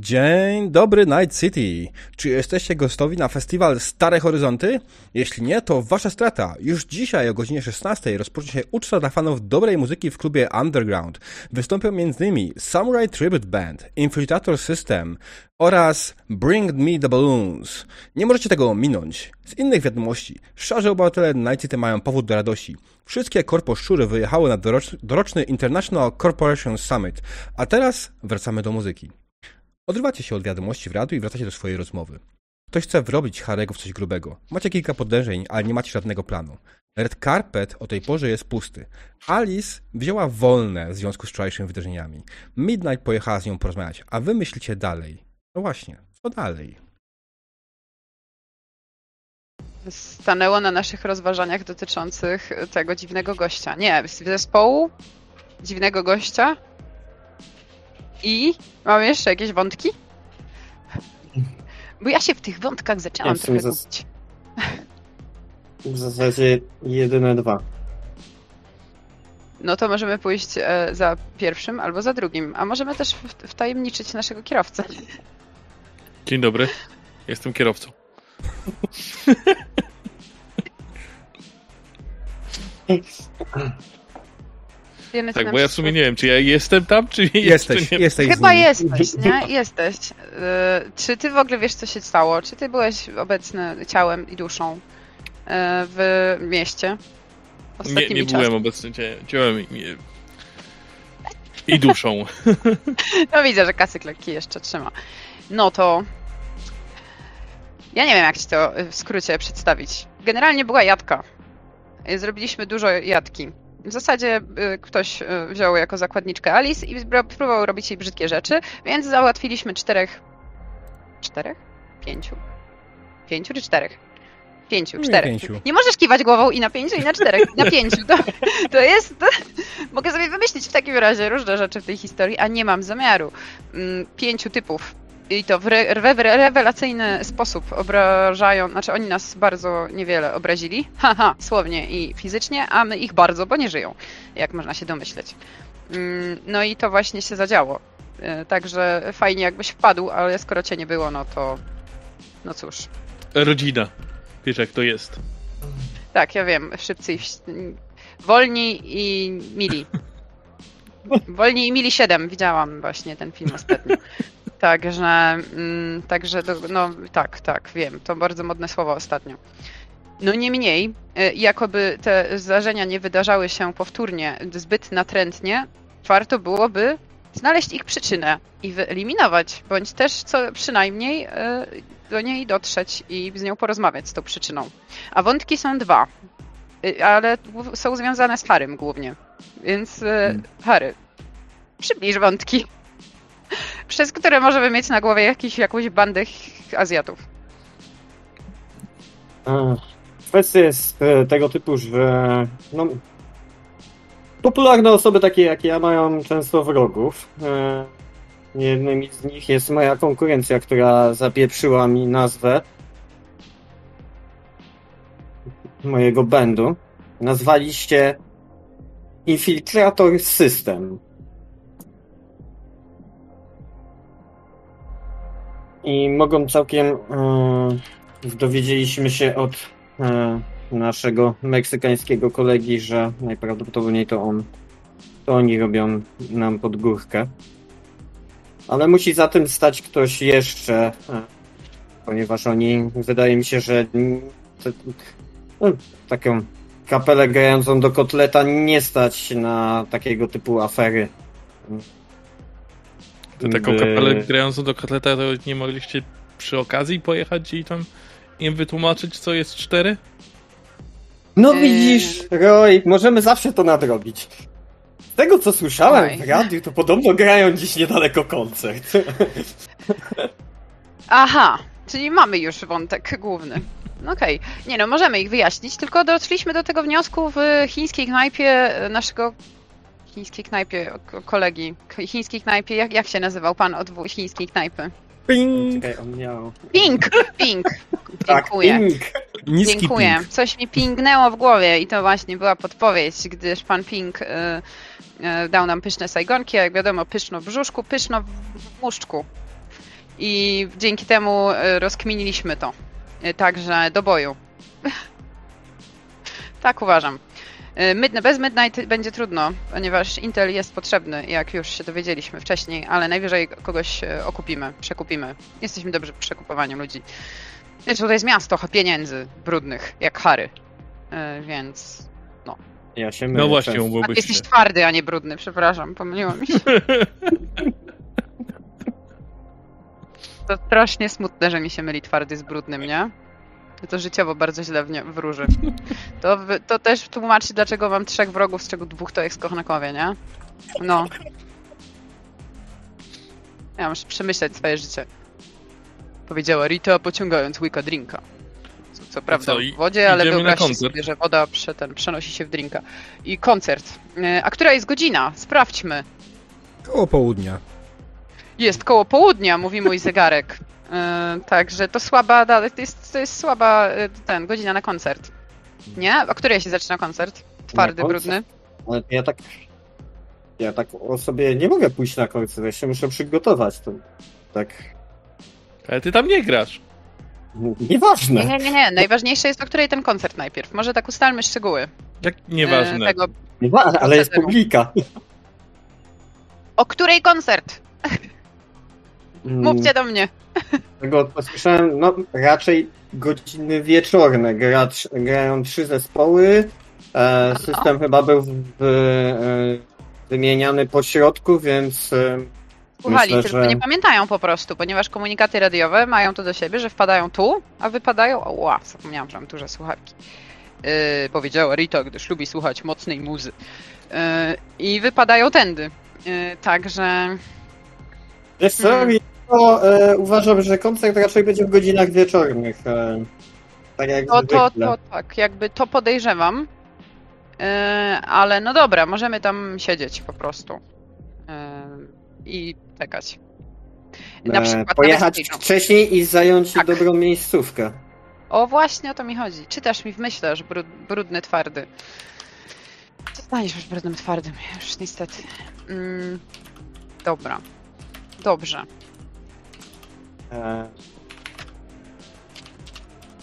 Dzień dobry Night City. Czy jesteście gotowi na festiwal Stare Horyzonty? Jeśli nie, to wasza strata. Już dzisiaj o godzinie 16 rozpocznie się uczta dla fanów dobrej muzyki w klubie Underground. Wystąpią m.in. Samurai Tribute Band, Infiltrator System oraz Bring Me the Balloons. Nie możecie tego ominąć. Z innych wiadomości, szarzy obywatele Night City mają powód do radości. Wszystkie korpo szczury wyjechały na doroczny International Corporation Summit. A teraz wracamy do muzyki. Odrywacie się od wiadomości w radiu i wracacie do swojej rozmowy. Ktoś chce wrobić Harego w coś grubego. Macie kilka podejrzeń, ale nie macie żadnego planu. Red Carpet o tej porze jest pusty. Alice wzięła wolne w związku z wczorajszymi wydarzeniami. Midnight pojechała z nią porozmawiać, a wy myślicie dalej. No właśnie, co dalej? Stanęło na naszych rozważaniach dotyczących tego dziwnego gościa. Nie, zespołu dziwnego gościa i mam jeszcze jakieś wątki? Bo ja się w tych wątkach zaczęłam ja trochę zas... gubić. W zasadzie jedyne dwa. No to możemy pójść e, za pierwszym albo za drugim, a możemy też wtajemniczyć naszego kierowcę. Dzień dobry, jestem kierowcą. Wiemy, tak, bo ja w sumie nie wiem, czy ja jestem tam, czy jesteś, nie. jesteś Chyba jesteś, nie? Jesteś. Yy, czy ty w ogóle wiesz, co się stało? Czy ty byłeś obecny ciałem i duszą yy, w mieście? Nie, nie byłem obecny ciałem i, i duszą. no widzę, że kasyk lekki jeszcze trzyma. No to ja nie wiem, jak ci to w skrócie przedstawić. Generalnie była jadka. Zrobiliśmy dużo jadki. W zasadzie y, ktoś y, wziął jako zakładniczkę Alice i próbował robić jej brzydkie rzeczy, więc załatwiliśmy czterech. Czterech? Pięciu? Pięciu czy czterech? Pięciu, czterech. Pięciu. Nie możesz kiwać głową i na pięciu, i na czterech. Na pięciu. To, to jest. To, mogę sobie wymyślić w takim razie różne rzeczy w tej historii, a nie mam zamiaru. Mm, pięciu typów i to w, re, w rewelacyjny sposób obrażają, znaczy oni nas bardzo niewiele obrazili, haha, słownie i fizycznie, a my ich bardzo, bo nie żyją, jak można się domyśleć. Mm, no i to właśnie się zadziało. E, także fajnie jakbyś wpadł, ale skoro cię nie było, no to no cóż. Rodzina. Wiesz jak to jest. Tak, ja wiem. Szybcy i wolni i mili. Wolni i mili 7. Widziałam właśnie ten film ostatnio. Także, mm, także no tak, tak, wiem. To bardzo modne słowo ostatnio. No niemniej, e, jakoby te zdarzenia nie wydarzały się powtórnie, zbyt natrętnie, warto byłoby znaleźć ich przyczynę i wyeliminować, bądź też co przynajmniej e, do niej dotrzeć i z nią porozmawiać z tą przyczyną. A wątki są dwa, e, ale są związane z Harym głównie. Więc hmm. Harry, przybliż wątki przez które możemy mieć na głowie jakiś, jakąś bandę Azjatów. Kwestia jest e, tego typu, że no, popularne osoby takie jak ja mają często wrogów. E, jednym z nich jest moja konkurencja, która zapieprzyła mi nazwę mojego bandu. Nazwaliście Infiltrator System. I mogą całkiem. Yy, dowiedzieliśmy się od yy, naszego meksykańskiego kolegi, że najprawdopodobniej to on. To oni robią nam podgórkę. Ale musi za tym stać ktoś jeszcze, yy, ponieważ oni, wydaje mi się, że te, no, taką kapelę grającą do kotleta nie stać na takiego typu afery. To taką by... kapelę grającą do kotleta to nie mogliście przy okazji pojechać i tam im wytłumaczyć, co jest cztery? No eee... widzisz, Roy, możemy zawsze to nadrobić. Z tego, co słyszałem Oj. w radiu, to podobno grają dziś niedaleko koncert. Aha, czyli mamy już wątek główny. Okej, okay. nie no, możemy ich wyjaśnić, tylko doszliśmy do tego wniosku w chińskiej knajpie naszego chińskiej knajpie kolegi. Chińskiej knajpie, jak, jak się nazywał pan od chińskiej knajpy? Ping! Czekaj, on miał... Ping! Ping! Tak, Dziękuję. ping. Niski Dziękuję. Ping. Coś mi pingnęło w głowie i to właśnie była podpowiedź, gdyż pan Ping y, y, dał nam pyszne sajgonki, a jak wiadomo, pyszno w brzuszku, pyszno w muszczku. I dzięki temu e, rozkminiliśmy to. E, Także do boju. tak uważam. E, Mid- bez Midnight będzie trudno, ponieważ Intel jest potrzebny, jak już się dowiedzieliśmy wcześniej, ale najwyżej kogoś e, okupimy, przekupimy. Jesteśmy dobrzy w przekupowaniu ludzi. Wiesz, to jest miasto pieniędzy brudnych, jak Harry. E, Więc Ja się mylę No właśnie. A, mógłbyś jesteś twardy, a nie brudny, przepraszam, pomyliło mi się. To strasznie smutne, że mi się myli twardy z brudnym, nie? To życiowo bardzo źle w nie, wróży. To, to też tłumaczy, dlaczego mam trzech wrogów, z czego dwóch to ekskochnakowie, nie? No. Ja muszę przemyśleć swoje życie. Powiedziała Rita, pociągając łyka drinka. Co, co prawda co, w wodzie, ale wyobraźcie sobie, że woda prze, ten, przenosi się w drinka. I koncert. E, A która jest godzina? Sprawdźmy. Koło południa. Jest koło południa, mówi mój zegarek. E, Także to słaba, da- to jest, to jest słaba e, ten, godzina na koncert. Nie? O której się zaczyna koncert? Twardy, koncert? brudny. Ale ja tak. Ja tak o sobie nie mogę pójść na koncert, ja się muszę przygotować. To tak. Ale ty tam nie grasz. Nieważne. Nie, nie, nie, nie. Najważniejsze jest, o której ten koncert najpierw. Może tak ustalmy szczegóły. Jak nieważne. Tego. Nieważne, ale jest publika. O której koncert? Mm, Mówcie do mnie. Tego co słyszałem, no raczej godziny wieczorne. Gracz, grają trzy zespoły. E, system chyba był w, e, wymieniany po środku, więc e, Słuchali, Myślę, tylko że- nie pamiętają po prostu, ponieważ komunikaty radiowe mają to do siebie, że wpadają tu, a wypadają. O, ła, zapomniałam, że mam duże słuchawki. Yy, powiedziała Rita, gdyż lubi słuchać mocnej muzy. Yy, I wypadają tędy. Yy, także. Wiesz co, Hmm. to, e, uważam, że koncert raczej będzie w godzinach wieczornych. E, tak jak To, to, to tak, jakby to podejrzewam. Yy, ale no dobra, możemy tam siedzieć po prostu. Yy, I czekać. Na E, przykład pojechać wcześniej i zająć Tak. dobrą miejscówkę. O, właśnie o to mi chodzi. Czytasz mi w myślach, brud, brudny, twardy. Zostaniesz już brudnym, twardym, już niestety. Mm, dobra. Dobrze. E,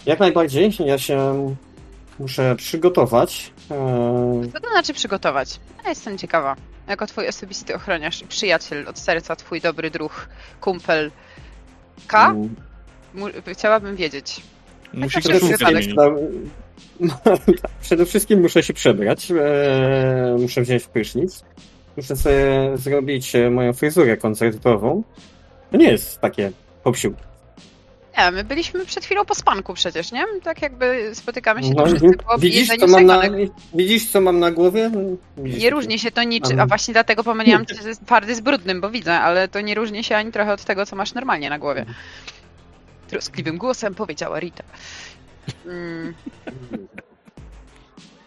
Jak najbardziej, ja się muszę przygotować. E, Co to znaczy przygotować? Ja jestem ciekawa. Jako twój osobisty ochroniarz i przyjaciel od serca, twój dobry druh, kumpel K, mm, chciałabym wiedzieć. Musi Przede Przede koszulkę wszystkim- zmienić. no, Przede wszystkim muszę się przebrać, e, muszę wziąć prysznic, muszę sobie zrobić e, moją fryzurę koncertową. To nie jest takie popsiu. Nie, my byliśmy przed chwilą po spanku przecież, nie? Tak jakby spotykamy się, to No, wszyscy po widzisz, co mam na, widzisz, co mam na głowie? Widzisz, Nie różni się to niczym, a właśnie dlatego pomyliłam twardy z brudnym, bo widzę, ale to nie różni się ani trochę od tego, co masz normalnie na głowie. Troskliwym głosem powiedziała Rita. Mm,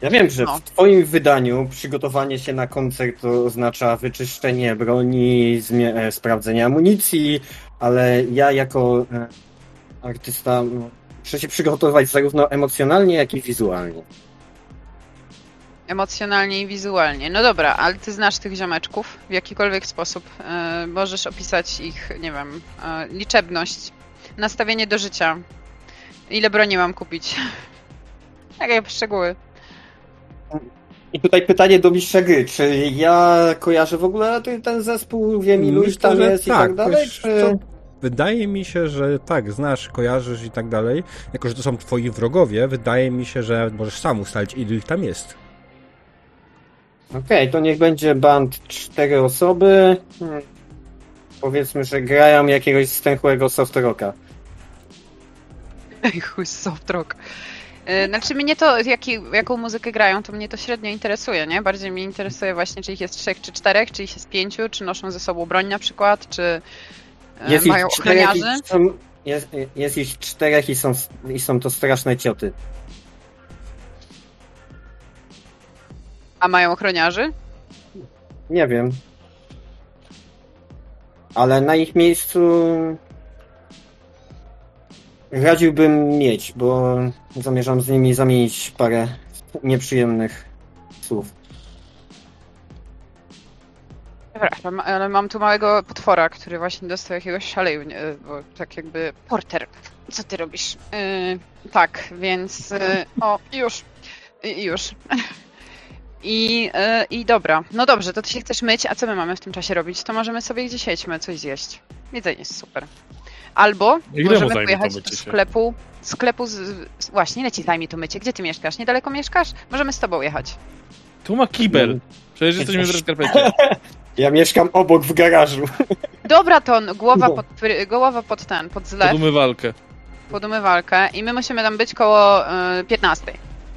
Ja wiem, że No. w twoim wydaniu przygotowanie się na koncert oznacza wyczyszczenie broni, e, sprawdzenie amunicji, ale ja jako e, artysta muszę się przygotować zarówno emocjonalnie, jak i wizualnie. emocjonalnie i wizualnie. No dobra, ale ty znasz tych ziomeczków w jakikolwiek sposób. E, możesz opisać ich, nie wiem, e, liczebność, nastawienie do życia. Ile broni mam kupić? Jakie szczegóły? I tutaj pytanie do mistrza gry, czy ja kojarzę w ogóle ten, ten zespół, wiem ilu ich Myślę, tam jest i tak dalej, wiesz czy... co, Wydaje mi się, że tak, znasz, kojarzysz i tak dalej. Jako, że to są twoi wrogowie, wydaje mi się, że możesz sam ustalić, ilu ich tam jest. Okej, to niech będzie band cztery osoby. Hmm. Powiedzmy, że grają jakiegoś stęchłego soft rocka. Ej, chuj, soft rock. E, Znaczy mnie to, jaki, jaką muzykę grają, to mnie to średnio interesuje, nie? Bardziej mnie interesuje właśnie, czy ich jest trzech czy czterech, czy ich jest pięciu, czy noszą ze sobą broń na przykład, czy e, Jest mają ochroniarzy. są, jest, jest ich czterech i są, i są to straszne cioty. A mają ochroniarzy? Nie wiem. Ale na ich miejscu radziłbym mieć, bo zamierzam z nimi zamienić parę nieprzyjemnych słów. Przepraszam, ale mam tu małego potwora, który właśnie dostał jakiegoś szaleju, bo tak jakby... Porter, co ty robisz? Yy, tak, więc... Yy, o, już. I- Już. I, yy, I dobra. No dobrze, to ty się chcesz myć, a co my mamy w tym czasie robić? To możemy sobie gdzieś jedźmy, coś zjeść. Jedzenie jest super. Albo Ile możemy pojechać do sklepu, sklepu z, z... Właśnie, ile ci zajmie to mycie? Gdzie ty mieszkasz? Niedaleko mieszkasz? Możemy z tobą jechać. Tu ma kibel. Przecież jesteśmy w skarpecie. Ja mieszkam obok w garażu. Dobra, to głowa No. pod, głowa pod ten, pod zlew, Podumy walkę. pod umywalkę i my musimy tam być koło y, 15,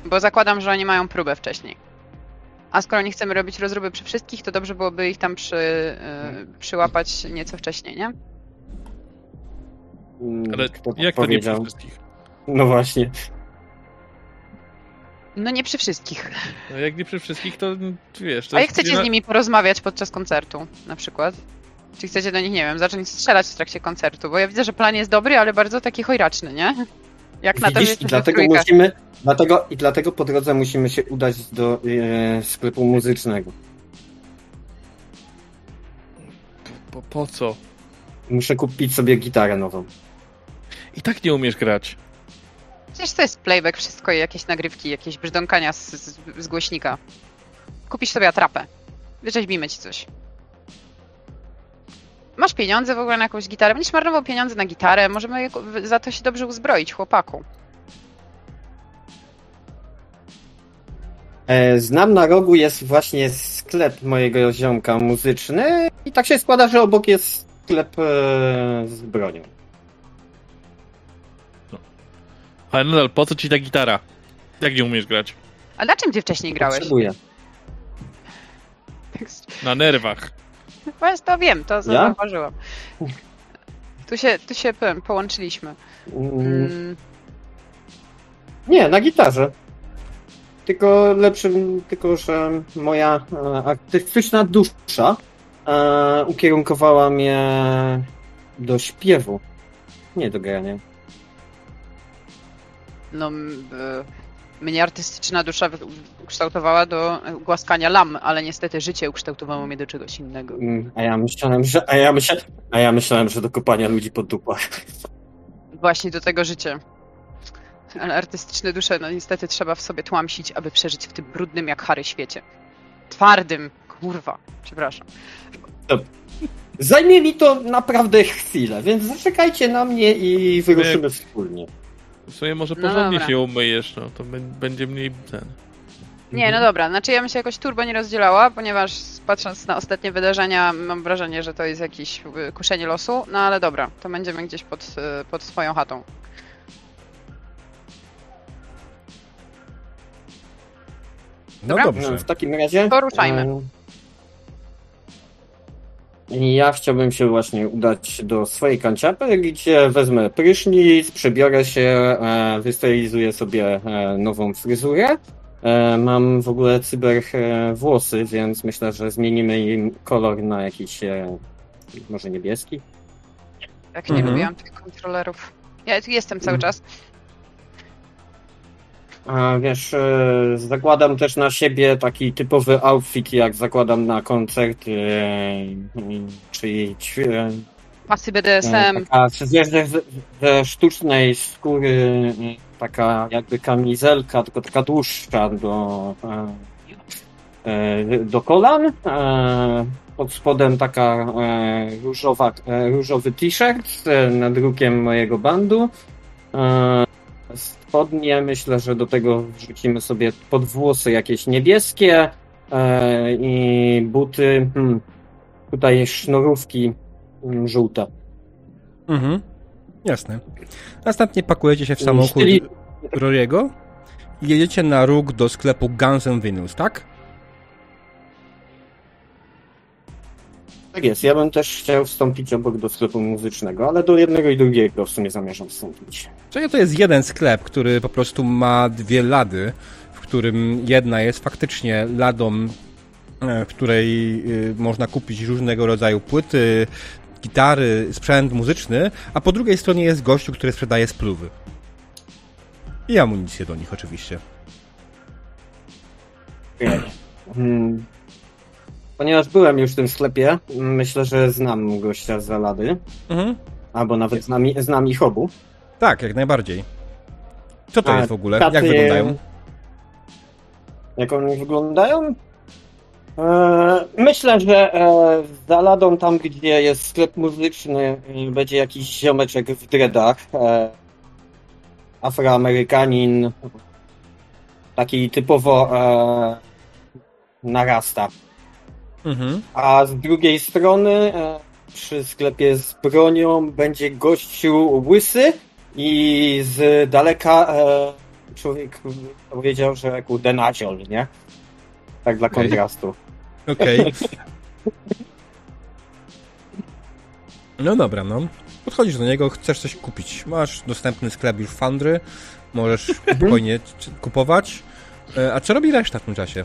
bo zakładam, że oni mają próbę wcześniej. A skoro nie chcemy robić rozróby przy wszystkich, to dobrze byłoby ich tam przy, y, przyłapać nieco wcześniej, nie? Mm, Ale Kto jak to nie przy powiedział? wszystkich? No właśnie. No nie przy wszystkich. No jak nie przy wszystkich, to wiesz... To A jak chcecie z nimi porozmawiać podczas koncertu, na przykład? Czy chcecie do nich, nie wiem, zacząć strzelać w trakcie koncertu? Bo ja widzę, że plan jest dobry, ale bardzo taki chojraczny, nie? Jak na to, Widzisz, i jesteśmy w dlatego musimy, dlatego, i dlatego po drodze musimy się udać do e, sklepu muzycznego. Po, po co? Muszę kupić sobie gitarę nową. I tak nie umiesz grać. Przecież to jest playback, wszystko i jakieś nagrywki, jakieś brzdąkania z, z, z głośnika. Kupisz sobie atrapę. Wyrzeźbimy ci coś. Masz pieniądze w ogóle na jakąś gitarę? Będziesz marnował pieniądze na gitarę, możemy za to się dobrze uzbroić, chłopaku. E, znam na rogu jest właśnie sklep mojego ziomka muzyczny i tak się składa, że obok jest sklep e, z bronią. Ale nadal, po co ci ta gitara? Jak nie umiesz grać? A na czym ty wcześniej grałeś? Potrzebuję. Na nerwach. Właśnie to wiem, to Ja? zauważyłam. Tu się, tu się powiem, połączyliśmy. Mm, Mm, Nie, na gitarze. Tylko lepszym, tylko że moja e, artystyczna dusza e, ukierunkowała mnie do śpiewu, nie do grania. No, e, mnie artystyczna dusza ukształtowała do głaskania lam, ale niestety życie ukształtowało mnie do czegoś innego. Mm, A ja myślałem, że, a ja myślałem, a ja myślałem, że do kopania ludzi pod dupach. Właśnie do tego życie. Ale artystyczne dusze, no niestety trzeba w sobie tłamsić, aby przeżyć w tym brudnym jak Harry świecie. Twardym, kurwa, przepraszam. Zajmie mi to naprawdę chwilę, więc zaczekajcie na mnie i wyruszymy wspólnie. W sumie może No porządnie dobra. się umyjesz, no to bę- będzie mniej ten. Nie, no dobra, znaczy ja bym się jakoś turbo nie rozdzielała, ponieważ patrząc na ostatnie wydarzenia mam wrażenie, że to jest jakieś y, kuszenie losu, no ale dobra, to będziemy gdzieś pod, y, pod swoją chatą. No Dobra. dobrze. No, w takim razie. Poruszajmy. Ja chciałbym się właśnie udać do swojej kanciapy, gdzie wezmę prysznic, przebiorę się, e, wystylizuję sobie e, nową fryzurę. E, Mam w ogóle cyber włosy, więc myślę, że zmienimy im kolor na jakiś może niebieski. Jak nie Mhm. lubiłam tych kontrolerów. Ja tu jestem cały Mhm. czas. Wiesz, e, zakładam też na siebie taki typowy outfit, jak zakładam na koncert, e, czyli ćwi- e, Pasy BDSM. Taka ze, ze, sztucznej skóry, taka jakby kamizelka, tylko taka dłuższa do, do kolan. Pod spodem taka różowa, różowy t-shirt z nadrukiem mojego bandu. Spodnie myślę, że do tego wrzucimy sobie pod włosy jakieś niebieskie e, i buty. Hmm, tutaj sznurówki mm, żółte. Mhm. Jasne. Następnie pakujecie się w samochód Czyli- Rory'ego i jedziecie na róg do sklepu Guns N' Venus, tak? Tak jest, ja bym też chciał wstąpić obok do sklepu muzycznego, ale do jednego i drugiego w sumie zamierzam wstąpić. Czyli to jest jeden sklep, który po prostu ma dwie lady, w którym jedna jest faktycznie ladą, e, w której y, można kupić różnego rodzaju płyty, gitary, sprzęt muzyczny, a po drugiej stronie jest gościu, który sprzedaje spluwy. I amunicję do nich oczywiście. Hmm. Ponieważ byłem już w tym sklepie, myślę, że znam gościa z Zalady, Mhm. albo nawet znam, znam ich obu. Tak, jak najbardziej. Co to A, jest w ogóle? taty- Jak wyglądają? Jak oni wyglądają? E, myślę, że e, za ladą tam, gdzie jest sklep muzyczny, będzie jakiś ziomeczek w dreadach. E, Afroamerykanin. Taki typowo narasta. Mhm. A z drugiej strony e, przy sklepie z bronią będzie gościu łysy i z daleka e, człowiek powiedział, że kurde nadziol, nie? Tak dla kontrastu. Okej. No dobra, no. Podchodzisz do niego, chcesz coś kupić. Masz dostępny sklep już Foundry, możesz spokojnie c- kupować. E, A co robi reszta w tym czasie?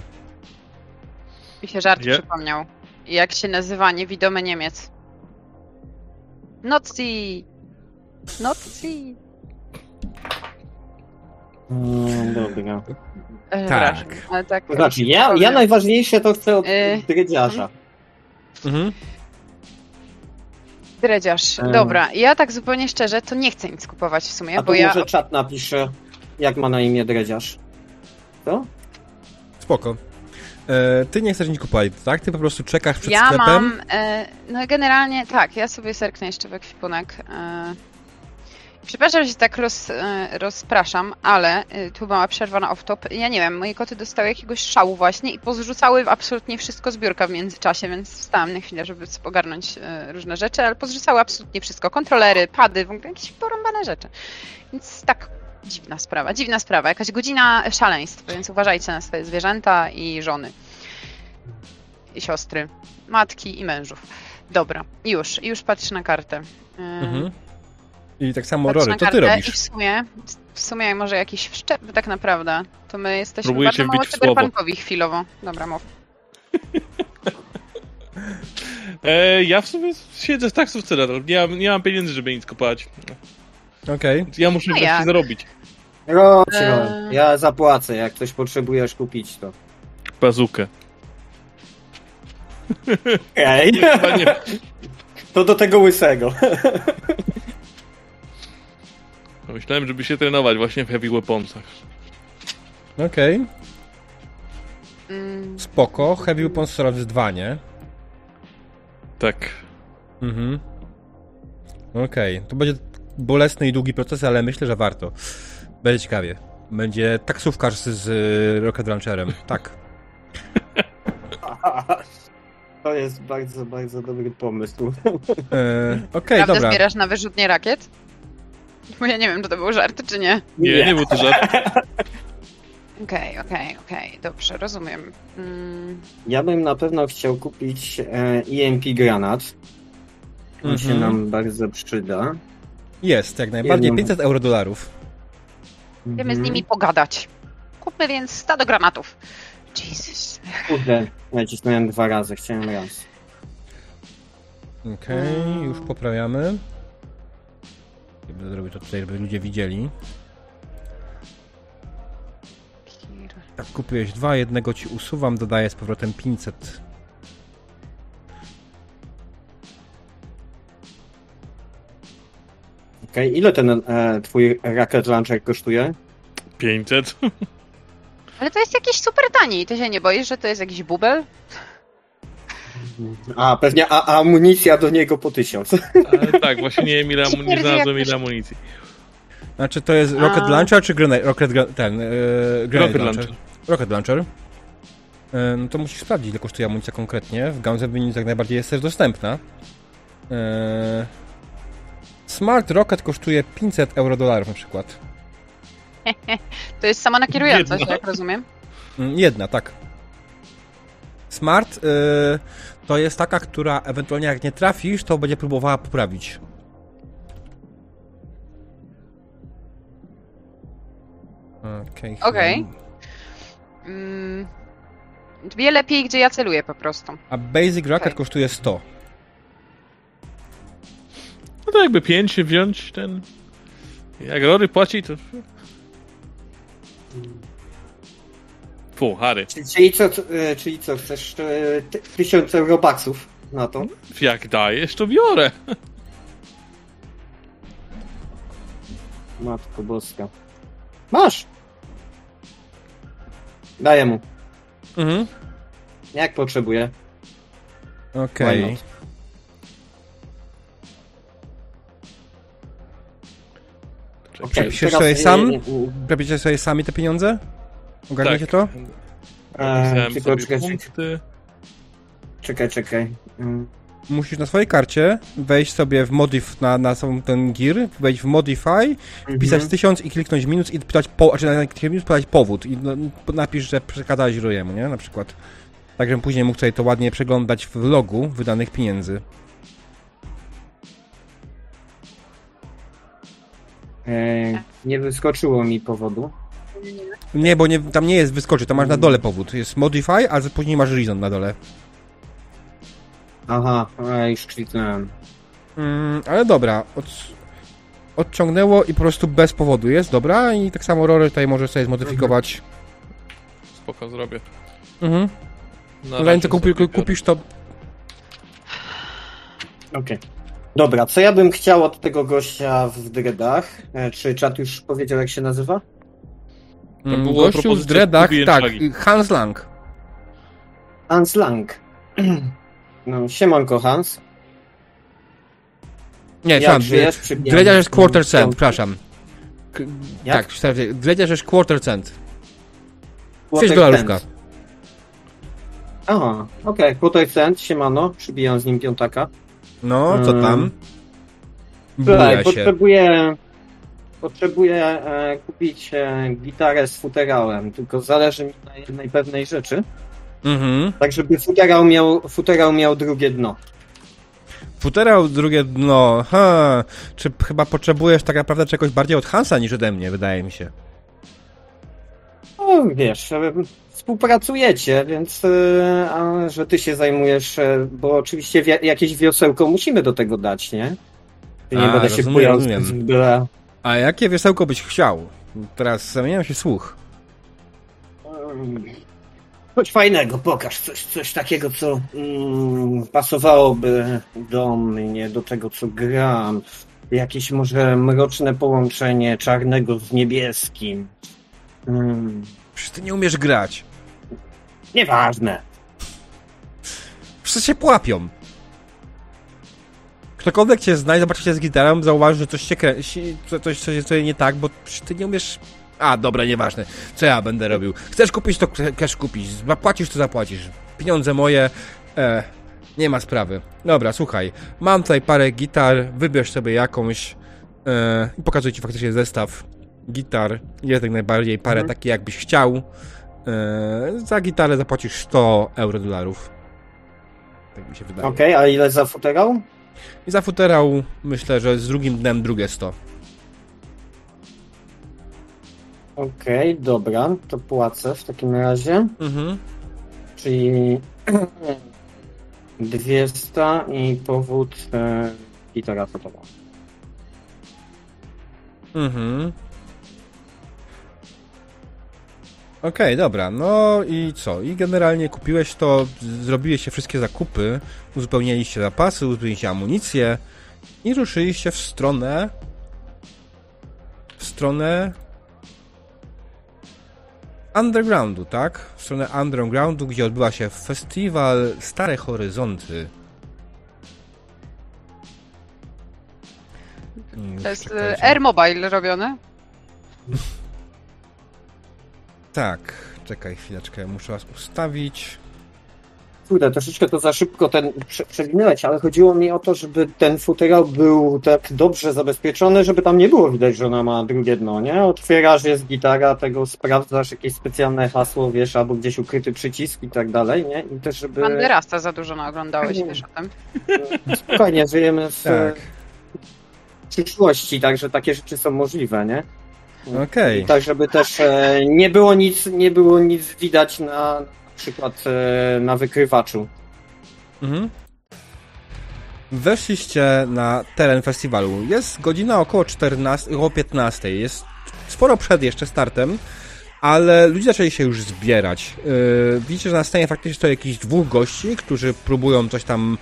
Mi się żart Nie. przypomniał. Jak się nazywa niewidomy Niemiec? Nazi! Nazi! Mm, dobra. E, Tak. przepraszam, Ale tak. To znaczy, ja, ja najważniejsze to chcę od Y, dredziarza. Mhm. Dredziarz. Em. Dobra, ja tak zupełnie szczerze, to nie chcę nic kupować w sumie, A bo ja. może czat napisze, jak ma na imię dredziarz. Co? Spoko. E, Ty nie chcesz nic kupować, tak? Ty po prostu czekasz przed Ja sklepem. mam. E, no generalnie tak, ja sobie serknę jeszcze w ekwipunek. E, przepraszam, że się tak roz, e, rozpraszam, ale e, tu mała przerwa na off-top. Ja nie wiem, moje koty dostały jakiegoś szału właśnie i pozrzucały absolutnie wszystko z biurka w międzyczasie, więc wstałam na chwilę, żeby sobie ogarnąć e, różne rzeczy, ale pozrzucały absolutnie wszystko. Kontrolery, pady, w ogóle jakieś porąbane rzeczy. Więc tak. Dziwna sprawa, dziwna sprawa, jakaś godzina szaleństw, więc uważajcie na swoje zwierzęta i żony. I siostry, matki i mężów. Dobra, już, już patrzę na kartę. Mhm. I tak samo Rory, co ty kartę I robisz? w sumie, w sumie może jakiś wszczep tak naprawdę, to my jesteśmy Próbujecie bardzo mało cyberpunkowi chwilowo. Dobra, mów. E, ja w sumie siedzę w taksówce Nie mam, nie mam pieniędzy, żeby nic kupować. Okej. Ja muszę No wreszcie jak? zarobić. Chodź, Eee. Ron, ja zapłacę, jak coś potrzebujesz kupić, to. Bazukę. Okej, nie. to do tego łysego. Myślałem, żeby się trenować właśnie w heavy weaponsach. Okej. Mm, Spoko. Heavy Weapons Swords 2, nie? Tak. Mhm. Okej. To będzie bolesny i długi proces, ale myślę, że warto. Będzie ciekawie. Będzie taksówkarz z, z Rocket Launcherem. Tak. To jest bardzo, bardzo dobry pomysł. E, Okej, Prawda dobra. zbierasz na wyrzutnie rakiet? Bo ja nie wiem, czy to był żart, czy nie. Nie, Nie. nie, był to żart. Okej, okej, okej, dobrze, rozumiem. Mm, Ja bym na pewno chciał kupić e, EMP granat. On się Mhm. nam bardzo przyda. Jest, jak najbardziej. Jedną- 500 euro dolarów. Mhm. z nimi pogadać. Kupmy więc stado granatów. Jesus. Kurde, nacisnąłem dwa razy, chciałem raz. Okej, już poprawiamy. Będę zrobić to tutaj, żeby ludzie widzieli. Tak, kupiłeś dwa, jednego ci usuwam, dodaję z powrotem 500. Okej, ile ten e, twój rocket launcher kosztuje? 500. Ale to jest jakiś super tani. Ty się nie boisz, że to jest jakiś bubel? A, pewnie a, a amunicja do niego po tysiąc. Ale tak, właśnie nie wiem ile amu- nie Śmierdzi znalazłem ile amunicji. Znaczy to jest Rocket A. Launcher czy grenade, Rocket ten, yy, grenade Rocket launcher? Launcher. Rocket Launcher. E, No to musisz sprawdzić, ile kosztuje amunicja konkretnie. W Guns N' jak najbardziej jest też dostępna. E, Smart Rocket kosztuje 500 euro dolarów na przykład. To jest sama nakierująca Jedna. jak rozumiem. Mm, Jedna, tak. Smart y, to jest taka, która ewentualnie jak nie trafisz, to będzie próbowała poprawić. Okej. Okej. chwilę. Mm, wie lepiej, gdzie ja celuję po prostu. A Basic Rocket Okej. kosztuje 100. No to jakby 5 się wziąć ten... Jak Rory płaci, to... Fu, Harry. Czyli co, e, czyli co chcesz e, ty, tysiąc eurobaksów na to? Jak dajesz, to biorę. Matko boska. Masz! Daję mu. Mhm. Jak potrzebuję. Okej. Why Okej, Przepiszesz sobie e, sam? e, Robicie sobie sami te pieniądze? Ogarniacie to? e, Napisałem tylko czekaj, czekaj, punkty. czekaj, czekaj. Mm, Musisz na swojej karcie wejść sobie w modif na, na sam ten gear, wejść w modify, wpisać mhm. 1000 i kliknąć minus i pytać po, znaczy na minus podać powód i no, napisz, że przekazałeś Rojemu, nie? Na przykład. Tak, żebym później mógł sobie to ładnie przeglądać w logu wydanych pieniędzy. Nie wyskoczyło mi powodu. Nie, bo nie, tam nie jest wyskoczy, tam masz na dole powód. Jest modify, a później masz reason na dole. Aha, już kliknąłem. Mm, ale dobra, od, odciągnęło i po prostu bez powodu jest, dobra? I tak samo Rory tutaj może sobie zmodyfikować. Spoko, zrobię. Mhm. Ale razie co kupi, kupisz to... Okej. Dobra, co ja bym chciał od tego gościa w dreadach? E, czy czat już powiedział, jak się nazywa? Mm, była gościu z propozycja dreadach, kupienia tak, czagi. Hans Lang. Hans Lang. No, siemanko Hans. Nie, Jak żyjesz? Przybijam- dredziarz jest quarter cent, przepraszam. K- Jak? Tak, przepraszam, dredziarz jest quarter cent. Quarter 6 dolarówka. cent. Aha, okej, quarter cent, siemano, przybijam z nim piątaka. No, co Mm. tam? Słuchaj, Buja się. potrzebuję, potrzebuję e, kupić e, gitarę z futerałem, tylko zależy mi na jednej pewnej rzeczy, Mhm. tak żeby futerał miał, futerał miał drugie dno. Futerał drugie dno, ha, czy chyba potrzebujesz tak naprawdę czegoś bardziej od Hansa niż ode mnie, wydaje mi się. No, wiesz, współpracujecie, więc e, a, że ty się zajmujesz, e, bo oczywiście wi- jakieś wiosełko musimy do tego dać, nie? Nie A, będę się z byle... A jakie wiesełko byś chciał? Teraz zamieniam się słuch. Coś fajnego, pokaż coś, coś takiego, co mm, pasowałoby do mnie, do tego, co gram. Jakieś może mroczne połączenie czarnego z niebieskim. Mm, Przecież ty nie umiesz grać. Nieważne. Wszyscy się płapią. Ktokolwiek cię zna i zobaczy cię z gitarą, zauważy, że coś się kręci, coś, coś jest nie tak, bo ty nie umiesz... A, dobra, nieważne. Co ja będę robił? Chcesz kupić, to chcesz kupić. Zapłacisz, to zapłacisz. Pieniądze moje. E, nie ma sprawy. Dobra, słuchaj. Mam tutaj parę gitar, wybierz sobie jakąś e, i pokazuję ci faktycznie zestaw gitar. Jest jak najbardziej parę Mhm. takie, jakbyś chciał. E, za gitarę zapłacisz 100 euro dolarów. Tak mi się wydaje. Okej, a ile za futerał? I za futerał myślę, że z drugim dnem drugie 100. Okej, dobra, to płacę w takim razie. Mhm. Czyli 200 i powód e, gitara fotowa. Mhm. Okej, dobra, no i co? I generalnie kupiłeś to, z- zrobiłeś wszystkie zakupy, uzupełniliście zapasy, uzupełniliście amunicję i ruszyliście w stronę w stronę undergroundu, tak? W stronę undergroundu, gdzie odbyła się festiwal Stare Horyzonty. To jest e, Air Mobile robione. Tak, czekaj chwileczkę, muszę was ustawić. Kurde, troszeczkę to za szybko ten prze, przewinąłeś, ale chodziło mi o to, żeby ten futerał był tak dobrze zabezpieczony, żeby tam nie było widać, że ona ma drugie dno, nie? Otwierasz, jest gitara, tego sprawdzasz, jakieś specjalne hasło, wiesz, albo gdzieś ukryty przycisk i tak dalej, nie? I też, żeby... Banderasta za dużo naoglądałeś, wiesz o tym. Spokojnie, żyjemy w Tak. przyszłości, także takie rzeczy są możliwe, nie? Okej. I tak, żeby też e, nie było nic, nie było nic widać na, na przykład e, na wykrywaczu. Mhm. Weszliście na teren festiwalu. Jest godzina około 14, około 15. Jest sporo przed jeszcze startem. ale ludzie zaczęli się już zbierać. Yy, widzicie, że na scenie faktycznie stoi jakichś dwóch gości, którzy próbują coś tam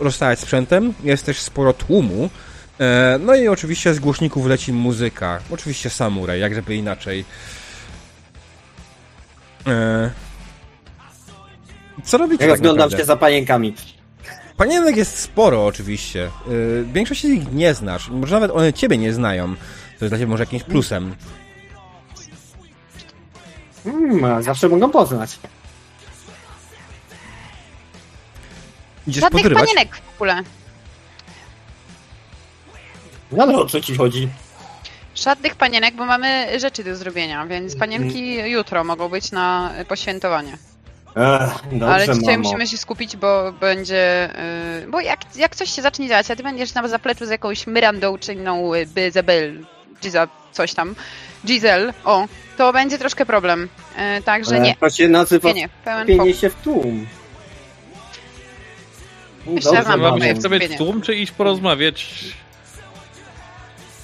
rozstawiać sprzętem. Jest też sporo tłumu. Yy, no i oczywiście z głośników leci muzyka. Oczywiście samuraj, jak żeby inaczej. Yy. Co robicie Ja tak rozglądam się za panienkami. Panienek jest sporo oczywiście. Yy, większość z nich nie znasz. Może nawet one ciebie nie znają. To jest dla ciebie może jakimś plusem. Hmm, zawsze mogą poznać. Idziesz Żadnych podrywać. panienek w ogóle. No ale o co ci chodzi? Żadnych panienek, bo mamy rzeczy do zrobienia, więc panienki jutro mogą być na poświętowanie. Ech, dobrze, Ale dzisiaj mamo. musimy się skupić, bo będzie. Yy, bo jak, jak coś się zacznie dziać, a ty będziesz na zapleczu z jakąś Mirandą czy inną y, Byzabel, Giza, coś tam, Giselle, o, to będzie troszkę problem. Yy, także nie, To się nazywa nie, nie, pełen pienie pokój. się w tłum. Myślę, że mam wstawiać skupienie. tłum, czy iść porozmawiać?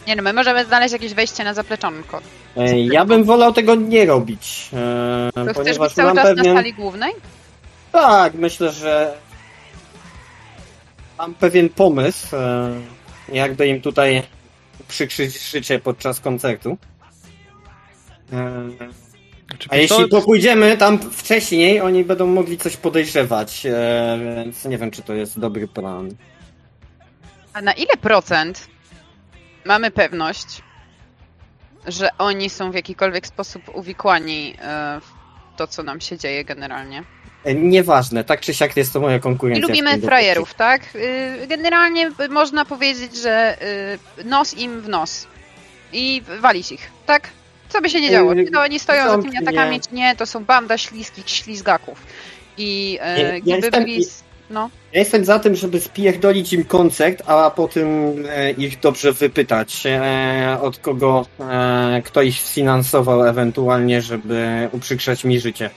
Nie no, my możemy znaleźć jakieś wejście na zapleczonko. Ej, Ja bym wolał tego nie robić. e, To chcesz być cały czas pewien... na sali głównej? Tak, myślę, że mam pewien pomysł, e, jakby im tutaj przykrzyć życie podczas koncertu. E, Czy A jeśli to pójdziemy tam wcześniej, oni będą mogli coś podejrzewać, e, więc nie wiem, czy to jest dobry plan. A na ile procent mamy pewność, że oni są w jakikolwiek sposób uwikłani e, w to, co nam się dzieje generalnie? E, Nieważne, tak czy siak jest to moja I konkurencja. w lubimy frajerów, tak? Y, Generalnie można powiedzieć, że nos im w nos. I walić ich, tak? Co by się nie działo? Czy to oni stoją za tymi atakami, czy nie, to są banda śliskich ślizgaków. I e, ja gdyby jestem- byli... No, Ja jestem za tym, żeby spierdolić im koncert, a potem e, ich dobrze wypytać, e, od kogo, e, kto ich sfinansował ewentualnie, żeby uprzykrzać mi życie.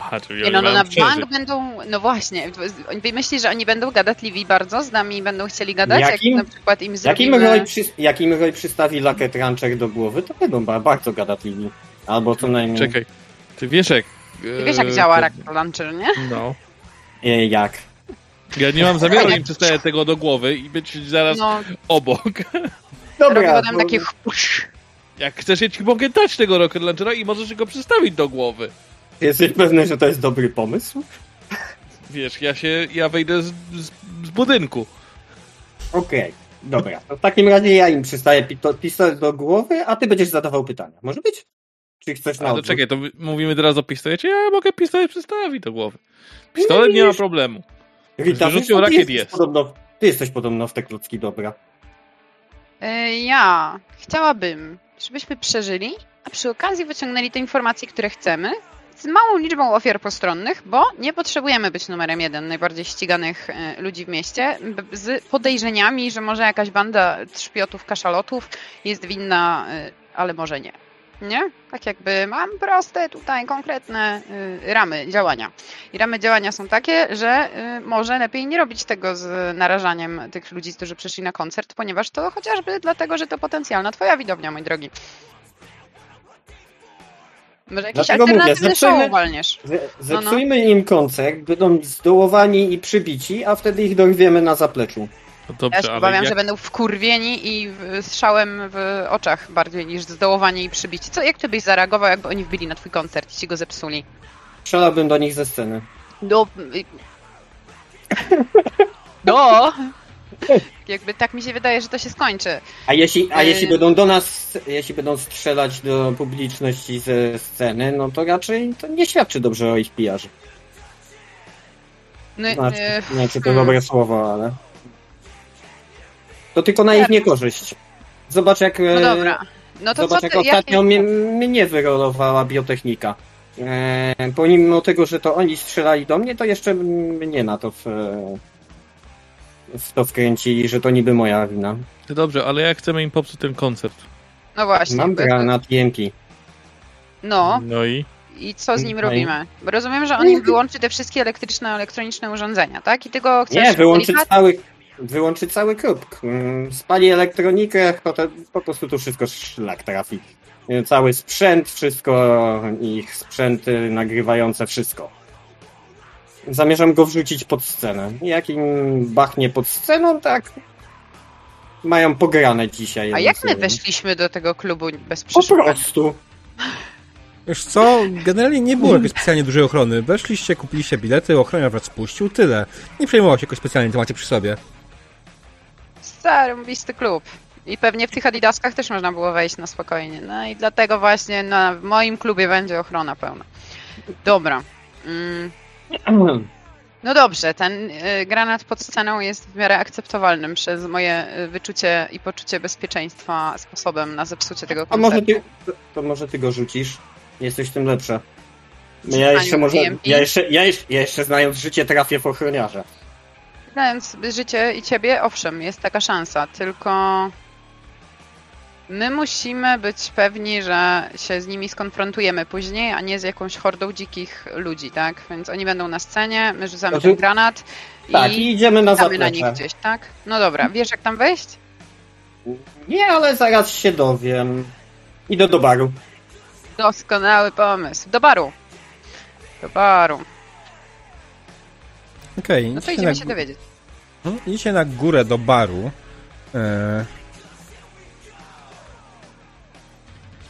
Aha, czyli Nie no, no na bank będą, no właśnie, wy myślisz, że oni będą gadatliwi bardzo, z nami będą chcieli gadać, Jakim- jak na przykład im zrobimy... Roy, przy, Roy przystawi Lucket Rancher do głowy, to będą ba- bardzo gadatliwi. Albo co najmniej... Czekaj. Ty wiesz jak... Ty wiesz jak e, działa to- Rack Launcher, nie? No. E, jak? Ja nie mam zamiaru im przystawiać tego do głowy i być zaraz No, obok. Dobra, robię potem bo- takie chpusz. Jak chcesz, ja ci mogę dać tego Rocket Launchera i możesz go przystawić do głowy. jesteś pewny, że to jest dobry pomysł? Wiesz, ja się, ja wejdę z, z, z budynku. Okej, dobra. To w takim razie ja im przystaję pistolet do głowy, a ty będziesz zadawał pytania. Może być? Czy chcesz na odwrót? czekaj, to my- mówimy teraz o pistolecie? Ja mogę pistolet przystawić do głowy. Pistolet nie ma problemu. Rita, ty rakiet jesteś jest. Podobno, ty jesteś podobno w te klocki dobra. E, Ja chciałabym, żebyśmy przeżyli, a przy okazji wyciągnęli te informacje, które chcemy, z małą liczbą ofiar postronnych, bo nie potrzebujemy być numerem jeden najbardziej ściganych e, ludzi w mieście, z podejrzeniami, że może jakaś banda trzpiotów, kaszalotów jest winna, e, ale może nie. Nie? Tak jakby mam proste tutaj konkretne y, ramy działania. I ramy działania są takie, że y, może lepiej nie robić tego z narażaniem tych ludzi, którzy przyszli na koncert, ponieważ to chociażby dlatego, że to potencjalna twoja widownia, mój drogi. Może jakiś Dlatego mówię, alternatywny zepsujmy- show walniesz. Ze- Zepsujmy im koncert, będą zdołowani i przybici, a wtedy ich dorwiemy na zapleczu. No Ja dobrze, się ale obawiam, jak... że będą wkurwieni i szałem w oczach bardziej niż zdołowani i przybici. Co, jak ty byś zareagował, jakby oni wbili na twój koncert i ci go zepsuli? Strzelałbym do nich ze sceny. No. y- No! Jakby tak mi się wydaje, że to się skończy. A jeśli, a Yy. jeśli będą do nas, jeśli będą strzelać do publiczności ze sceny, no to raczej to nie świadczy dobrze o ich pijarze. No, Znaczy, y, nie wiem, czy to hmm. dobre słowo, ale... To tylko na ich niekorzyść. Zobacz jak... no e, dobra. No to Zobacz, co jak ty, ostatnio jak... mnie, mnie wyrolowała biotechnika. E, pomimo tego, że to oni strzelali do mnie, to jeszcze mnie na to w, w to wkręcili, że to niby moja wina. To dobrze, ale jak chcemy im popsuć ten koncert? No właśnie. Mam granat EMP. No, No i? i co z nim No robimy? Bo rozumiem, że on im wyłączy te wszystkie elektryczne, elektroniczne urządzenia, tak? I ty go chcesz Nie, wyłączyć delikatnie- całych, wyłączy cały klub. Mm, Spali elektronikę, po prostu tu wszystko szlak trafi. Cały sprzęt, wszystko, ich sprzęty nagrywające, wszystko. Zamierzam go wrzucić pod scenę. Jak im bachnie pod sceną, tak mają pograne dzisiaj. A jak my weszliśmy do tego klubu bez Po przeszkód? prostu. Wiesz co, generalnie nie było jakiejś specjalnie dużej ochrony. Weszliście, kupiliście bilety, ochroniarz was spuścił, tyle. Nie przejmował się jakoś specjalnie, co macie przy sobie. Mówlisty klub. I pewnie w tych adidaskach też można było wejść na spokojnie. No i dlatego właśnie na w moim klubie będzie ochrona pełna. Dobra. Mm, No dobrze, ten y, granat pod sceną jest w miarę akceptowalnym przez moje y, wyczucie i poczucie bezpieczeństwa sposobem na zepsucie tego A może koncertu. ty, to może ty go rzucisz? Jesteś tym lepsza. Ja jeszcze może, ja jeszcze, ja jeszcze, ja jeszcze znając życie trafię w ochroniarza. Znając życie i ciebie, owszem, jest taka szansa, tylko my musimy być pewni, że się z nimi skonfrontujemy później, a nie z jakąś hordą dzikich ludzi, tak? Więc oni będą na scenie, my rzucamy Znaczy- ten granat Tak, i i idziemy na czekamy na nich zaplecze. gdzieś, tak? No dobra, wiesz jak tam wejść? Nie, ale zaraz się dowiem. Idę do baru. Doskonały pomysł. Do baru. Do baru. Okej, No to idziemy się dowiedzieć. Mhm, Idziecie na górę do baru. E...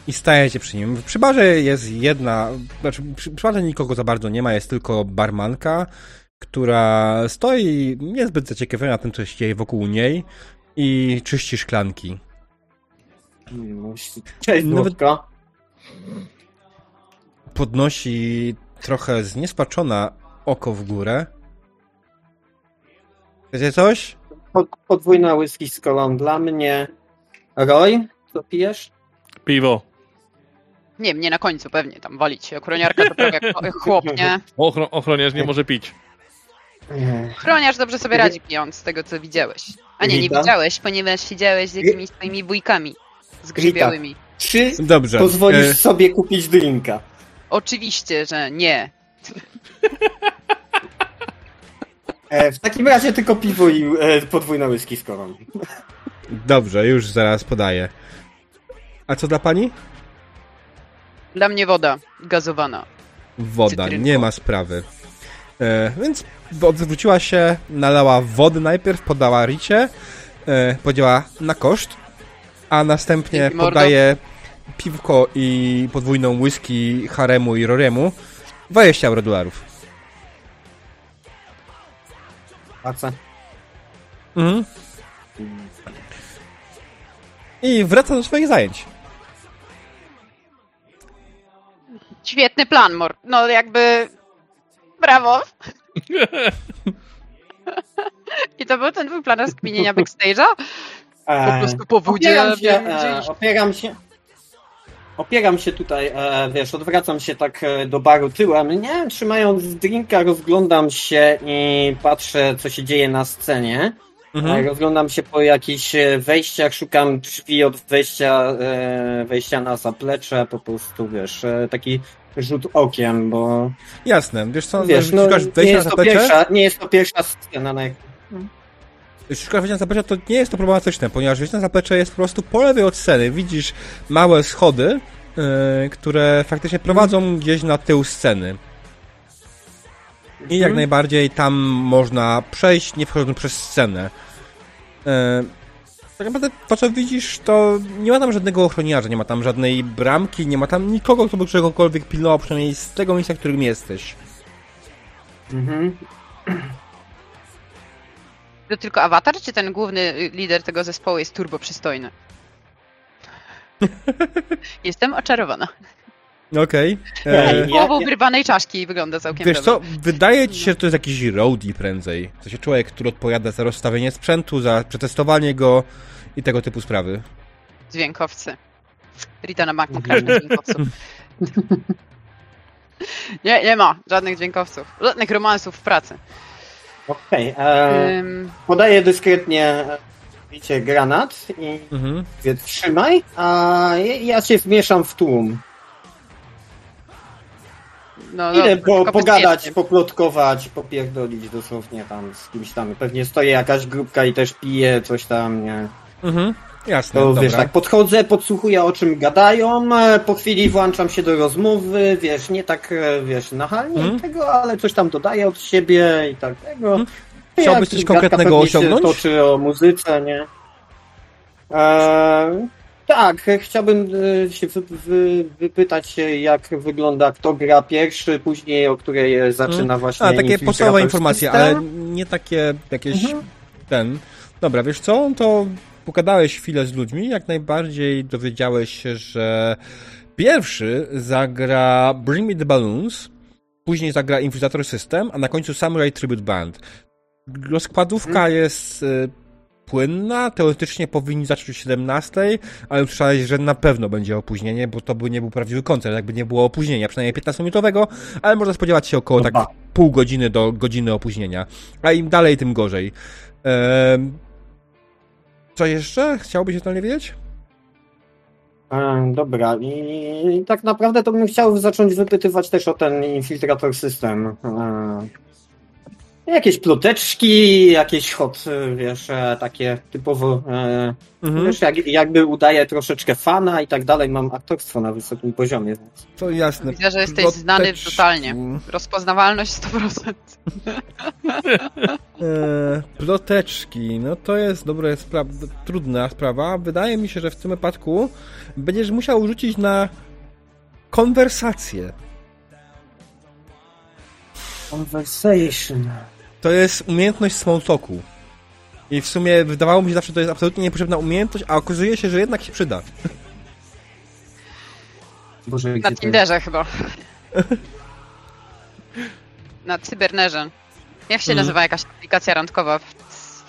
I stajecie przy nim. Przy barze jest jedna, znaczy przy, przy barze nikogo za bardzo nie ma, jest tylko barmanka, która stoi niezbyt zaciekawiona tym, co się dzieje wokół niej i czyści szklanki. Cześć, Nawet-. Podnosi trochę zniespaczona oko w górę. Wiecie coś? Pod, podwójna whisky z kolą dla mnie. Roy, co pijesz? Piwo. Nie, mnie na końcu pewnie tam walić. Ochroniarka to prawie jak chłop, nie? Ochro ochroniarz nie może pić. Ochroniarz dobrze sobie radzi pijąc z tego, co widziałeś. A nie, nie Rita? widziałeś, ponieważ siedziałeś z jakimiś swoimi bójkami. Z grzybiałymi. Czy Dobrze. pozwolisz e, sobie kupić drinka? Oczywiście, że nie. E, w takim razie tylko piwo i e, podwójna whisky z kolą. Dobrze, już zaraz podaję. A co dla pani? Dla mnie woda gazowana. Woda, Cytrynko. nie ma sprawy. E, więc odwróciła się, nalała wody najpierw, podała Ricie, e, podziała na koszt, a następnie Dzięki, mordo. podaje piwko i podwójną whisky Haremu i Roriemu 20 euro dolarów. Pace. Mhm. I wraca do swoich zajęć. Świetny plan, Mor. No jakby... Brawo. I to był ten twój plan rozkminienia backstage'a? Po E, prostu po wodzie opieram się, e, opieram się. Opieram się tutaj, e, wiesz, odwracam się tak e, do baru tyłem, nie? Trzymając drinka, rozglądam się i patrzę, co się dzieje na scenie. E, Mhm. Rozglądam się po jakichś e, wejściach, szukam drzwi od wejścia, e, wejścia na zaplecze, po prostu, wiesz, e, taki rzut okiem, bo Jasne, wiesz co, wiesz, no, szukasz nie wejścia na jest, to pierwsza, nie jest to pierwsza scena, na jak Jeśli szukasz wejścia na zaplecze, to nie jest to problematyczne, ponieważ wejście na zaplecze jest po prostu po lewej od sceny. Widzisz małe schody, yy, które faktycznie prowadzą gdzieś na tył sceny. I jak Mhm. najbardziej tam można przejść, nie wchodząc przez scenę. Yy, tak naprawdę to, co widzisz, to nie ma tam żadnego ochroniarza, nie ma tam żadnej bramki, nie ma tam nikogo, kto by czegokolwiek pilnował, przynajmniej z tego miejsca, w którym jesteś. Mhm. To tylko awatar, czy ten główny lider tego zespołu jest turbo przystojny? Jestem oczarowana. Okej. Ej, Ja- Połową ja- wyrwanej czaszki wygląda całkiem Wiesz dobrze. co, wydaje ci się, że to jest jakiś roadie prędzej. W sensie człowiek, który odpowiada za rozstawienie sprzętu, za przetestowanie go i tego typu sprawy. Dźwiękowcy. Rita na bank ma każdy dźwiękowców. Nie, nie ma żadnych dźwiękowców. Żadnych romansów w pracy. Okej, e, Ym, podaję dyskretnie e, wiecie, granat i Mhm. mówię, trzymaj, a ja- ja się wmieszam w tłum. No, Idę no, po, pogadać, poplotkować, popierdolić dosłownie tam z kimś tam. Pewnie stoi jakaś grupka i też pije coś tam, nie? Mhm. Jasne, To wiesz, tak podchodzę, podsłuchuję o czym gadają, e, po chwili włączam się do rozmowy, wiesz, nie tak, e, wiesz, nachalnie Mhm. tego, ale coś tam dodaję od siebie i tak tego. Mhm. Chciałbyś coś konkretnego osiągnąć? Się toczy o muzyce, nie? E, tak, chciałbym się wy, wy, wypytać jak wygląda, kto gra pierwszy, później o której zaczyna właśnie. Mhm. A, takie podstawowe informacje, ale nie takie jakieś Mhm. ten. Dobra, wiesz co? To pogadałeś chwilę z ludźmi, jak najbardziej dowiedziałeś się, że pierwszy zagra Bring Me the Balloons, później zagra Infiltrator System, a na końcu Samurai Tribute Band. Rozkładówka Mhm. jest y, płynna, teoretycznie powinni zacząć o 17, ale usłyszałeś, że na pewno będzie opóźnienie, bo to by nie był prawdziwy koncert, jakby nie było opóźnienia, przynajmniej 15-minutowego, ale można spodziewać się około tak Ba. pół godziny do godziny opóźnienia. A im dalej, tym gorzej. Ehm, co jeszcze? Chciałbyś o tym nie wiedzieć? E, dobra, i tak naprawdę to bym chciał zacząć wypytywać też o ten infiltrator system. Jakieś ploteczki, jakieś hot, e, wiesz, e, takie typowo, e, Mhm. wiesz, jak, jakby udaje troszeczkę fana i tak dalej. Mam aktorstwo na wysokim poziomie. Więc. To jasne. Widzę, że jesteś Ploteczki. znany totalnie. Rozpoznawalność 100%. Eee, ploteczki, no to jest dobra sprawa, trudna sprawa. Wydaje mi się, że w tym wypadku będziesz musiał rzucić na konwersację. Conversation. To jest umiejętność small talku. I w sumie wydawało mi się zawsze, że to jest absolutnie niepotrzebna umiejętność, a okazuje się, że jednak się przyda. Boże, Na Tinderze chyba. Na Cybernerze. Jak się Mhm. nazywa jakaś aplikacja randkowa w,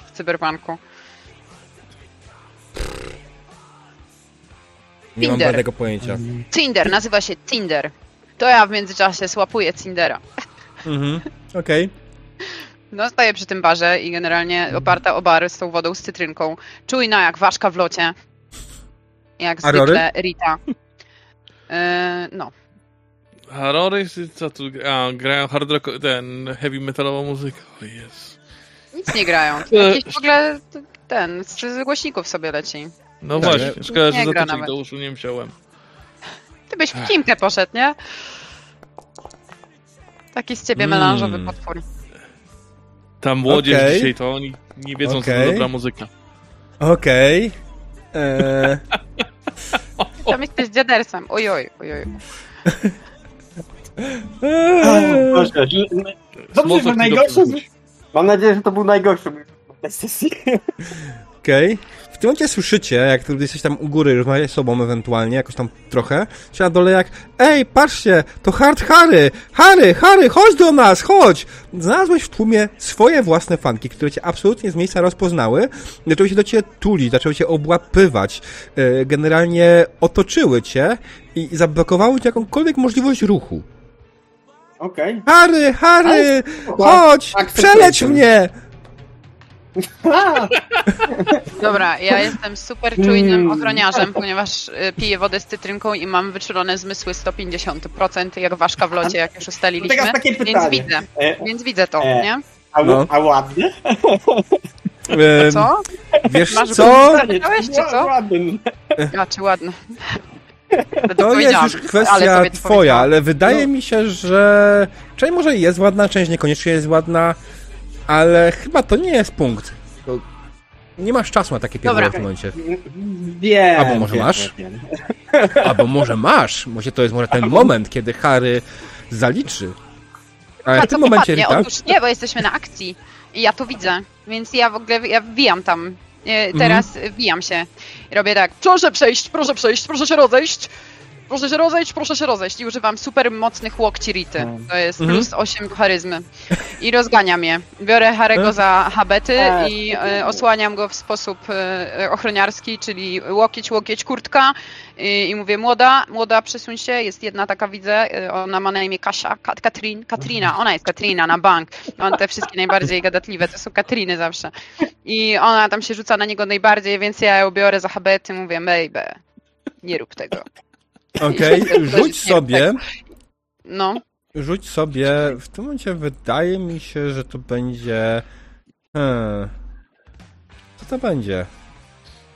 w Cyberpunku? Nie mam Tinder. żadnego pojęcia. Tinder, nazywa się Tinder. To ja w międzyczasie słapuję Tindera. Mhm, okej. No, stoję przy tym barze i generalnie oparta o bar z tą wodą z cytrynką. Czujna jak ważka w locie. Jak A zwykle Rita. Yy, no. Horrory? Co tu? A, grają hard rock, ten heavy metalową muzykę. O jest. Nic nie grają. To Jakiś w ogóle ten, z z głośników sobie leci. No Tak, właśnie, nie- szkoda, że nie gra zatyczek nawet. do uszu nie wziąłem. Ty byś w Kimkę poszedł, nie? Taki z ciebie Mm. melanżowy potwór. Ta młodzież Okej. dzisiaj to oni nie wiedzą, co Okej. to dobra muzyka. Okej. Eee, Tam jesteś dziadersem. Ojoj, ojoj. eee, Boże, Dobrze, że najgorszy. Mam nadzieję, że to był najgorszy tej sesji. Okej. W tym momencie słyszycie, jak jesteś tam u góry, rozmawiacie z sobą ewentualnie, jakoś tam trochę, czy na dole jak Ej, patrzcie, to Hard Harry! Harry, Harry, chodź do nas, chodź! Znalazłeś w tłumie swoje własne fanki, które cię absolutnie z miejsca rozpoznały, zaczęły się do ciebie tulić, zaczęły cię obłapywać, e, generalnie otoczyły cię i zablokowały ci jakąkolwiek możliwość ruchu. Okej. Harry, Harry, spoko. chodź, Tak, przeleć tak. mnie! Dobra, ja jestem super czujnym Mm. ochroniarzem, ponieważ y, piję wodę z cytrynką i mam wyczulone zmysły 150%, jak ważka w locie, jak już ustaliliśmy. teraz takie Więc widzę, E, więc widzę to, E. nie? a, No. a ładnie? Co? Wiesz Masz co? Zapytałeś, czy co? Ładny. A, czy ładno. To jest już kwestia twoja, ale wydaje mi się, że część może jest ładna, część niekoniecznie jest ładna, ale chyba to nie jest punkt. To nie masz czasu na takie pierdoły w tym momencie. Wiem. Albo może wiem, masz? wiem. Albo może masz, może to jest może ten moment, kiedy Harry zaliczy. Ale A w tym momencie? Rita, Otóż nie, bo jesteśmy na akcji i ja to widzę, więc ja w ogóle ja wbijam tam. E, Teraz wbijam się robię tak, proszę przejść, proszę przejść, proszę się rozejść, proszę się rozejść, proszę się rozejść i używam super mocnych łokci Rity. To jest Mhm. plus 8 do charyzmy. I rozganiam je. Biorę Harego za habety Tak. i e, osłaniam go w sposób e, ochroniarski, czyli łokieć, łokieć, kurtka i, i mówię, młoda, młoda, przesuń się, jest jedna taka, widzę, e, ona ma na imię Kasia, Kat, Katrin, Katrina, ona jest Katrina na bank. On te wszystkie najbardziej gadatliwe, to są Katriny zawsze. I ona tam się rzuca na niego najbardziej, więc ja ją biorę za habety, mówię, baby, nie rób tego. Okej, Nie rzuć sobie, No, rzuć sobie. W tym momencie wydaje mi się, że to będzie. Hmm. Co to będzie?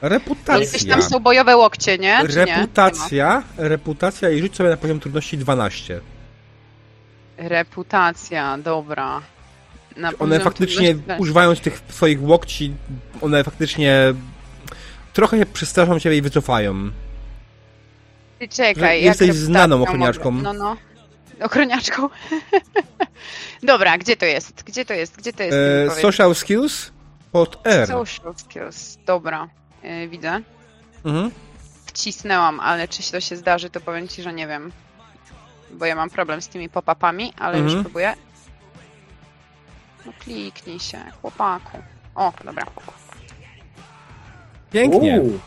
Reputacja. Jakieś tam są bojowe łokcie, nie? Czy nie? Reputacja, reputacja i rzuć sobie na poziom trudności 12. Nie ma. Reputacja, dobra. Na One faktycznie, trudności- używając tych swoich łokci, one faktycznie trochę się przestraszą ciebie i wycofają. Ty czekaj, jak jesteś znaną mogę- ochroniaczką. No, no. Ochroniaczką. Dobra, gdzie to jest? Gdzie to jest? Gdzie to jest? E, social skills pod R. Social skills. Dobra, e, widzę. Mhm. Wcisnęłam, ale czy to się zdarzy, to powiem ci, że nie wiem. Bo ja mam problem z tymi pop-upami, ale już Mhm. próbuję. No kliknij się, chłopaku. O, dobra. Pięknie. Uuu,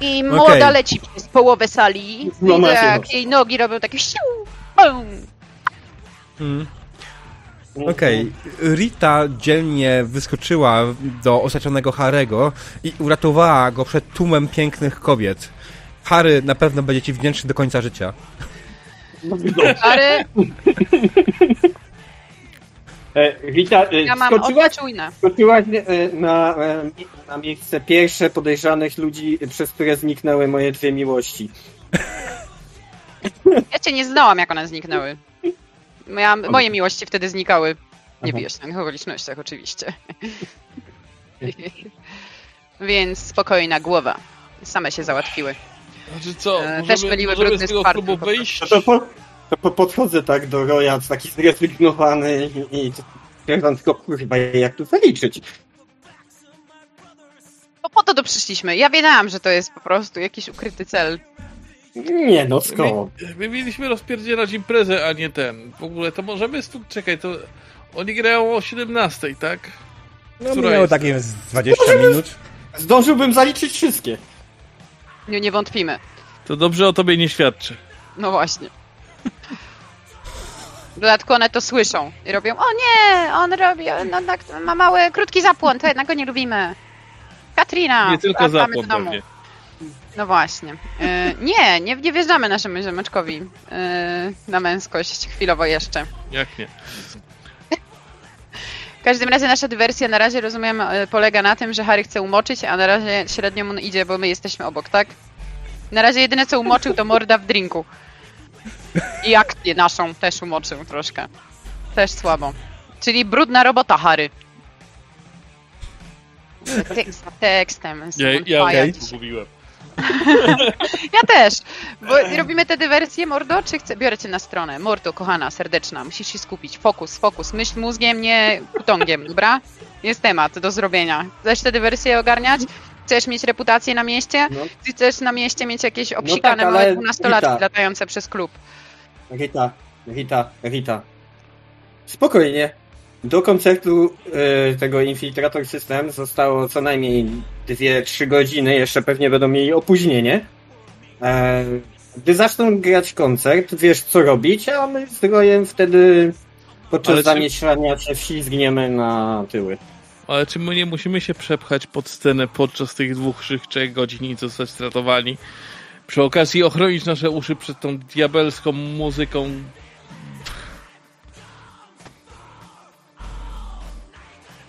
I młoda Okej. leci przez połowę sali. No, macie jak nos. jej nogi robią takie siu, bum. Mhm. Okej, Rita dzielnie wyskoczyła do osaczonego Harego i uratowała go przed tłumem pięknych kobiet. Harry na pewno będzie ci wdzięczny do końca życia. Stary, E, Rita, e, ja mam skoczyłaś, skoczyłaś e, na, e, na miejsce pierwsze podejrzanych ludzi, przez które zniknęły moje dwie miłości. Ja cię nie znałam, jak one zniknęły. Moja, moje miłości wtedy znikały. Nie Aha. wyjaśnionych okolicznościach, oczywiście. Więc spokojna głowa. Same się załatwiły. Znaczy co, możemy, też byliły możemy brudny z tego klubu wyjść? No to, po, to po, podchodzę tak do Roya, taki zrezygnowany i, stwierdzam tylko, kurwa, jak tu zaliczyć? No po to tu przyszliśmy. Ja wiedziałam, że to jest po prostu jakiś ukryty cel. Nie no, skąd? My, my mieliśmy rozpierdzielać imprezę, a nie ten. W ogóle to możemy... Stu... Czekaj, to... Oni grają o 17, tak? No Która minęło jest? takie z 20 minut. Zdążyłbym zaliczyć wszystkie. Nie, nie wątpimy. To dobrze o tobie nie świadczy. No właśnie. W dodatku one to słyszą i robią, o nie, on robi, no, tak, ma mały, krótki zapłon, to jednak go nie lubimy. Katrina, nie tylko zapłon do domu. pewnie. No właśnie. E, nie, nie, nie wjeżdżamy naszemu ziomeczkowi e, na męskość chwilowo jeszcze. Jak nie? W każdym razie nasza dywersja na razie, rozumiem, e, polega na tym, że Harry chce umoczyć, a na razie średnio mu idzie, bo my jesteśmy obok, tak? Na razie jedyne co umoczył to morda w drinku. I akcję naszą też umoczył troszkę. Też słabo. Czyli brudna robota, Harry. Tekst za tekstem. Ja, ja okay. Ja też, bo robimy tę dywersję, Mordo, czy chcę? Biorę cię na stronę. Mordo, kochana, serdeczna, musisz się skupić. Fokus, fokus. Myśl mózgiem, nie putongiem, dobra? Jest temat do zrobienia. Chcesz tę dywersję ogarniać? Chcesz mieć reputację na mieście? No. Chcesz na mieście mieć jakieś obsikane tak, ale małe dwunastolatki latające przez klub? Rita, Rita, Rita. Spokojnie. Do koncertu e, tego Infiltrator System zostało co najmniej 2-3 godziny, jeszcze pewnie będą mieli opóźnienie. E, gdy zaczną grać koncert, wiesz co robić, a my z Rojem wtedy podczas Ale czy- zamieszania się wślizgniemy na tyły. Ale czy my nie musimy się przepchać pod scenę podczas tych dwóch, trzech godzin i zostać stratowani? Przy okazji ochronić nasze uszy przed tą diabelską muzyką.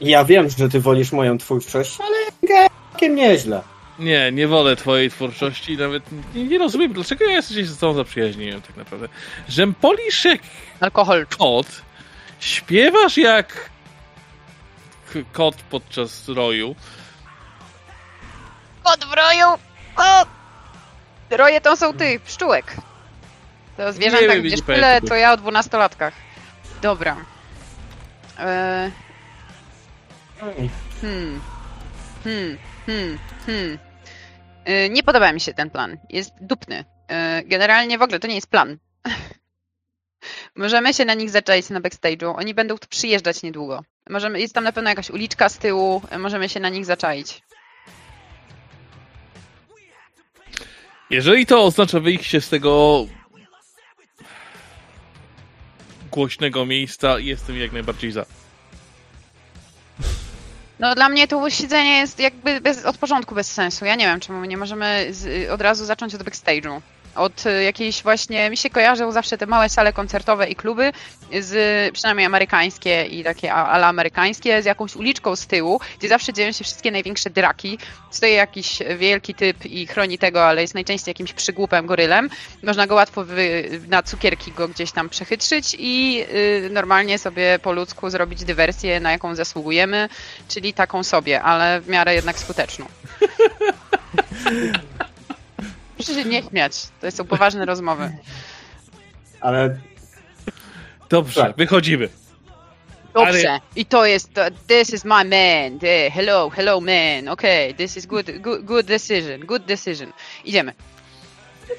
Ja wiem, że ty wolisz moją twórczość, ale całkiem nieźle. Nie, nie wolę twojej twórczości, nawet nie, nie rozumiem, dlaczego ja się z tobą zaprzyjaźniłem tak naprawdę. Żem poliszek Alkohol. kot, śpiewasz jak kot podczas roju. Kot w roju! Kot! Roje to są tych, pszczółek. To zwierzęta, wiem, gdzieś tyle, to ja o dwunastolatkach. Dobra. E, Hmm. Hmm. Hmm. Hmm. Y, Nie podoba mi się ten plan. Jest dupny. Y, Generalnie w ogóle to nie jest plan. Możemy się na nich zaczaić na backstage'u. Oni będą tu przyjeżdżać niedługo. Możemy, jest tam na pewno jakaś uliczka z tyłu. y, Możemy się na nich zaczaić. Jeżeli to oznacza wyjście z tego głośnego miejsca, jestem jak najbardziej za. No dla mnie to siedzenie jest jakby bez, od początku bez sensu. Ja nie wiem, czemu nie możemy z, od razu zacząć od backstage'u. Od y, jakiejś właśnie, mi się kojarzą zawsze te małe sale koncertowe i kluby, z, przynajmniej amerykańskie i takie a- ale amerykańskie, z jakąś uliczką z tyłu, gdzie zawsze dzieją się wszystkie największe draki. Stoi jakiś wielki typ i chroni tego, ale jest najczęściej jakimś przygłupem, gorylem. Można go łatwo wy, na cukierki go gdzieś tam przechytrzyć i y, normalnie sobie po ludzku zrobić dywersję, na jaką zasługujemy, czyli taką sobie, ale w miarę jednak skuteczną. Proszę się nie śmiać, to są poważne rozmowy. Ale Dobrze, Tak. wychodzimy. Dobrze. I to jest, to, this is my man. Hello, hello man. Okay, this is good, good, good decision, good decision. Idziemy.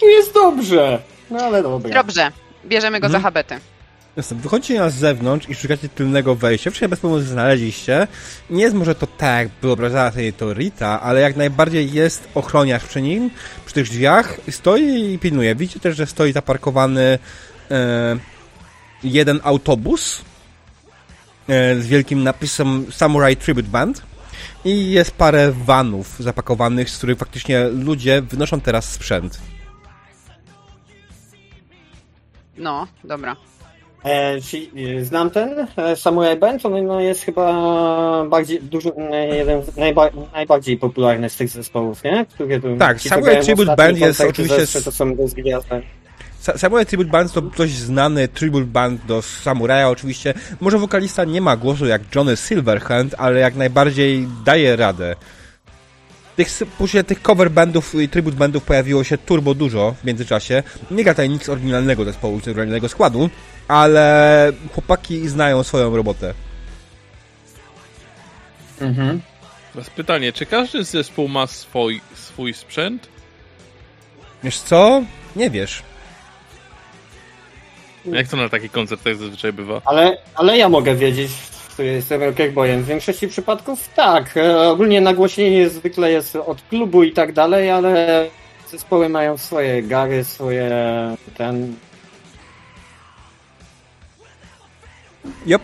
tu jest dobrze. No ale dobra. Dobrze. Bierzemy go za Mhm. habety. Wychodzicie na zewnątrz i szukacie tylnego wejścia. Wszystkie bez problemu znaleźliście. Nie jest może to tak, wyobrażała sobie to Rita, ale jak najbardziej jest ochroniarz przy nim, przy tych drzwiach, stoi i pilnuje. Widzicie też, że stoi zaparkowany e, jeden autobus e, z wielkim napisem Samurai Tribute Band i jest parę vanów zapakowanych, z których faktycznie ludzie wynoszą teraz sprzęt. No, dobra. E, e, znam ten e, Samurai Band, on no, jest chyba bardziej, dużo, jeden z najba, najbardziej popularny z tych zespołów, nie? Które tu Tak, Samurai Tribute Band jest oczywiście z- To są Samurai Tribute Band to dość znany tribute band do Samuraja oczywiście. Może wokalista nie ma głosu jak Johnny Silverhand, ale jak najbardziej daje radę. Tych, później tych cover bandów i tribute bandów pojawiło się turbo dużo w międzyczasie. Nie gra tutaj nic oryginalnego zespołu, czy oryginalnego składu, ale chłopaki znają swoją robotę. Mhm. Teraz pytanie, czy każdy zespół ma swój, swój sprzęt? Wiesz co? Nie wiesz. Jak to na takich koncertach zazwyczaj bywa? Ale, ale ja mogę wiedzieć, który jestem rockerboyem. W większości przypadków tak. E, Ogólnie nagłośnienie zwykle jest od klubu i tak dalej, ale zespoły mają swoje gary, swoje ten... Yep.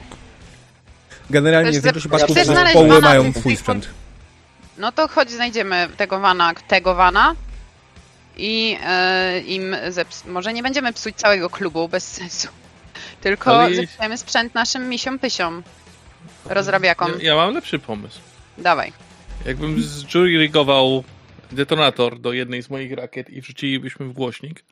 Generalnie Też w większości chcesz przypadków zespoły mają swój sprzęt. No to chodź, znajdziemy tego wana, tego wana i e, im zeps- może nie będziemy psuć całego klubu, bez sensu. Tylko Ale zepsujemy sprzęt naszym misiom pysiom. Rozrabiakom. Ja, ja mam lepszy pomysł. Dawaj. Jakbym zjurygował detonator do jednej z moich rakiet i wrzucilibyśmy w głośnik,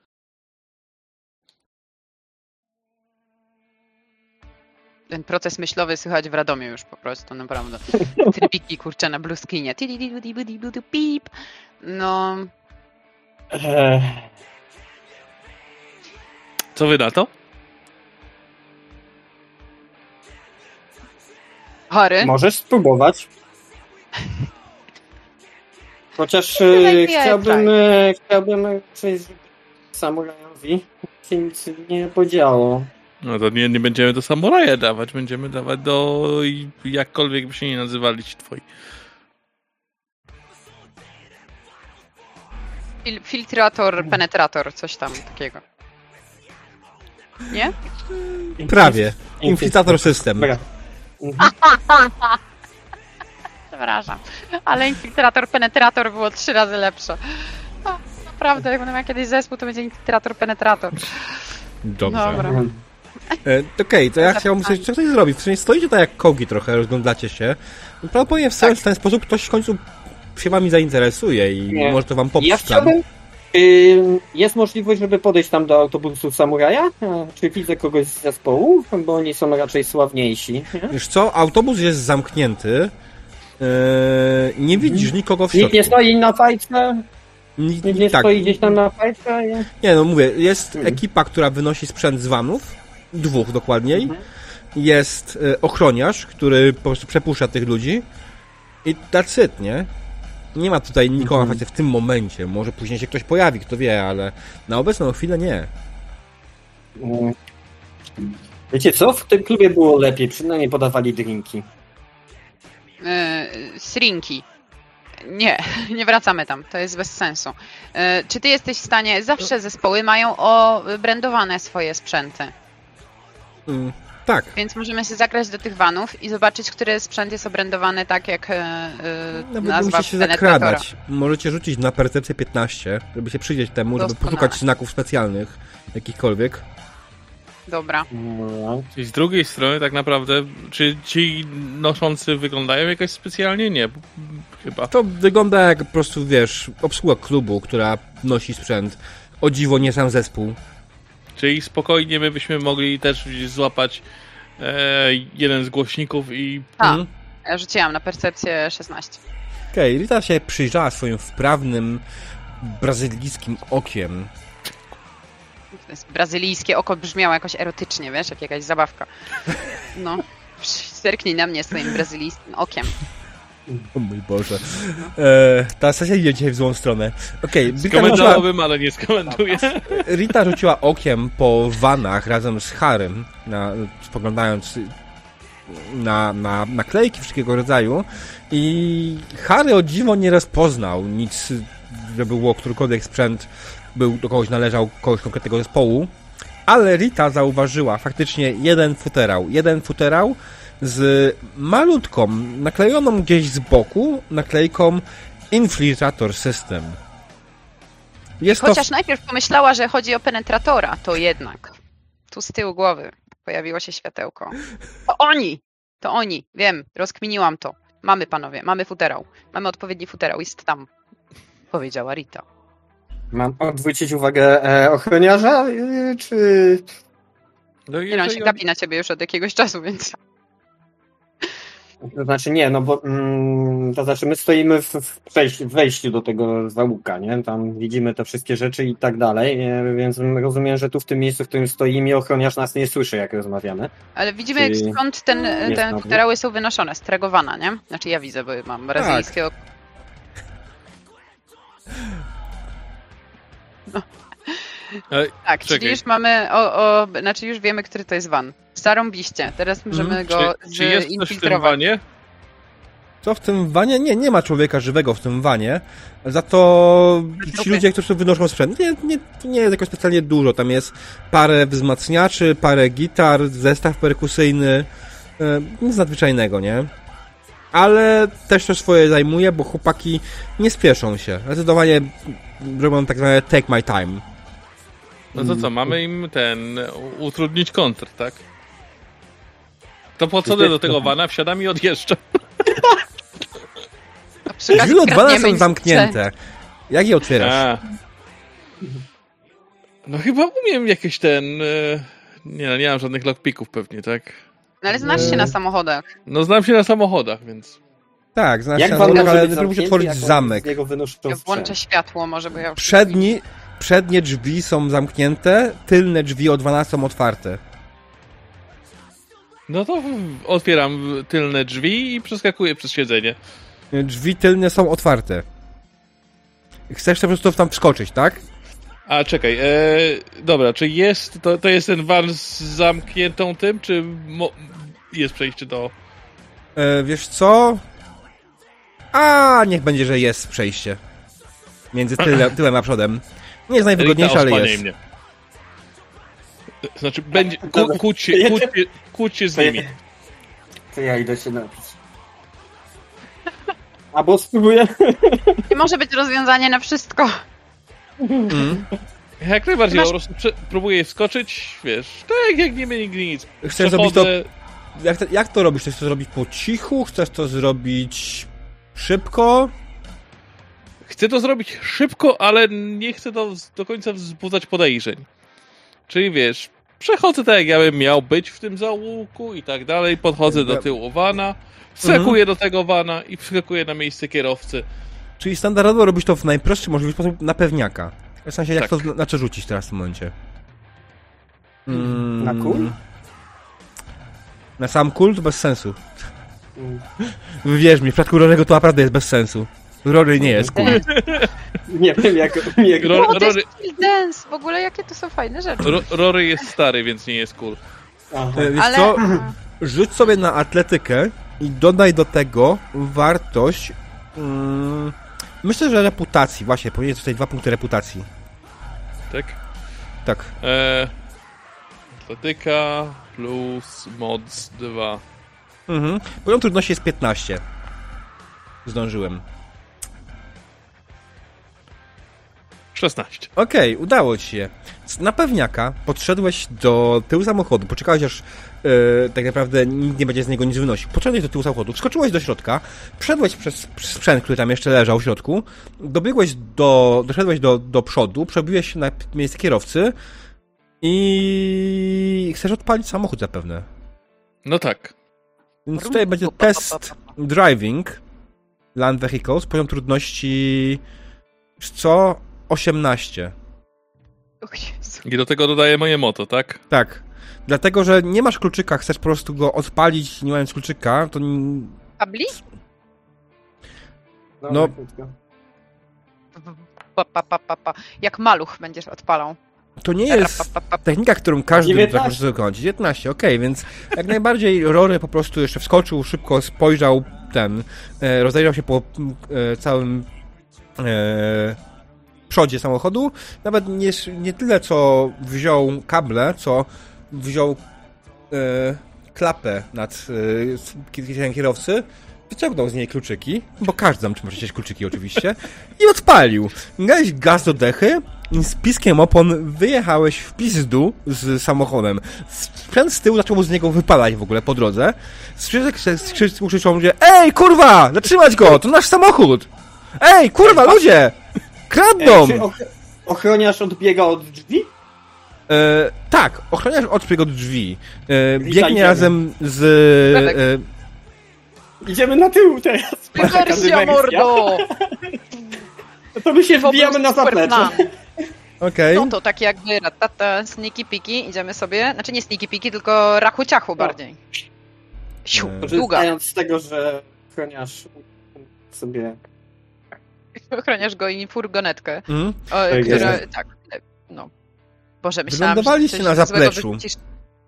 Ten proces myślowy słychać w Radomiu już po prostu, naprawdę. Trybiki kurcze na blueskinie. Pip. No, E, co wy na to? Harry. możesz spróbować. Chociaż e, chciałbym, e, chciałbym coś samurajowi się nic nie podziało. No to nie, nie będziemy do samuraja dawać, będziemy dawać do jakkolwiek by się nie nazywali ci twoi. Fil- filtrator, penetrator, coś tam takiego. Nie? Prawie. Infiltrator system. Przepraszam. Ale infiltrator, penetrator było trzy razy lepsze. A, Naprawdę, jak będę miał kiedyś zespół, to będzie infiltrator, penetrator. Dobrze. Dobra. Mhm. E, Okej, to ja chciałbym coś, coś zrobić. W sensie stoicie tak jak kogi trochę, rozglądacie się. Prawdopodobnie w Tak. w ten sposób ktoś w końcu się wami zainteresuje i Nie. może to wam popsuć Ja chciałbym. y, Jest możliwość, żeby podejść tam do autobusu samuraja? E, Czy widzę kogoś z zespołu? Bo oni są raczej sławniejsi. nie? Wiesz co, autobus jest zamknięty. E, nie widzisz nikogo w Nikt środku. nie stoi na fajce? Nikt- Nikt nie tak, stoi gdzieś tam na fajce? Nie? nie no mówię, jest Hmm. ekipa, która wynosi sprzęt z vanów, dwóch dokładniej. Mhm. Jest e, ochroniarz, który po prostu przepuszcza tych ludzi. I that's it, nie? Nie ma tutaj nikogo Mhm. w tym momencie. Może później się ktoś pojawi, kto wie, ale na obecną chwilę nie. Mm. Wiecie co? W tym klubie było lepiej, przynajmniej podawali drinki. Yy, Srinki. Nie, nie wracamy tam, to jest bez sensu. Yy, czy ty jesteś w stanie, zawsze zespoły mają obrandowane swoje sprzęty. Mm. Tak. Więc możemy się zagrać do tych vanów i zobaczyć, który sprzęt jest obrędowany tak, jak e, Nawet nazwa musicie się zakradać. Możecie rzucić na percepcję 15, żeby się przyjrzeć temu, żeby Doskonale. poszukać znaków specjalnych, jakichkolwiek. Dobra. No, I z drugiej strony tak naprawdę, czy ci noszący wyglądają jakoś specjalnie? Nie, chyba. To wygląda jak po prostu, wiesz, obsługa klubu, która nosi sprzęt. O dziwo, nie sam zespół. Czyli spokojnie my byśmy mogli też złapać e, jeden z głośników i A, Mhm. ja rzuciłam na percepcję 16. Okej, Rita się przyjrzała swoim wprawnym, brazylijskim okiem. To jest brazylijskie oko brzmiało jakoś erotycznie, wiesz, jak jakaś zabawka. No. Zerknij na mnie swoim brazylijskim okiem. O mój Boże. E, ta sesja idzie dzisiaj w złą stronę. Okej, rzuciła, skomentowałbym, ale nie skomentuję. Rita rzuciła okiem po vanach razem z Harem, na, spoglądając na, na naklejki wszystkiego rodzaju i Harry o dziwo nie rozpoznał nic, że było którykolwiek sprzęt był do kogoś należał, kogoś konkretnego zespołu, ale Rita zauważyła faktycznie jeden futerał, jeden futerał z malutką, naklejoną gdzieś z boku, naklejką Infiltrator System. Jest to Chociaż najpierw pomyślała, że chodzi o penetratora, to jednak. Tu z tyłu głowy pojawiło się światełko. To oni! To oni! Wiem, rozkminiłam to. Mamy panowie, mamy futerał. Mamy odpowiedni futerał, jest tam. Powiedziała Rita. Mam odwrócić uwagę e, ochroniarza, e, czy... No Nie no, on się gapi na ciebie już od jakiegoś czasu, więc... To znaczy nie, no bo mm, to znaczy my stoimy w, w, przejściu, w wejściu do tego załuka, nie? Tam widzimy te wszystkie rzeczy i tak dalej, nie? więc rozumiem, że tu w tym miejscu, w którym stoimy, ochroniarz nas nie słyszy, jak rozmawiamy. Ale widzimy, Czyli skąd ten, te futerały są wynoszone, z Tregowana, nie? Znaczy ja widzę, bo mam brazylijskie oko. E, Tak, Czekaj. czyli już mamy, o, o, znaczy już wiemy, który to jest van. Zarąbiście, teraz możemy Mhm. go Czy, czy jest coś w tym wanie? Co w tym wanie? Nie, nie ma człowieka żywego w tym wanie. Za to ci ludzie, którzy wynoszą sprzęt, nie, nie, nie jest jakoś specjalnie dużo. Tam jest parę wzmacniaczy, parę gitar, zestaw perkusyjny. E, nic nadzwyczajnego, nie? Ale też to swoje zajmuje, bo chłopaki nie spieszą się. Zdecydowanie robią tak zwane take my time. No to co, mamy im ten, utrudnić kontr, tak? To podchodzę do tego wana, wsiadam i odjeżdżam. Drzwi od wana są zamknięte. Jak je otwierasz? A. No chyba umiem jakieś ten... e, Nie no, nie mam żadnych lockpicków pewnie, tak? No ale znasz się na samochodach. No znam się na samochodach, więc... Tak, znaczy, Jak ale pan może być próbujcie zamknięty, otworzyć zamek. z niego wynoszą Ja włączę światło może, bo ja już... Przedni, przednie drzwi są zamknięte, tylne drzwi od 12 są otwarte. No to otwieram tylne drzwi i przeskakuję przez siedzenie. Drzwi tylne są otwarte. Chcesz po prostu tam wskoczyć, tak? A czekaj, e, dobra, czy jest, to, to jest ten van z zamkniętą tym, czy jest przejście do... E, wiesz co? A, niech będzie, że jest przejście. Między tyle, tyłem a przodem. Nie jest najwygodniejsze, Rita, ale jest. mnie. Znaczy, będzie, ku, kłóć, się, kłóć, się, kłóć się z nimi. To ja idę się napić. Albo spróbuję... Nie może być rozwiązanie na wszystko. Mm. Jak najbardziej, Masz- po prostu próbuję wskoczyć, wiesz, tak jak nie będzie nigdy nic. Chcesz zrobić to... Przechodzę, Jak, to... jak to robisz? Chcesz to zrobić po cichu? Chcesz to zrobić szybko? Chcę to zrobić szybko, ale nie chcę do, do końca wzbudzać podejrzeń. Czyli wiesz, przechodzę tak jak ja bym miał być w tym załuku i tak dalej, podchodzę do tyłu wana, wskakuję do tego wana i wskakuję na miejsce kierowcy. Czyli standardowo robisz to w najprostszy możliwy sposób na pewniaka. W sensie, jak Tak. to zna- znaczy rzucić teraz w tym momencie? Mm. Na kul? Na sam kult bez sensu. Wierz mi, w przypadku Rorego to naprawdę jest bez sensu. Rory nie jest cool. Nie wiem jak... jak... Rory, jest Chill Dance! W ogóle jakie to są fajne rzeczy. Ro, Rory jest stary, więc nie jest cool. Aha. E, Wiesz Ale... co? Rzuć sobie na atletykę i dodaj do tego wartość. Mm, myślę, że reputacji. Właśnie, powinien tutaj dwa punkty reputacji. Tak? Tak. E, Atletyka plus mods 2. Mhm. Poziom trudności jest 15. Zdążyłem. 16. Okej, udało ci się. Na pewniaka podszedłeś do tyłu samochodu, poczekałeś aż e, tak naprawdę nikt nie będzie z niego nic wynosił. Podszedłeś do tyłu samochodu, wskoczyłeś do środka, przeszedłeś przez sprzęt, który tam jeszcze leżał w środku, dobiegłeś do, doszedłeś do, do przodu, przebiłeś się na miejsce kierowcy i chcesz odpalić samochód zapewne. No tak. Więc tutaj będzie test driving land vehicles, poziom trudności co? 18. O Jezu. I do tego dodaję moje moto, tak? Tak. Dlatego, że nie masz kluczyka, chcesz po prostu go odpalić nie mając kluczyka, to n- Kabli? No. krótko. Pa, pa, pa, pa, pa. Jak maluch będziesz odpalał. to nie jest technika, którą każdy 19. może dokończyć. 19, okej, więc jak najbardziej Rory po prostu jeszcze wskoczył, szybko spojrzał ten, e, rozejrzał się po e, całym e, przodzie samochodu. Nawet nie, nie tyle, co wziął kable, co wziął e, klapę nad e, kierowcy, wyciągnął z niej kluczyki, bo każdy tam może chcieć kluczyki oczywiście, i odpalił. Dałeś gaz do dechy i z piskiem opon wyjechałeś w pizdu z samochodem. Sprzęt z tyłu zaczął z niego wypalać w ogóle po drodze. Skrzyżek krzyczał ludzie, ej kurwa, zatrzymać go, to nasz samochód! Ej kurwa, ludzie! Kradną! Och- ochroniarz odbiega od drzwi? E, tak, ochroniarz odbiegł od drzwi. E, biegnie razem z... E, Idziemy na tył teraz. Wasza Wersja kadywersja. mordo! To my się wbijamy na zaplecze. Okej. No to tak jakby ratata, sneaky piki, idziemy sobie, znaczy nie sneaky piki, tylko rachu ciachu bardziej. Siu, E, długa. Z tego, że ochroniarz sobie... Ochroniasz go i furgonetkę, Mhm. o, Tak która, jest. tak, e, no. Boże, myślałam, że Wylądowaliście coś na zapleczu.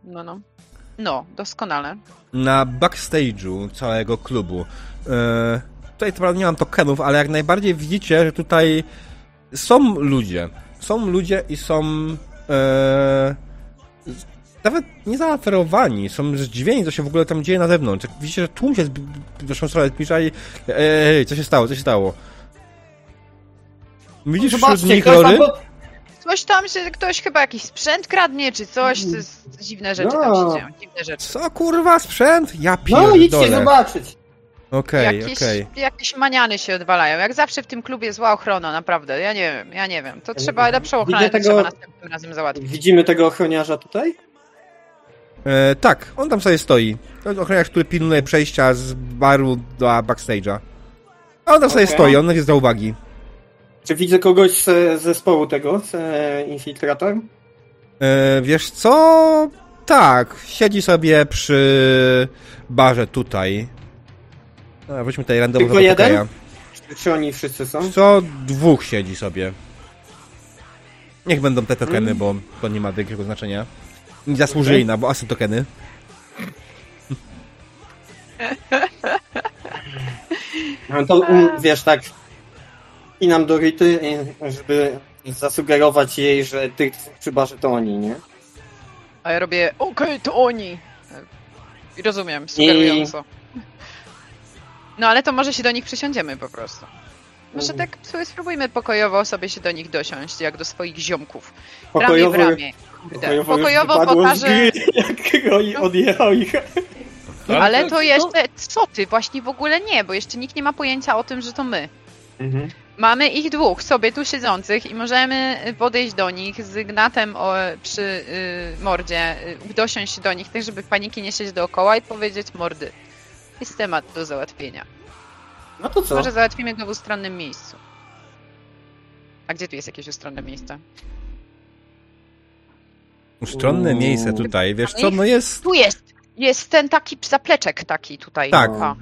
No, no. No, doskonale. na backstage'u całego klubu. E, tutaj to prawda nie mam tokenów, ale jak najbardziej widzicie, że tutaj są ludzie. Są ludzie i są e, z- nawet nie zaaferowani, są zdziwieni, co się w ogóle tam dzieje na zewnątrz. Jak widzicie, że tłum się w stronę zbliża i ej, ej, co się stało, co się stało? Widzisz wśród nich Rory? Coś tam się, ktoś chyba jakiś sprzęt kradnie, czy coś, to jest, dziwne rzeczy tam się No. dzieją, dziwne rzeczy. Co kurwa, sprzęt? Ja No idźcie pierdolę. zobaczyć. Okej, jakieś, okej. jakieś maniany się odwalają. Jak zawsze w tym klubie zła ochrona, naprawdę. Ja nie wiem, ja nie wiem. To trzeba lepszą ochronę tego- trzeba następnym razem załatwić. Widzimy tego ochroniarza tutaj? E, tak, on tam sobie stoi. To jest ochroniarz, który pilnuje przejścia z baru do backstage'a. A on tam sobie Okej. stoi, on jest za uwagi. Czy widzę kogoś z zespołu tego, z e, Infiltrator? E, wiesz co? Tak, siedzi sobie przy barze tutaj. A, weźmy tutaj randomowego Tylko jeden? pokoja. Czy, czy oni wszyscy są? Co? Dwóch siedzi sobie. Niech będą te tokeny, Mm. bo to nie ma większego znaczenia. Nie zasłużyli na, bo asy tokeny. No to um, wiesz, tak nam do Rity, i żeby zasugerować jej, że tych przy barze to oni, nie? A ja robię, okej, to oni. I rozumiem, sugerująco. No ale to może się do nich przysiądziemy po prostu. Może Mhm. tak sobie spróbujmy pokojowo sobie się do nich dosiąść, jak do swoich ziomków. Pokojowo, Ramię w ramię. Pokojowo, Pokojowo pokażę... gry, jak Roy odjechał ich. Ale to jeszcze, co ty, właśnie w ogóle nie, bo jeszcze nikt nie ma pojęcia o tym, że to my. Mhm. Mamy ich dwóch sobie tu siedzących i możemy podejść do nich z gnatem o, przy y, mordzie, y, dosiąść do nich, tak żeby paniki nie siedzieć dookoła i powiedzieć mordy. Jest temat do załatwienia. No to co? Może załatwimy go w ustronnym miejscu. A gdzie tu jest jakieś ustronne miejsce? Ustronne Uuu. miejsce tutaj, wiesz co, no jest... Tu jest! Jest ten taki zapleczek taki tutaj. Tak. A.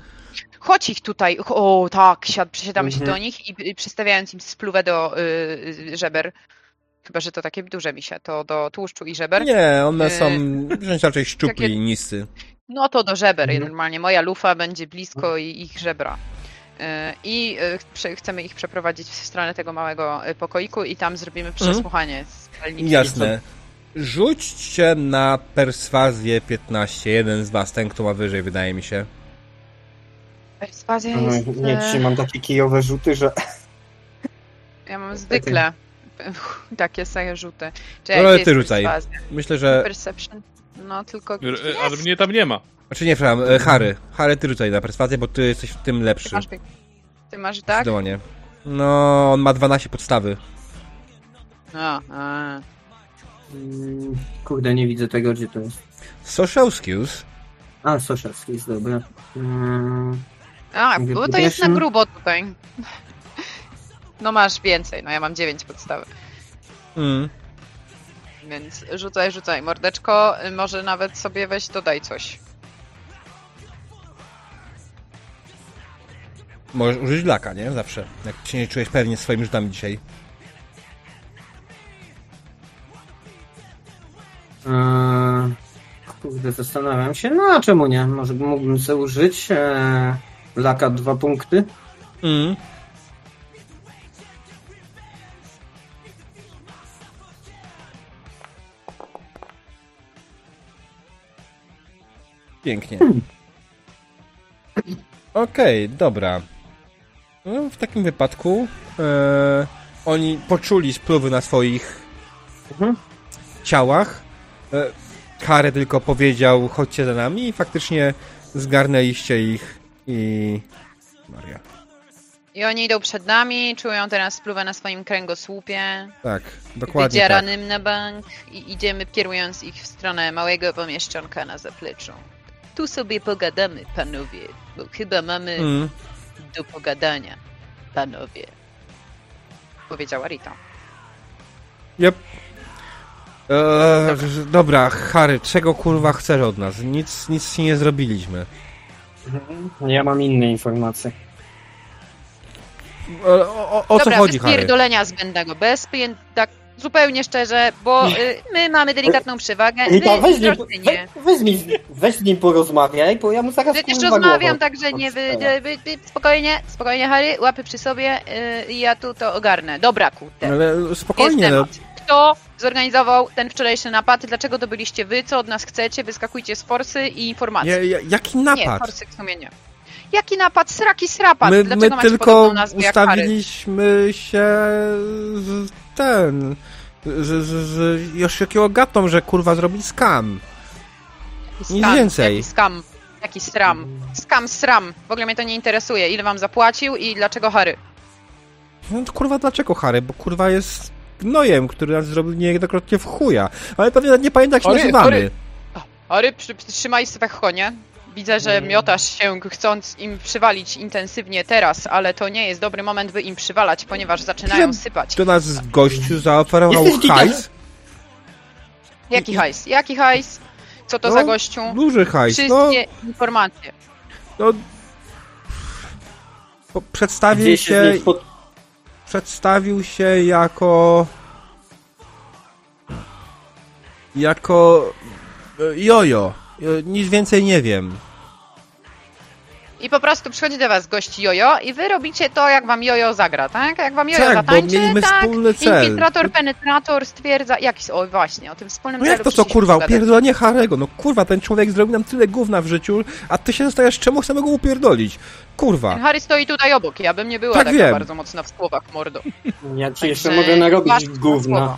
Chodź ich tutaj. O, tak, siad, przesiadamy się Mhm. do nich i, i przystawiając im spluwę do y, y, żeber. Chyba, że to takie duże misie, to do tłuszczu i żeber. Nie, one E, są wręcz raczej szczupli takie- i niscy. No to do żeber. Mhm. Normalnie moja lufa będzie blisko i ich żebra. Y, I y, chcemy ich przeprowadzić w stronę tego małego y, pokoiku i tam zrobimy przesłuchanie z palnikiem. Jasne. Rzućcie na perswazję 15. Jeden z was, ten kto ma wyżej, wydaje mi się. Perswazja No, jest... nie, e, dzisiaj mam takie kijowe rzuty, że... Ja mam zwykle takie saje rzuty. No, Czekaj, ale ty jest rzucaj. perswazja? Myślę, że... Perception. No tylko... R- Ale mnie tam nie ma. Znaczy nie, przepraszam, e, Harry. Harry, ty rzucaj na perswazję, bo ty jesteś w tym Ty lepszy. masz, ty masz tak? Zdecydowanie. No, on ma 12 podstawy. A, a. Mm, Kurde, nie widzę tego, gdzie to jest. Social skills. A, social skills, dobra. Mm, A, bo to jest na grubo tutaj. No masz więcej, no ja mam 9 podstawy. Mm. Więc rzucaj, rzucaj. Mordeczko, może nawet sobie weź, dodaj coś. Możesz użyć laka, nie? Zawsze. Jak się nie czujesz pewnie swoimi rzutami dzisiaj. Eee, kurde, zastanawiam się. No a czemu nie? Może mógłbym sobie użyć eee, laka dwa punkty. Mm. Pięknie. Okej, dobra. No, w takim wypadku e, oni poczuli spluwy na swoich Mhm. ciałach. E, Kary tylko powiedział, chodźcie za nami i faktycznie zgarnęliście ich i... Maria. I oni idą przed nami, czują teraz spluwę na swoim kręgosłupie. Tak, dokładnie tak. Wydzieranym na bank i idziemy kierując ich w stronę małego pomieszczonka na zapleczu. Tu sobie pogadamy, panowie, bo chyba mamy Mm. do pogadania, panowie. Powiedziała Rita. Yep. Eee, dobra, Harry, czego kurwa chcesz od nas? Nic, nic ci nie zrobiliśmy. Ja mam inne informacje. E, O, o, o co Dobra, chodzi, bez pierdolenia zbędnego, bez tak zupełnie szczerze, bo y, my mamy delikatną przewagę, Rita, weź, nim, we, nie. weź, nim, weź z nim porozmawiaj, bo ja mu zaraz Przecież rozmawiam, także nie wy, wy, wy, spokojnie, spokojnie Harry, łapy przy sobie y, i ja tu to ogarnę. Dobra, kurde. Ale spokojnie, Jest no. Kto zorganizował ten wczorajszy napad? Dlaczego to byliście wy? Co od nas chcecie? Wyskakujcie z forsy i informacje. Nie, ja- jaki Nie, napad? forsy w sumie nie. Jaki napad? Sraki srapat. My, Dlaczego my macie tylko ustawiliśmy się z ten... Z, z, z Yoshikiego Gatą, że kurwa zrobi skam. Nic więcej. Jaki skam? Jaki stram? Skam, sram. W ogóle mnie to nie interesuje. Ile wam zapłacił i dlaczego Harry? No kurwa dlaczego Harry? Bo kurwa jest gnojem, który nas zrobił niejednokrotnie w chuja. Ale pewnie nie pamięta jak się Harry, nazywamy. Harry. Harry, przy, trzymaj swech konie. Widzę, że Mm. miotasz się, chcąc im przywalić intensywnie teraz, ale to nie jest dobry moment, by im przywalać, ponieważ zaczynają Że- sypać. To nas gościu zaoferował hajs. Jaki hajs? Jaki hajs? Co to No, za gościu? Duży hajs. No, Wszystkie informacje. no, po- przedstawił Gdzieś się spot... przedstawił się jako jako e, jojo. E, Nic więcej nie wiem. I po prostu przychodzi do was gość jojo i wy robicie to, jak wam jojo zagra, tak? Jak wam jojo Tak, bo zatańczy, mieliśmy tak? wspólny cel. Infiltrator, penetrator stwierdza... Jaki... O, właśnie, o tym wspólnym No celu jak to co kurwa, upierdolenie Harego. No kurwa, ten człowiek zrobił nam tyle gówna w życiu, a ty się zastanawiasz, czemu chcemy go upierdolić. Kurwa. Ten Harry stoi tutaj obok, ja bym nie była Tak taka wiem. bardzo mocna w słowach, mordo. Ja ci jeszcze mogę narobić gówna. słowa.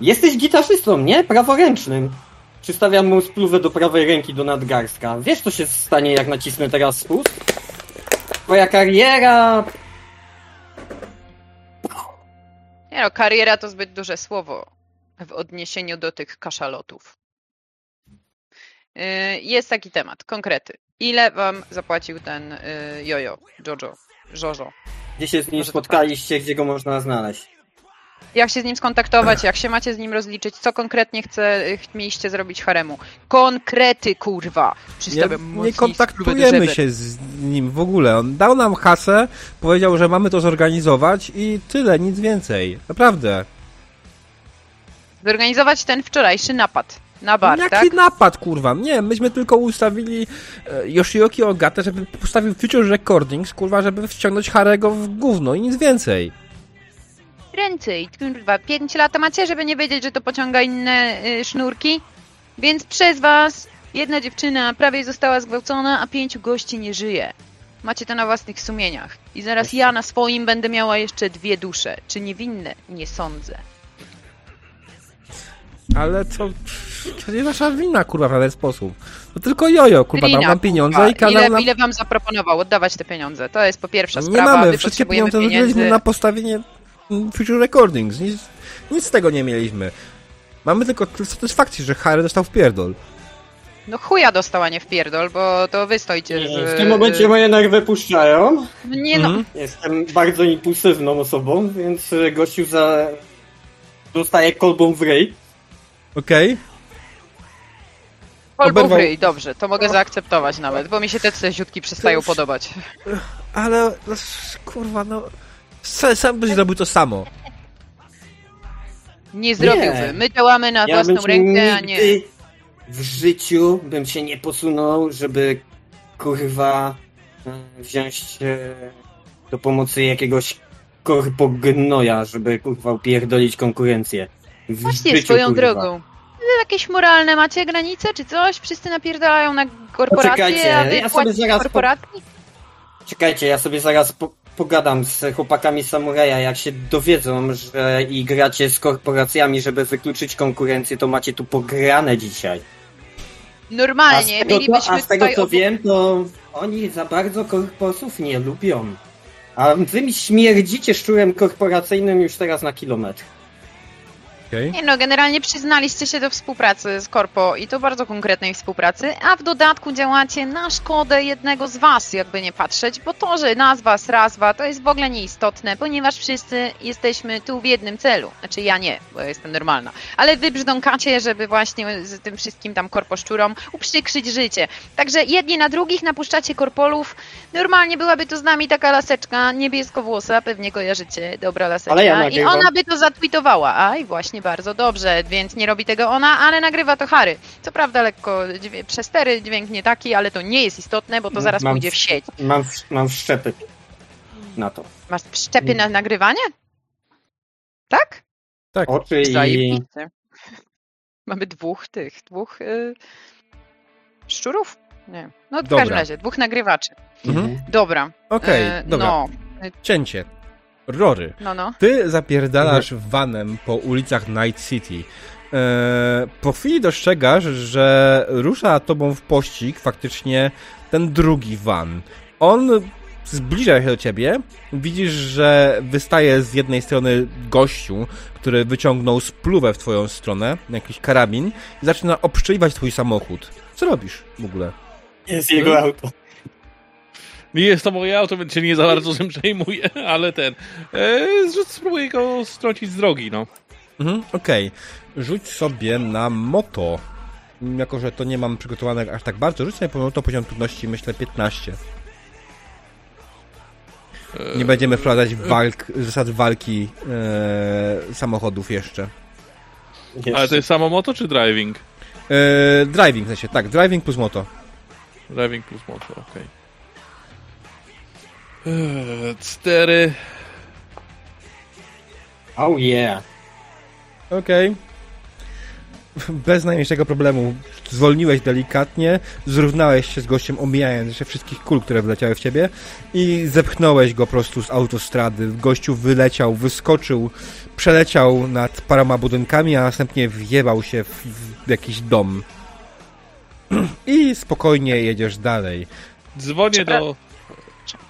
Jesteś gitarzystą, nie? Praworęcznym. Przystawiam mu spluwę do prawej ręki do nadgarstka. Wiesz, co się stanie, jak nacisnę teraz spust? Twoja kariera... Nie no, kariera to zbyt duże słowo w odniesieniu do tych kaszalotów. Yy, Jest taki temat, konkrety. Ile wam zapłacił ten yy, jojo, Jojo, Jojo? Gdzie się z nim Może spotkaliście, gdzie go można znaleźć? Jak się z nim skontaktować, jak się macie z nim rozliczyć, co konkretnie chce, ch- mieliście zrobić haremu? Konkrety, kurwa! Nie, nie kontaktujemy się z nim w ogóle. On dał nam hasę, powiedział, że mamy to zorganizować i tyle, nic więcej. Naprawdę. Zorganizować ten wczorajszy napad na bar, Jaki tak? napad, kurwa? Nie, myśmy tylko ustawili e, Yoshioki Ogatę, żeby postawił Future Recordings, kurwa, żeby wciągnąć Harego w gówno i nic więcej. Prędzej, kurwa, 5 lat macie, żeby nie wiedzieć, że to pociąga inne y, sznurki? Więc przez was jedna dziewczyna prawie została zgwałcona, a pięciu gości nie żyje. Macie to na własnych sumieniach. I zaraz ja na swoim będę miała jeszcze dwie dusze. Czy niewinne? Nie sądzę. Ale to, to nie nasza wina, kurwa, w żaden sposób. To tylko jojo, kurwa, Lina, nam pieniądze kurwa, i kanał ile, nam... ile wam zaproponował oddawać te pieniądze? To jest po pierwsza Nie sprawa. mamy, Wy wszystkie pieniądze wydaliśmy na postawienie Future Recordings. Nic, nic z tego nie mieliśmy. Mamy tylko satysfakcję, że Harry dostał w pierdol. No chuja dostała nie w pierdol, bo to wy stoicie z... W tym momencie moje nerwy puszczają. Nie no, Mhm. Jestem bardzo impulsywną osobą, więc e, gościu za... dostaje kolbą w ryj. Okej? kolbą w oberwał- ryj, dobrze, to mogę zaakceptować nawet, bo mi się te ceziutki przestają już- podobać. Ale, no, kurwa, no... Sam, sam byś zrobił to samo. Nie zrobiłby. My działamy na Ja własną bym się rękę, a nie... nigdy w życiu bym się nie posunął, żeby kurwa e, wziąć e, do pomocy jakiegoś korpognoja, żeby kurwa upierdolić konkurencję. W Właśnie, życiu, swoją kurwa. drogą. Wy Jakieś moralne macie granice, czy coś? Wszyscy napierdalają na korporacje, Poczekajcie, a wy ja sobie płacicie zaraz po- korporacji? Czekajcie, ja sobie zaraz po pogadam z chłopakami Samuraja, jak się dowiedzą, że i gracie z korporacjami, żeby wykluczyć konkurencję, to macie tu pograne dzisiaj. A Normalnie, tego, to, mielibyśmy a z tego co wiem, to oni za bardzo korposów nie lubią. A wy mi śmierdzicie szczurem korporacyjnym już teraz na kilometr. Okej? Nie no, generalnie przyznaliście się do współpracy z Korpo i to bardzo konkretnej współpracy, a w dodatku działacie na szkodę jednego z was, jakby nie patrzeć, bo to, że nazwa Srazwa to jest w ogóle nieistotne, ponieważ wszyscy jesteśmy tu w jednym celu. Znaczy ja nie, bo ja jestem normalna, ale wy brzdąkacie, żeby właśnie z tym wszystkim tam korposzczurom uprzykrzyć życie. Także jedni na drugich napuszczacie korpolów. Normalnie byłaby to z nami taka laseczka niebieskowłosa, pewnie kojarzycie, dobra laseczka. Ale ja I ona by to zatweetowała. A i właśnie bardzo dobrze, więc nie robi tego ona, ale nagrywa to Harry. Co prawda lekko dźwię- przestery, dźwięk nie taki, ale to nie jest istotne, bo to zaraz Mam- pójdzie w sieć. Mam, mam wszczepy na to. Masz szczepy na nagrywanie? Tak? Oczy i... Mamy dwóch tych, dwóch y, szczurów? Nie. No w Dobra. każdym razie, dwóch nagrywaczy. Mhm. Dobra. Okej, e, dobra. No, Cięcie. Rory. no, no. Ty zapierdalasz vanem po ulicach Night City. Eee, po chwili dostrzegasz, że rusza tobą w pościg faktycznie ten drugi van. On zbliża się do ciebie. Widzisz, że wystaje z jednej strony gościu, który wyciągnął spluwę w twoją stronę, jakiś karabin i zaczyna obszczeliwać twój samochód. Co robisz w ogóle? Jest jego auto. Nie jest to moje auto, więc się nie za bardzo tym przejmuję, ale ten. E, spróbuję go strącić z drogi, no. Mhm, okej. Rzuć sobie na moto. Jako, że to nie mam przygotowane aż tak bardzo, rzuć sobie po moto poziom trudności, myślę, 15. Nie będziemy wprowadzać walk, zasad walki e, samochodów jeszcze. Ale to jest samo moto czy driving? E, driving, w sensie, tak, driving plus moto. Driving plus moto, okej. Eee, Cztery. Oh yeah. Okej. Bez najmniejszego problemu. Zwolniłeś delikatnie, zrównałeś się z gościem, omijając jeszcze wszystkich kul, które wleciały w ciebie i zepchnąłeś go po prostu z autostrady. Gościu wyleciał, wyskoczył, przeleciał nad paroma budynkami, a następnie wjebał się w, w jakiś dom. I spokojnie jedziesz dalej. Dzwonię do.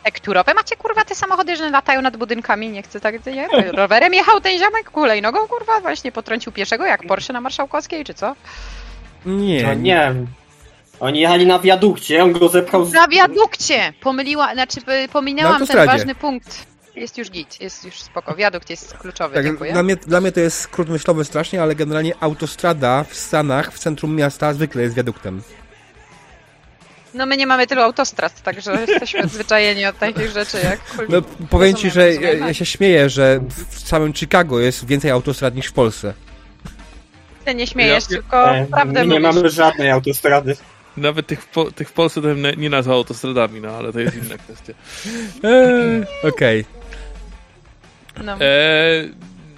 Tekturowe macie kurwa te samochody, że latają nad budynkami, nie chcę tak, nie rowerem jechał ten ziomek, hulajnogą kurwa, właśnie potrącił pieszego jak Porsche na Marszałkowskiej, czy co? Nie, No nie. Oni jechali na wiadukcie, on go zepchał z... Na wiadukcie! Pomyliła, znaczy y, pominęłam ten ważny punkt. Jest już git, jest już spoko. Wiadukt jest kluczowy, Tak, dziękuję. dla, mnie, dla mnie to jest skrót myślowy strasznie, ale generalnie autostrada w Stanach, w centrum miasta zwykle jest wiaduktem. No my nie mamy tylu autostrad, także jesteśmy odzwyczajeni od takich rzeczy jak... No, powiem ci, że ja, się śmieję, że w samym Chicago jest więcej autostrad niż w Polsce. Ty nie śmiejesz, Ja- tylko E, prawdę my nie mówisz. mamy żadnej autostrady. Nawet tych, w po, tych w Polsce to bym nie- nie nazwał autostradami, no ale to jest inna kwestia. Eee, Okej. No. Eee,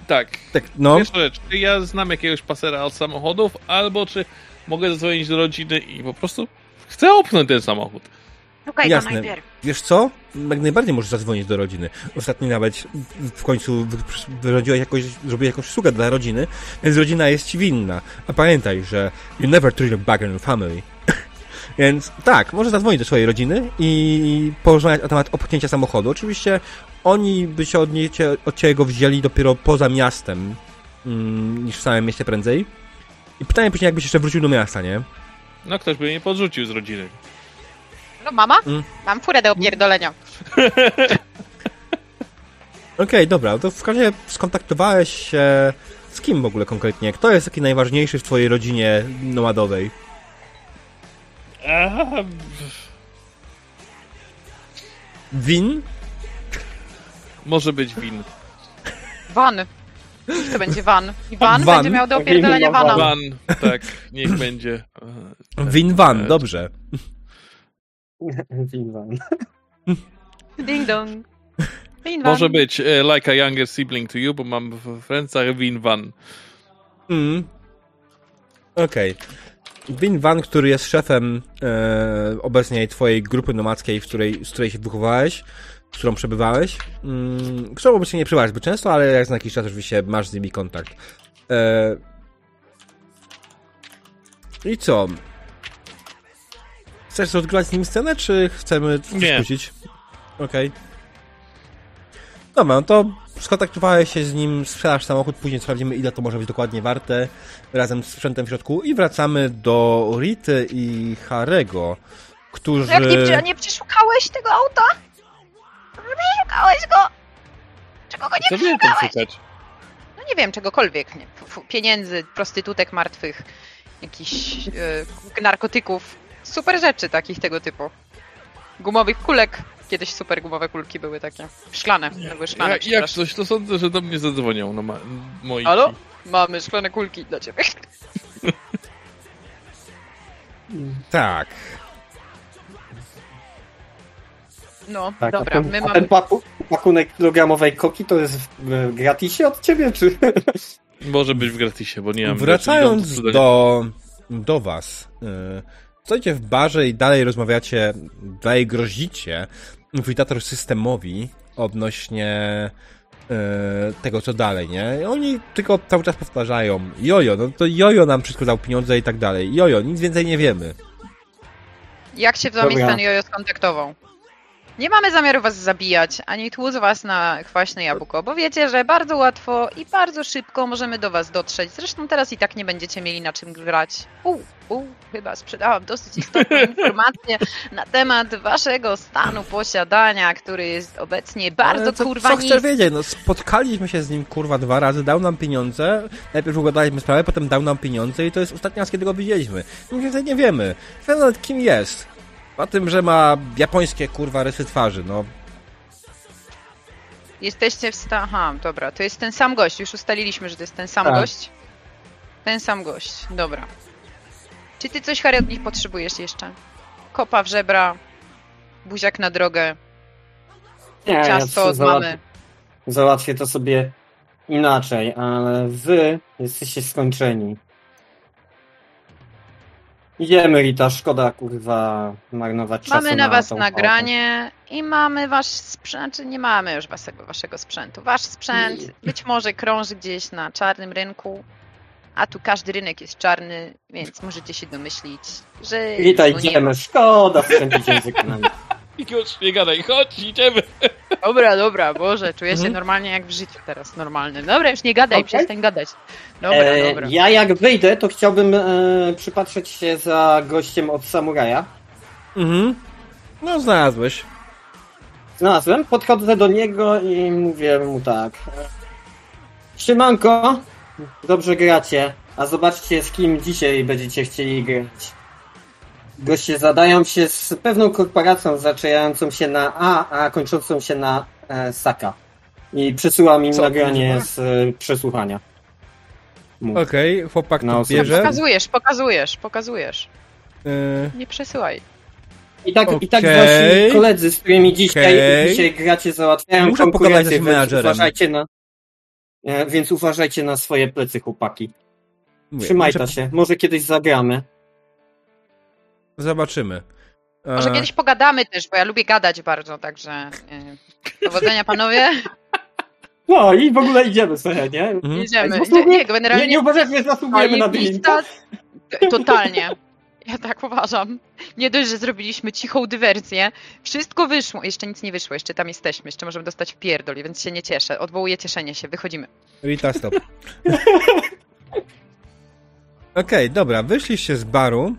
tak. Tak, no. Pierwsza rzecz, czy ja znam jakiegoś pasera od samochodów, albo czy mogę zadzwonić do rodziny i po prostu chcę opchnąć ten samochód. Szukaj Jasne. go najpierw. Wiesz co? Jak najbardziej możesz zadzwonić do rodziny. Ostatnio nawet w końcu wy- wyrządziłeś jakąś, zrobiłeś jakąś usługę dla rodziny, więc rodzina jest ci winna. A pamiętaj, że you never treat a bagger in family. więc tak, możesz zadzwonić do swojej rodziny i porozmawiać na temat opchnięcia samochodu. Oczywiście oni by się od, nie, od ciebie go wzięli dopiero poza miastem mm, niż w samym mieście prędzej. I pytanie później, jakbyś jeszcze wrócił do miasta, nie? No ktoś by mnie podrzucił z rodziny. No mama? Mm. Mam furę do opierdolenia. Okej, dobra, to w każdym razie skontaktowałeś się z kim w ogóle konkretnie? Kto jest taki najważniejszy w twojej rodzinie nomadowej? Aha, Win? może być win. Van. Niech to będzie van. I van, Van. będzie miał do opierdolenia Van. vana. Van, tak, niech będzie. Win Van, e, dobrze. Winwan. Ding dong. Ding van. Może być e, like a younger sibling to you, bo mam w Francach Win Van. Mm. Okej. Win Van, który jest szefem e, obecnie twojej grupy nomadzkiej, w której, z której się wychowałeś, z którą przebywałeś, mm, którą obecnie nie przebywasz zbyt często, ale jak na jakiś czas oczywiście masz z nimi kontakt. E, I co? Chcesz odgrywać z nim scenę, czy chcemy coś Nie. puścić? Okej. Dobra, no to skontaktowałeś się z nim, sprzedasz samochód, później sprawdzimy ile to może być dokładnie warte, razem z sprzętem w środku i wracamy do Rity i Harego, którzy... No jak nie, nie przeszukałeś tego auta? Nie przeszukałeś go? Czego go nie Co przeszukałeś? szukać? No nie wiem, czegokolwiek. Nie. Pieniędzy, prostytutek martwych, jakichś e, narkotyków. Super rzeczy takich tego typu. Gumowych kulek. Kiedyś super gumowe kulki były takie. Szklane. Były szklane, Ja, jak coś, to sądzę, że do mnie zadzwonią no, ma, moi. Halo? Mamy szklane kulki dla ciebie. Tak. No, Tak, dobra, ten, my mamy... ten paku, pakunek kilogramowej koki to jest w gratisie od ciebie, czy? Może być w gratisie, bo nie mam Wracając do, do was, yy, stoicie w barze i dalej rozmawiacie, dalej grozicie infiltrator systemowi odnośnie yy, tego, co dalej, nie? I oni tylko cały czas powtarzają, jojo, no to jojo nam wszystko dał pieniądze i tak dalej. Jojo, nic więcej nie wiemy. Jak się z wami Dobra. ten jojo skontaktował? Nie mamy zamiaru was zabijać, ani tłuc was na kwaśne jabłko, bo wiecie, że bardzo łatwo i bardzo szybko możemy do was dotrzeć. Zresztą teraz i tak nie będziecie mieli na czym grać. U, u, chyba sprzedałam dosyć istotną informację na temat waszego stanu posiadania, który jest obecnie bardzo Ale co, kurwa Co chcesz wiedzieć? No, spotkaliśmy się z nim kurwa dwa razy, dał nam pieniądze, najpierw ugadaliśmy sprawę, potem dał nam pieniądze i to jest ostatni raz, kiedy go widzieliśmy. Nic więcej nie wiemy. Nie wiemy nawet kim jest. O tym, że ma japońskie kurwa rysy twarzy, no. Jesteście w stanie. Aha, dobra, to jest ten sam gość. Już ustaliliśmy, że to jest ten sam Tak. gość. Ten sam gość, dobra. Czy ty coś Harry od nich potrzebujesz jeszcze? Kopa w żebra, buziak na drogę, Nie, ja ciasto od załat- mamy. załatwię to sobie inaczej, ale wy jesteście skończeni. Idziemy, Rita, szkoda kurwa marnować czasu Mamy na was tą nagranie i mamy wasz sprzęt, czy nie mamy już waszego, waszego sprzętu. Wasz sprzęt być może krąży gdzieś na czarnym rynku, a tu każdy rynek jest czarny, więc możecie się domyślić, że... Rita, idziemy, szkoda wstąpić językiem. I już nie gadaj, chodź, idziemy. Dobra, dobra, Boże, czuję się Mhm. normalnie jak w życiu teraz, normalny. Dobra, już nie gadaj, Okej. przestań gadać. Dobra, E, dobra. ja jak wyjdę, to chciałbym e, przypatrzeć się za gościem od samuraja. Mhm. No, znalazłeś. Znalazłem, podchodzę do niego i mówię mu tak. Siemanko, dobrze gracie, a zobaczcie z kim dzisiaj będziecie chcieli grać. Goście zadają się z pewną korporacją zaczynającą się na A, a kończącą się na e, Saka. I przesyłam im Co, nagranie z e, przesłuchania. Okej, chłopak No, to bierze. Pokazujesz, pokazujesz, pokazujesz. Yy, Nie przesyłaj. I tak, i tak wasi koledzy, z którymi dzisiaj, Okej. dzisiaj gracie, załatwiają Muszę konkurencję, z więc menadżerem. uważajcie na... E, Więc uważajcie na swoje plecy, chłopaki. Mówię, Trzymajcie się. Może kiedyś zagramy. Zobaczymy. Może E, kiedyś pogadamy też, bo ja lubię gadać bardzo, także y, powodzenia panowie. No i w ogóle idziemy sobie, nie? mhm. Jedziemy. Zasługuje- Nie, nie, generalnie Nie, nie uważasz, że zasługujemy na drinka? Totalnie. Ja tak uważam. Nie dość, że zrobiliśmy cichą dywersję. Wszystko wyszło. Jeszcze nic nie wyszło, jeszcze tam jesteśmy. Jeszcze możemy dostać w pierdol, więc się nie cieszę. Odwołuję cieszenie się. Wychodzimy. Rita, stop. Okej, dobra, wyszliście z baru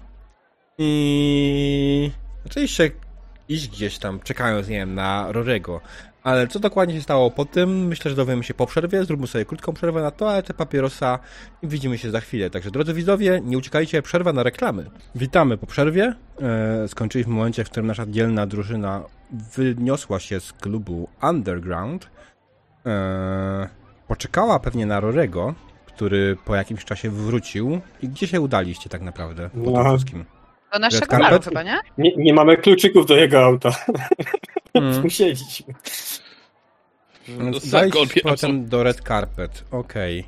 i zaczęliście iść gdzieś tam, czekając, nie wiem, na Rorego. Ale co dokładnie się stało po tym, myślę, że dowiemy się po przerwie. Zróbmy sobie krótką przerwę na toaletę, papierosa i widzimy się za chwilę. Także drodzy widzowie, nie uciekajcie, przerwa na reklamy. Witamy po przerwie. E, skończyliśmy w momencie, w którym nasza dzielna drużyna wyniosła się z klubu Underground. E, poczekała pewnie na Rorego, który po jakimś czasie wrócił. I gdzie się udaliście tak naprawdę po tym wszystkim? Do naszego baru chyba, nie? Nie, nie mamy kluczyków do jego auta. Hmm. Tu siedzieliśmy. Więc Za Udaliście golbie, z powrotem do Red Carpet. Okej.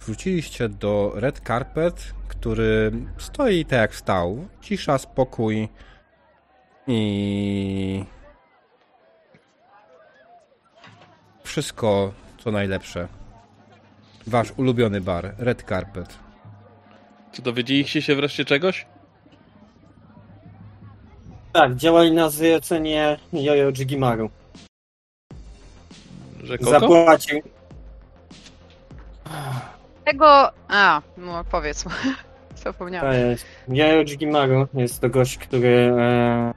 Wróciliście do Red Carpet, który stoi tak jak stał. Cisza, spokój i wszystko co najlepsze. Wasz ulubiony bar, Red Carpet. Czy dowiedzieliście się wreszcie czegoś? Tak, działali na zlecenie Jojo Jigimaru. Że Koko? Zapłacił. Tego... A, no powiedz. To jest. Jojo Jigimaru jest to gość, który e,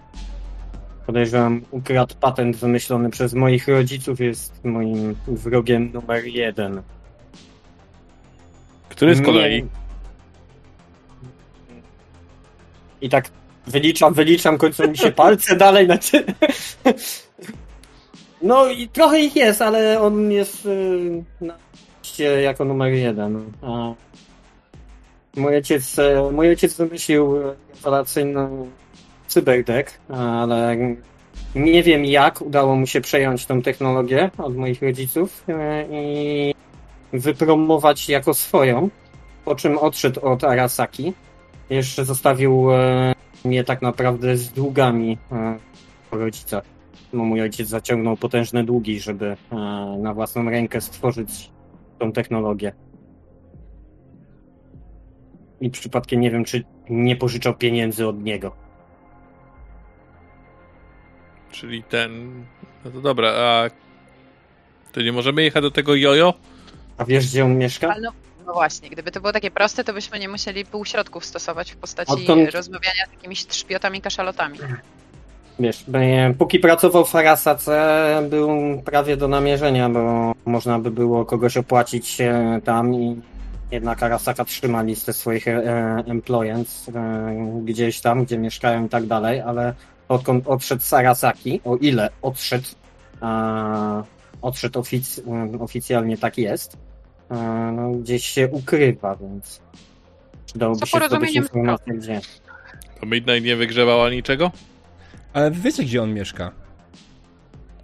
podejrzewam ukradł patent wymyślony przez moich rodziców. Jest moim wrogiem numer jeden. Który z Nie- kolei? I tak wyliczam, wyliczam, kończą mi się palce dalej. Znaczy... No i trochę ich jest, ale on jest y, na liście jako numer jeden. A mój ojciec, e, mój ojciec wymyślił rewelacyjny cyberdeck, ale nie wiem jak udało mu się przejąć tą technologię od moich rodziców i wypromować jako swoją, po czym odszedł od Arasaki. Jeszcze zostawił mnie tak naprawdę z długami e, po rodzicach. No, mój ojciec zaciągnął potężne długi, żeby e, na własną rękę stworzyć tą technologię. I przypadkiem nie wiem, czy nie pożyczał pieniędzy od niego. Czyli ten... No to dobra, a... To nie możemy jechać do tego jojo? A wiesz, gdzie on mieszka? Ale no, właśnie, gdyby to było takie proste, to byśmy nie musieli półśrodków stosować w postaci Odkąd- rozmawiania z jakimiś trzpiotami, kaszalotami. Wiesz, póki pracował w Arasace, był prawie do namierzenia, bo można by było kogoś opłacić e, tam i jednak Arasaka trzyma listę swoich e, employents e, gdzieś tam, gdzie mieszkają i tak dalej, ale odkąd odszedł z Arasaki, o ile odszedł, odszedł ofic oficjalnie tak jest, no, gdzieś się ukrywa, więc przydałoby Co się zdobyć porozumieniem informację gdzie. To Midnight nie wygrzewała niczego? Ale wy wiecie, gdzie on mieszka.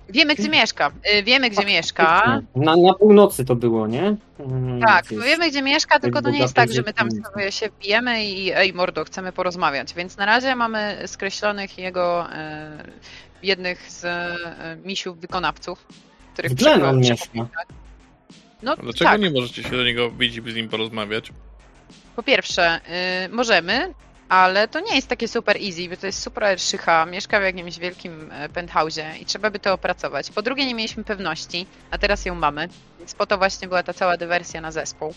Wiemy, gdzie mieszka. Y, Wiemy, gdzie mieszka. Na, na północy to było, nie? Mm, Tak, gdzieś. wiemy, gdzie mieszka, tylko to nie jest tak, że my tam sobie się bijemy i ej, mordo, chcemy porozmawiać. Więc na razie mamy skreślonych jego e, jednych z e, misiów wykonawców, których W Glen on przekonał- mieszka. No Dlaczego tak, nie możecie się do niego bić i z nim porozmawiać? po pierwsze, y, możemy, ale to nie jest takie super easy, bo to jest super szycha, mieszka w jakimś wielkim e, penthouse'ie i trzeba by to opracować. Po drugie, nie mieliśmy pewności, a teraz ją mamy, więc po to właśnie była ta cała dywersja na zespół,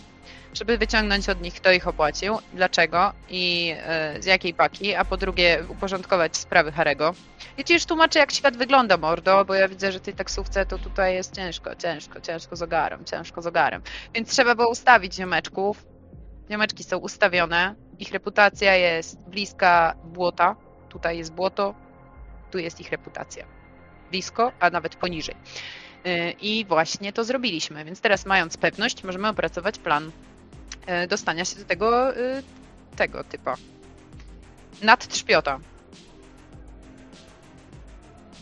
żeby wyciągnąć od nich, kto ich opłacił, dlaczego i e, z jakiej paki, a po drugie, uporządkować sprawy Harego. I ci już tłumaczę, jak świat wygląda, mordo, bo ja widzę, że tej taksówce to tutaj jest ciężko, ciężko, ciężko z ogarem, ciężko z ogarem. Więc trzeba było ustawić ziomeczków, Ziomeczki są ustawione, ich reputacja jest bliska błota. Tutaj jest błoto, tu jest ich reputacja. Blisko, a nawet poniżej. Yy, I właśnie to zrobiliśmy, więc teraz mając pewność, możemy opracować plan yy, dostania się do tego, yy, tego typa. Nadtrzpiota.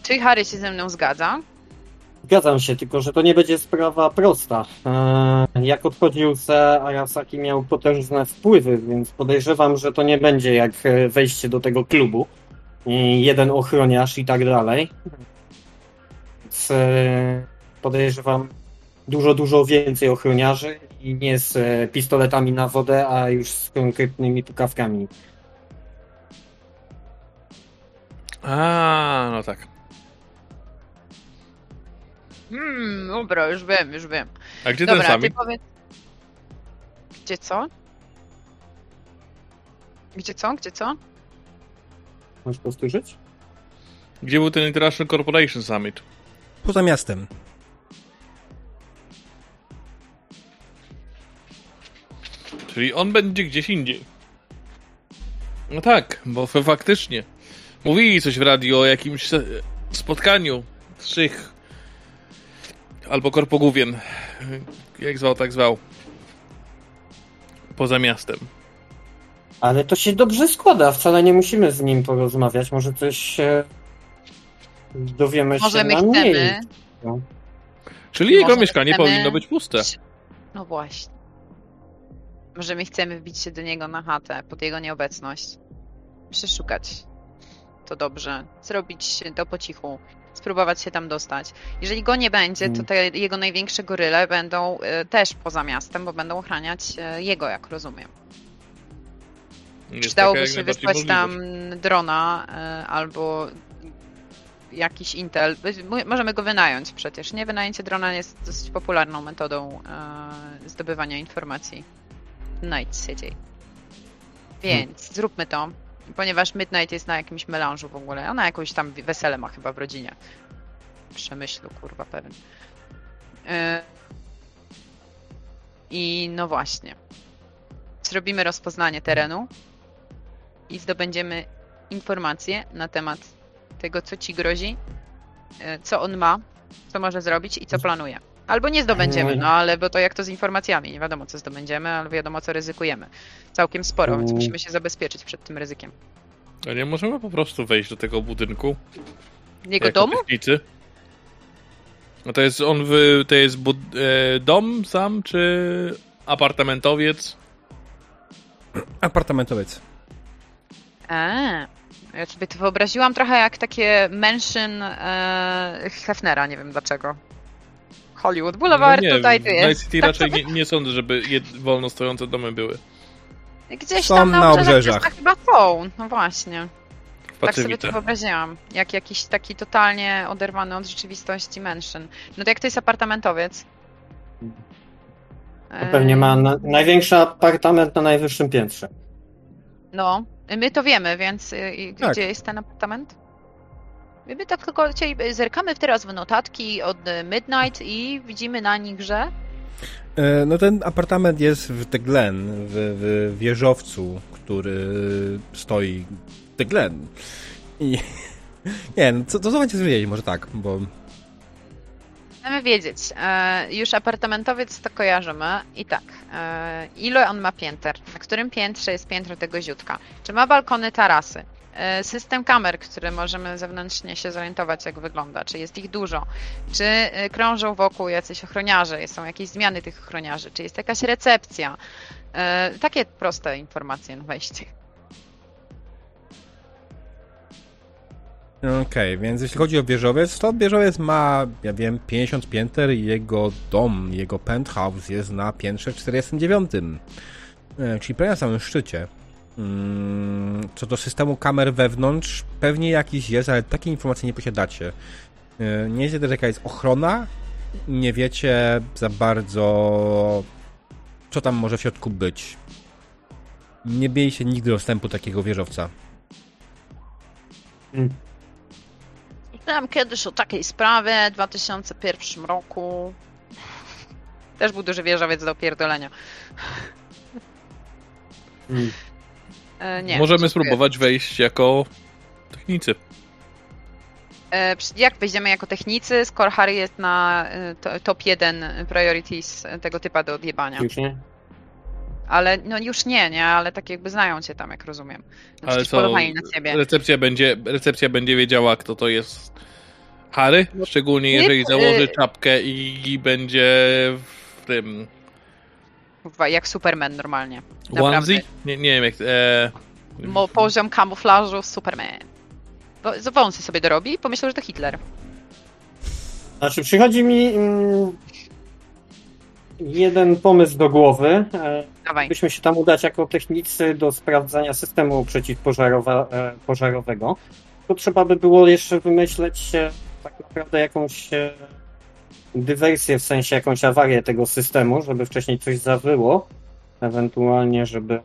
Czy Harry się ze mną zgadza? Zgadzam się, tylko że to nie będzie sprawa prosta. Eee, jak odchodził se, Arasaki miał potężne wpływy, więc podejrzewam, że to nie będzie jak e, wejście do tego klubu. I jeden ochroniarz i tak dalej. Więc e, podejrzewam dużo, dużo więcej ochroniarzy i nie z e, pistoletami na wodę, a już z konkretnymi pukawkami. A, no tak. Hmm, dobra, już wiem, już wiem. A gdzie Dobra, ten ty sami? powiedz... Gdzie co? Gdzie co? Gdzie co? Możesz powtórzyć? Gdzie był ten International Corporation Summit? Poza miastem. Czyli on będzie gdzieś indziej. No tak, bo faktycznie. Mówili coś w radio o jakimś spotkaniu trzech albo korpogówien. Jak zwał, tak zwał. Poza miastem. Ale to się dobrze składa, wcale nie musimy z nim porozmawiać. Może coś e, dowiemy Może się my na chcemy... miejscu. Czyli jego Może mieszkanie chcemy- powinno być puste. No właśnie. Może my chcemy wbić się do niego na chatę pod jego nieobecność. Przeszukać to dobrze. Zrobić to po cichu. Spróbować się tam dostać. Jeżeli go nie będzie, to Mm. te jego największe goryle będą e, też poza miastem, bo będą ochraniać e, jego, jak rozumiem. Jest Przydałoby się wysłać tam drona e, albo jakiś Intel. Możemy go wynająć przecież. Nie wynajęcie drona jest dosyć popularną metodą zdobywania informacji w Night City. Więc zróbmy to, ponieważ Midnight jest na jakimś melanżu w ogóle. Ona jakąś tam wesele ma chyba w rodzinie. Przemyślu, kurwa, pewien. E, I no właśnie. Zrobimy rozpoznanie terenu i zdobędziemy informacje na temat tego, co ci grozi, e, co on ma, co może zrobić i co planuje. Albo nie zdobędziemy, no ale bo to jak to z informacjami, nie wiadomo co zdobędziemy, ale wiadomo co ryzykujemy. Całkiem sporo, więc Mm. musimy się zabezpieczyć przed tym ryzykiem. A nie możemy po prostu wejść do tego budynku? Jego jako domu? technicy? No to jest on w, to jest bud, e, dom sam, czy apartamentowiec? Apartamentowiec. Eee, ja sobie to wyobraziłam trochę jak takie mansion e, Hefnera, nie wiem dlaczego. Hollywood Boulevard, no nie, tutaj tu w Night jest. City Tak raczej sobie- nie, nie sądzę, żeby wolno stojące domy były. Gdzieś Są tam na, na obrzeżach, chyba są, no właśnie. Tak sobie to wyobraziłam. Jak jakiś taki totalnie oderwany od rzeczywistości mansion. No to jak to jest apartamentowiec? To pewnie ma na, największy apartament na najwyższym piętrze. No, my to wiemy, więc y, y, Tak. gdzie jest ten apartament? My tak tylko chcieli, zerkamy teraz w notatki od y, Midnight i widzimy na nich, że E, No ten apartament jest w The Glen, w, w wieżowcu, który stoi The Glen. I nie, no co, co wiedzieć, może tak, bo chcemy wiedzieć. E, już apartamentowiec to kojarzymy i tak. E, ile on ma pięter? Na którym piętrze jest piętro tego ziutka? Czy ma balkony, tarasy? E, system kamer, który możemy zewnętrznie się zorientować, jak wygląda. Czy jest ich dużo? Czy e, krążą wokół jacyś ochroniarze? Są jakieś zmiany tych ochroniarzy? Czy jest jakaś recepcja? E, takie proste informacje na wejście. Okej, więc jeśli chodzi o wieżowiec, to wieżowiec ma, ja wiem, 50 pięter i jego dom, jego penthouse jest na piętrze 49. E, Czyli prawie na samym szczycie. Mm, Co do systemu kamer wewnątrz, pewnie jakiś jest, ale takiej informacji nie posiadacie. E, Nie wiecie też jaka jest ochrona, nie wiecie za bardzo co tam może w środku być. Nie mieliście nigdy dostępu do takiego wieżowca. Czytałam kiedyś o takiej sprawie w 2001 roku. Też był duży wieżowiec do pierdolenia. Mm. E, nie, Możemy spróbować wejść jako technicy. E, jak wejdziemy jako technicy, skoro Harry jest na e, to, top 1 priorities tego typa do odjebania. Już nie? Ale no już nie, nie, ale tak jakby znają cię tam, jak rozumiem. No Ale co, na ciebie. recepcja będzie, recepcja będzie wiedziała, kto to jest Harry? Szczególnie jeżeli założy czapkę i, i będzie w tym Jak Superman normalnie. Naprawdę. onesie? Nie, nie wiem jak... E, Mo, poziom kamuflażu Superman. Wąsy sobie dorobi i pomyślał, że to Hitler. Znaczy, przychodzi mi mm, jeden pomysł do głowy. E, Dawaj. Byśmy się tam udać jako technicy do sprawdzania systemu przeciwpożarowego. To trzeba by było jeszcze wymyśleć e, tak naprawdę jakąś e, dywersję, w sensie jakąś awarię tego systemu, żeby wcześniej coś zawyło. Ewentualnie, żeby.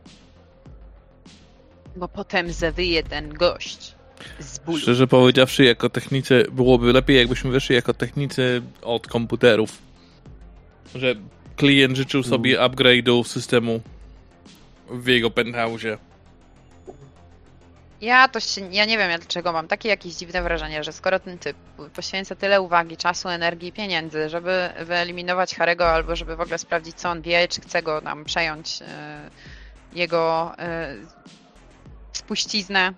Bo potem zawyje ten gość z bólu. Szczerze powiedziawszy, jako technicy byłoby lepiej, jakbyśmy wyszli jako technicy od komputerów. Że klient życzył sobie upgrade'u systemu w jego penthouse'ie. Ja to się, ja nie wiem dlaczego mam takie jakieś dziwne wrażenie, że skoro ten typ poświęca tyle uwagi, czasu, energii, pieniędzy, żeby wyeliminować Harego albo żeby w ogóle sprawdzić co on wie, czy chce go tam przejąć e, jego e, spuściznę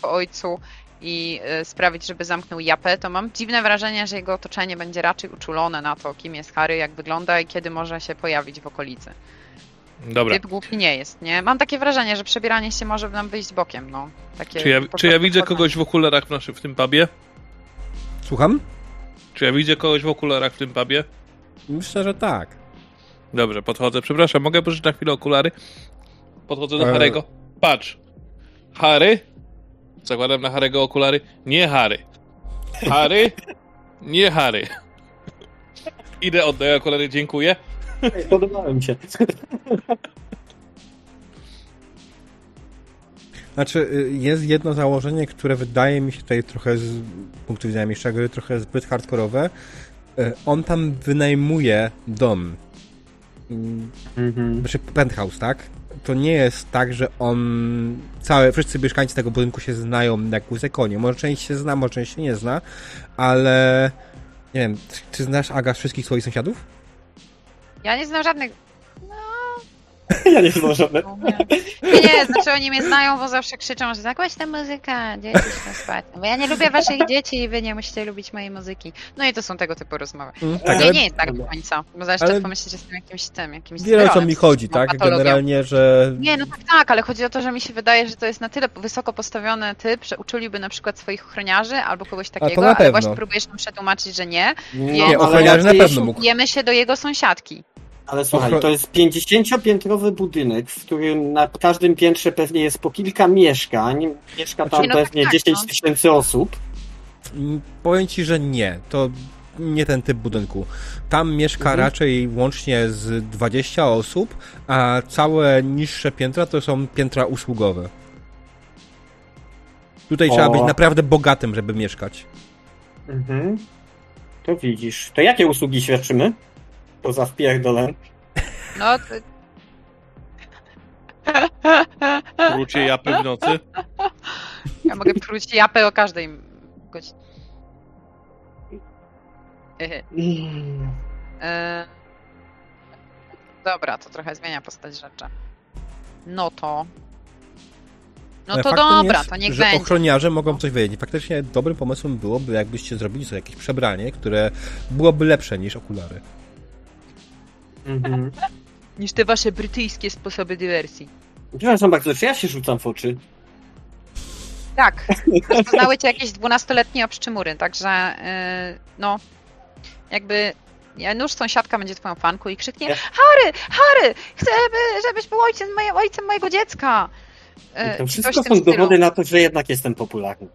po ojcu i e, sprawić, żeby zamknął japę, to mam dziwne wrażenie, że jego otoczenie będzie raczej uczulone na to, kim jest Harry, jak wygląda i kiedy może się pojawić w okolicy. Dobra. Typ głupi nie jest, nie? Mam takie wrażenie, że przebieranie się może nam wyjść bokiem, no. Takie Czy ja, czy ja widzę kogoś w okularach w, naszym, w tym pubie? Słucham? Czy ja widzę kogoś w okularach w tym pubie? Myślę, że tak. Dobrze, podchodzę. Przepraszam, mogę pożyczyć na chwilę okulary? Podchodzę do E. Harego. Patrz. Harry? Zakładam na Harego okulary. Nie Harry. Harry? Nie Harry. Idę, oddaję okulary, dziękuję. Podobało mi się. Znaczy, y, jest jedno założenie, które wydaje mi się tutaj trochę z punktu widzenia mistrza gry trochę zbyt hardkorowe. Y, On tam wynajmuje dom. Mhm. Znaczy penthouse, tak? To nie jest tak, że on... Całe, wszyscy mieszkańcy tego budynku się znają jak łzy konie. Może część się zna, może część się nie zna, ale... Nie wiem, czy znasz Aga wszystkich swoich sąsiadów? Ja nie znam żadnych. Ja nie znam żadnego. Nie, nie, znaczy oni mnie znają, bo zawsze krzyczą, że zagłaś tę muzykę, dzieci śpią spać. Bo ja nie lubię waszych dzieci i wy nie musicie lubić mojej muzyki. No i to są tego typu rozmowy. Mm, Tak, nie, ale nie jest tak do końca. Bo zaraz ale- pomyślić, że jestem jakimś tym, jakimś wiele o co mi chodzi, tak? patologią. Generalnie, że... Nie, no tak, tak, ale chodzi o to, że mi się wydaje, że to jest na tyle wysoko postawiony typ, że uczuliby na przykład swoich ochroniarzy albo kogoś to takiego, ale właśnie próbujesz nam przetłumaczyć, że nie. Nie, ale ochroniarze na pewno mógł. Się do jego sąsiadki. Ale słuchaj, to jest 50-piętrowy budynek, w którym na każdym piętrze pewnie jest po kilka mieszkań. Mieszka tam Znaczy, no pewnie tak, 10 no. tysięcy osób. Mm, Powiem ci, że nie. To nie ten typ budynku. Tam mieszka Mhm. raczej łącznie z 20 osób, a całe niższe piętra to są piętra usługowe. Tutaj O. trzeba być naprawdę bogatym, żeby mieszkać. Mhm. To widzisz. To jakie usługi świadczymy? Poza wpierdolem. No, to... Krócie japy w nocy. Ja mogę pruć japę o każdej godzinie. E, Dobra, to trochę zmienia postać rzeczy. No to. No Ale to dobra, jest, to niech że będzie. ochroniarze mogą coś wiedzieć. Faktycznie dobrym pomysłem byłoby, jakbyście zrobili sobie jakieś przebranie, które byłoby lepsze niż okulary. Mhm. Niż te wasze brytyjskie sposoby dywersji. Przepraszam bardzo, czy ja się rzucam w oczy? Tak, rozpoznały cię jakieś dwunastoletnie obszczymury, także yy, no, jakby ja, nóż sąsiadka będzie twoją fanką i krzyknie Harry, Harry, chcę, by- żebyś był ojcem, moje, ojcem mojego dziecka. Yy, To wszystko są stylu. dowody na to, że jednak jestem popularny.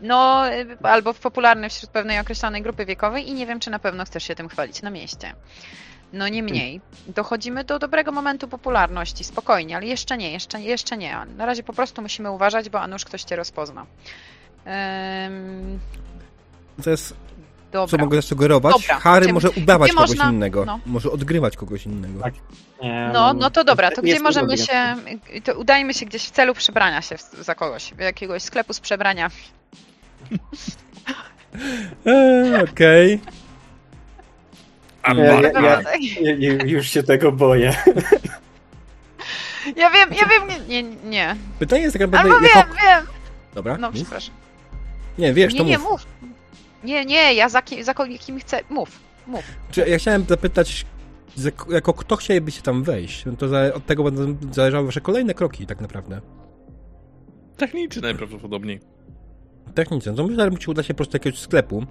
No, y, albo popularny wśród pewnej określonej grupy wiekowej i nie wiem, czy na pewno chcesz się tym chwalić na mieście. No niemniej, dochodzimy do dobrego momentu popularności, spokojnie, ale jeszcze nie, jeszcze, jeszcze nie. Na razie po prostu musimy uważać, bo a nuż ktoś cię rozpozna. Ym, To jest, co dobra. mogę zasugerować. Dobra. Harry może udawać kogoś można- innego. no. Może odgrywać kogoś innego. Tak. Em, No, no to dobra, to nie gdzie możemy się, to udajmy się gdzieś w celu przebrania się za kogoś, w jakiegoś sklepu z przebrania. Okej. A Ja- ja- ja- już się tego boję. Ja wiem, ja wiem, nie, nie, nie. Pytanie jest tak naprawdę, Albo jako... wiem, wiem. Dobra, No, mów. przepraszam. Nie, wiesz, Nie, to nie, mów. mów. Nie, nie, ja za, ki, za kim chcę. Mów, mów. Czy ja chciałem zapytać, za- jako kto chcielibyście tam wejść? No to za, od tego będą zależały wasze kolejne kroki, tak naprawdę. Technicy najprawdopodobniej. Technicznie. No to myślę, że musi udać się po prostu do jakiegoś sklepu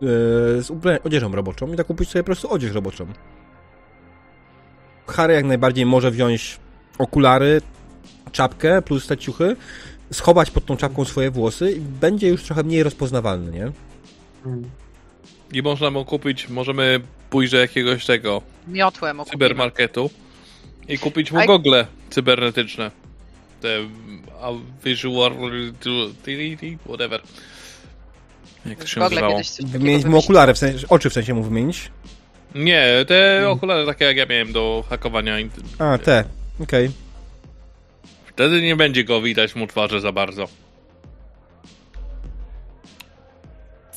z ubra- odzieżą roboczą i tak kupić sobie po prostu odzież roboczą. Harry jak najbardziej może wziąć okulary, czapkę plus te ciuchy, schować pod tą czapką swoje włosy i będzie już trochę mniej rozpoznawalny, nie? Mm. I można mu kupić, możemy pójść do jakiegoś tego Miotłem okupimy. cybermarketu i kupić mu gogle cybernetyczne. Te a, visual whatever. Jak to się Gogle nazywało? Wymienić mu okulary, w sensie, oczy w sensie mu wymienić. Nie, te okulary takie jak ja miałem do hakowania. A, te. Okej. Wtedy nie będzie go widać mu twarzy za bardzo.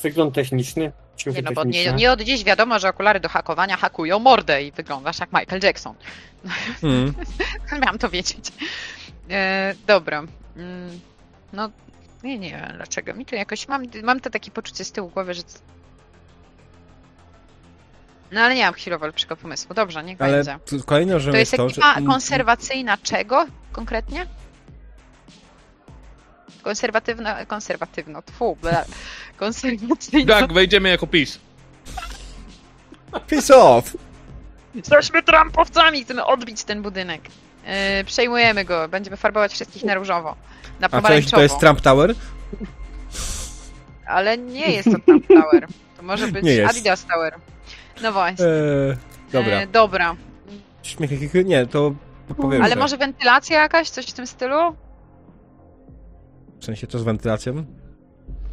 Wygląd techniczny. Nie, no bo nie, nie od dziś wiadomo, że okulary do hakowania hakują mordę i wyglądasz jak Michael Jackson. Mm. Miałam to wiedzieć. E, dobra. Mm, no, nie, nie wiem dlaczego. Mi to jakoś, mam, mam to takie poczucie z tyłu głowy, że... No ale nie mam chwilowo lepszego pomysłu. Dobrze, niech Ale będzie. kolejne, że To jest to, ekipa że... konserwacyjna czego konkretnie? Konserwatywna, konserwatywno, tfu, ble. konserwacyjna. Tak, wejdziemy jako PiS. Piss off! Jesteśmy trampowcami, chcemy odbić ten budynek. Yy, przejmujemy go, będziemy farbować wszystkich na różowo. Na A co jeśli to jest Trump Tower? Ale nie jest to Trump Tower. To może być Nie jest. Adidas Tower. No właśnie. Eee, dobra. E, dobra. Śmiech, nie, to powiem. Ale że- może wentylacja jakaś, coś w tym stylu? W sensie to z wentylacją?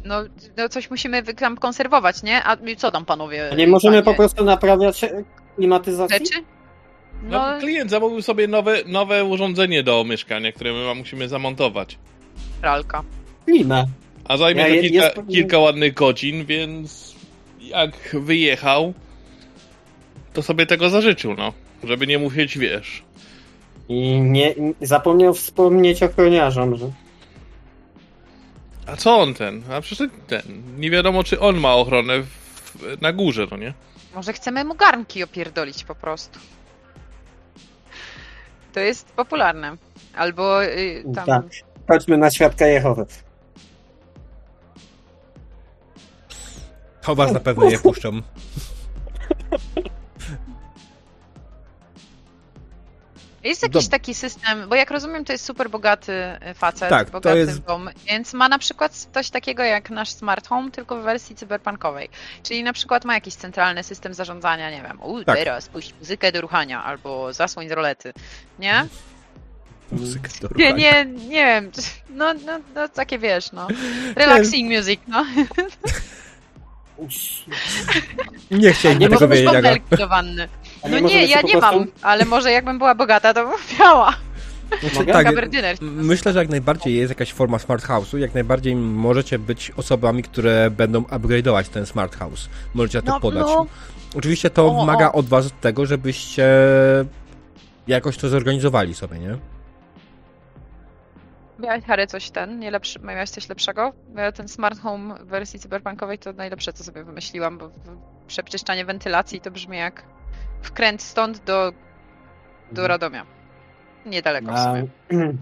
No, no coś musimy tam konserwować, nie? A co tam panowie? A nie możemy panie, po prostu naprawiać klimatyzacji? Rzeczy? No, No, klient zamówił sobie nowe, nowe urządzenie do mieszkania, które my musimy zamontować. Pralka. Klimę. A zajmie Ja to kilka, jest- kilka ładnych godzin, więc jak wyjechał, to sobie tego zażyczył, no. Żeby nie musieć, wiesz. I nie, zapomniał wspomnieć ochroniarzom, że A co on ten? A przecież ten. Nie wiadomo, czy on ma ochronę w, na górze, no nie? Może chcemy mu garnki opierdolić po prostu. To jest popularne. Albo y, tam... tak. Chodźmy na świadka Jehowy. To was na pewno nie puszczą. Jest jakiś Dob- taki system, bo jak rozumiem, to jest super bogaty y, facet, Tak, to bogaty jest- dom, więc ma na przykład coś takiego jak nasz smart home, tylko w wersji cyberpunkowej. Czyli na przykład ma jakiś centralny system zarządzania, nie wiem, u, Tak. teraz puść muzykę do ruchania, albo zasłoń z rolety, nie? Muzykę do Nie, nie, nie wiem, no, no, no takie wiesz, no. Relaxing music, no. Nie chcieli Nie tego wiedzieć. Bąbelki do wanny. No nie, ja nie mam, ale może jakbym była bogata, to bym miała. Mogę? Tak, myślę, że jak najbardziej jest jakaś forma smart house'u, jak najbardziej możecie być osobami, które będą upgrade'ować ten smart house. Możecie na to No, podać. no. Oczywiście to O, wymaga o. od was tego, żebyście jakoś to zorganizowali sobie, nie? Miałeś Harry coś ten, nie lepszy, miałeś coś lepszego? Ten smart home w wersji cyberpunkowej to najlepsze, co sobie wymyśliłam, bo przeczyszczanie wentylacji to brzmi jak wkręt stąd do, do Radomia. Niedaleko w A, sumie.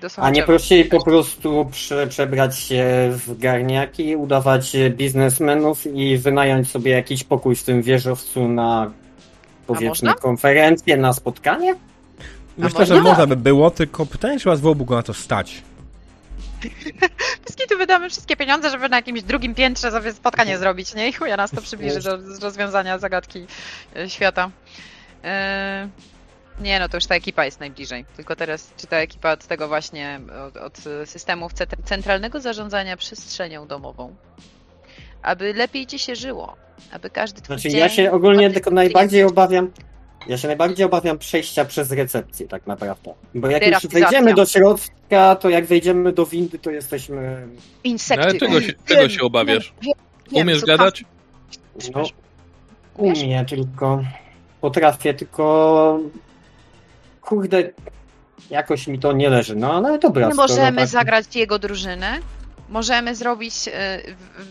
Do a nie prościej po prostu prze, przebrać się w garniaki, udawać biznesmenów i wynająć sobie jakiś pokój w tym wieżowcu na powiedzmy konferencję, na spotkanie? Myślę, że można? można by było, tylko pytanie, czy was byłoby go na to stać. Wszystkie tu wydamy wszystkie pieniądze, żeby na jakimś drugim piętrze sobie spotkanie zrobić, nie? I chuja nas to przybliży do rozwiązania zagadki e, świata. E, Nie, no to już ta ekipa jest najbliżej. Tylko teraz, czy ta ekipa od tego właśnie, od, od systemów centralnego zarządzania przestrzenią domową, aby lepiej ci się żyło, aby każdy twój Znaczy dzień... ja się ogólnie tylko najbardziej obawiam, ja się najbardziej obawiam przejścia przez recepcję tak naprawdę. Bo jak już wejdziemy do środka, to jak wejdziemy do windy, to jesteśmy... No, Insekty. ale czego się, czego się obawiasz? Umiesz gadać? No, Umiesz? umie, tylko potrafię, tylko kurde, jakoś mi to nie leży. No ale dobra. Nie skoro możemy tak- zagrać jego drużynę? Możemy zrobić e,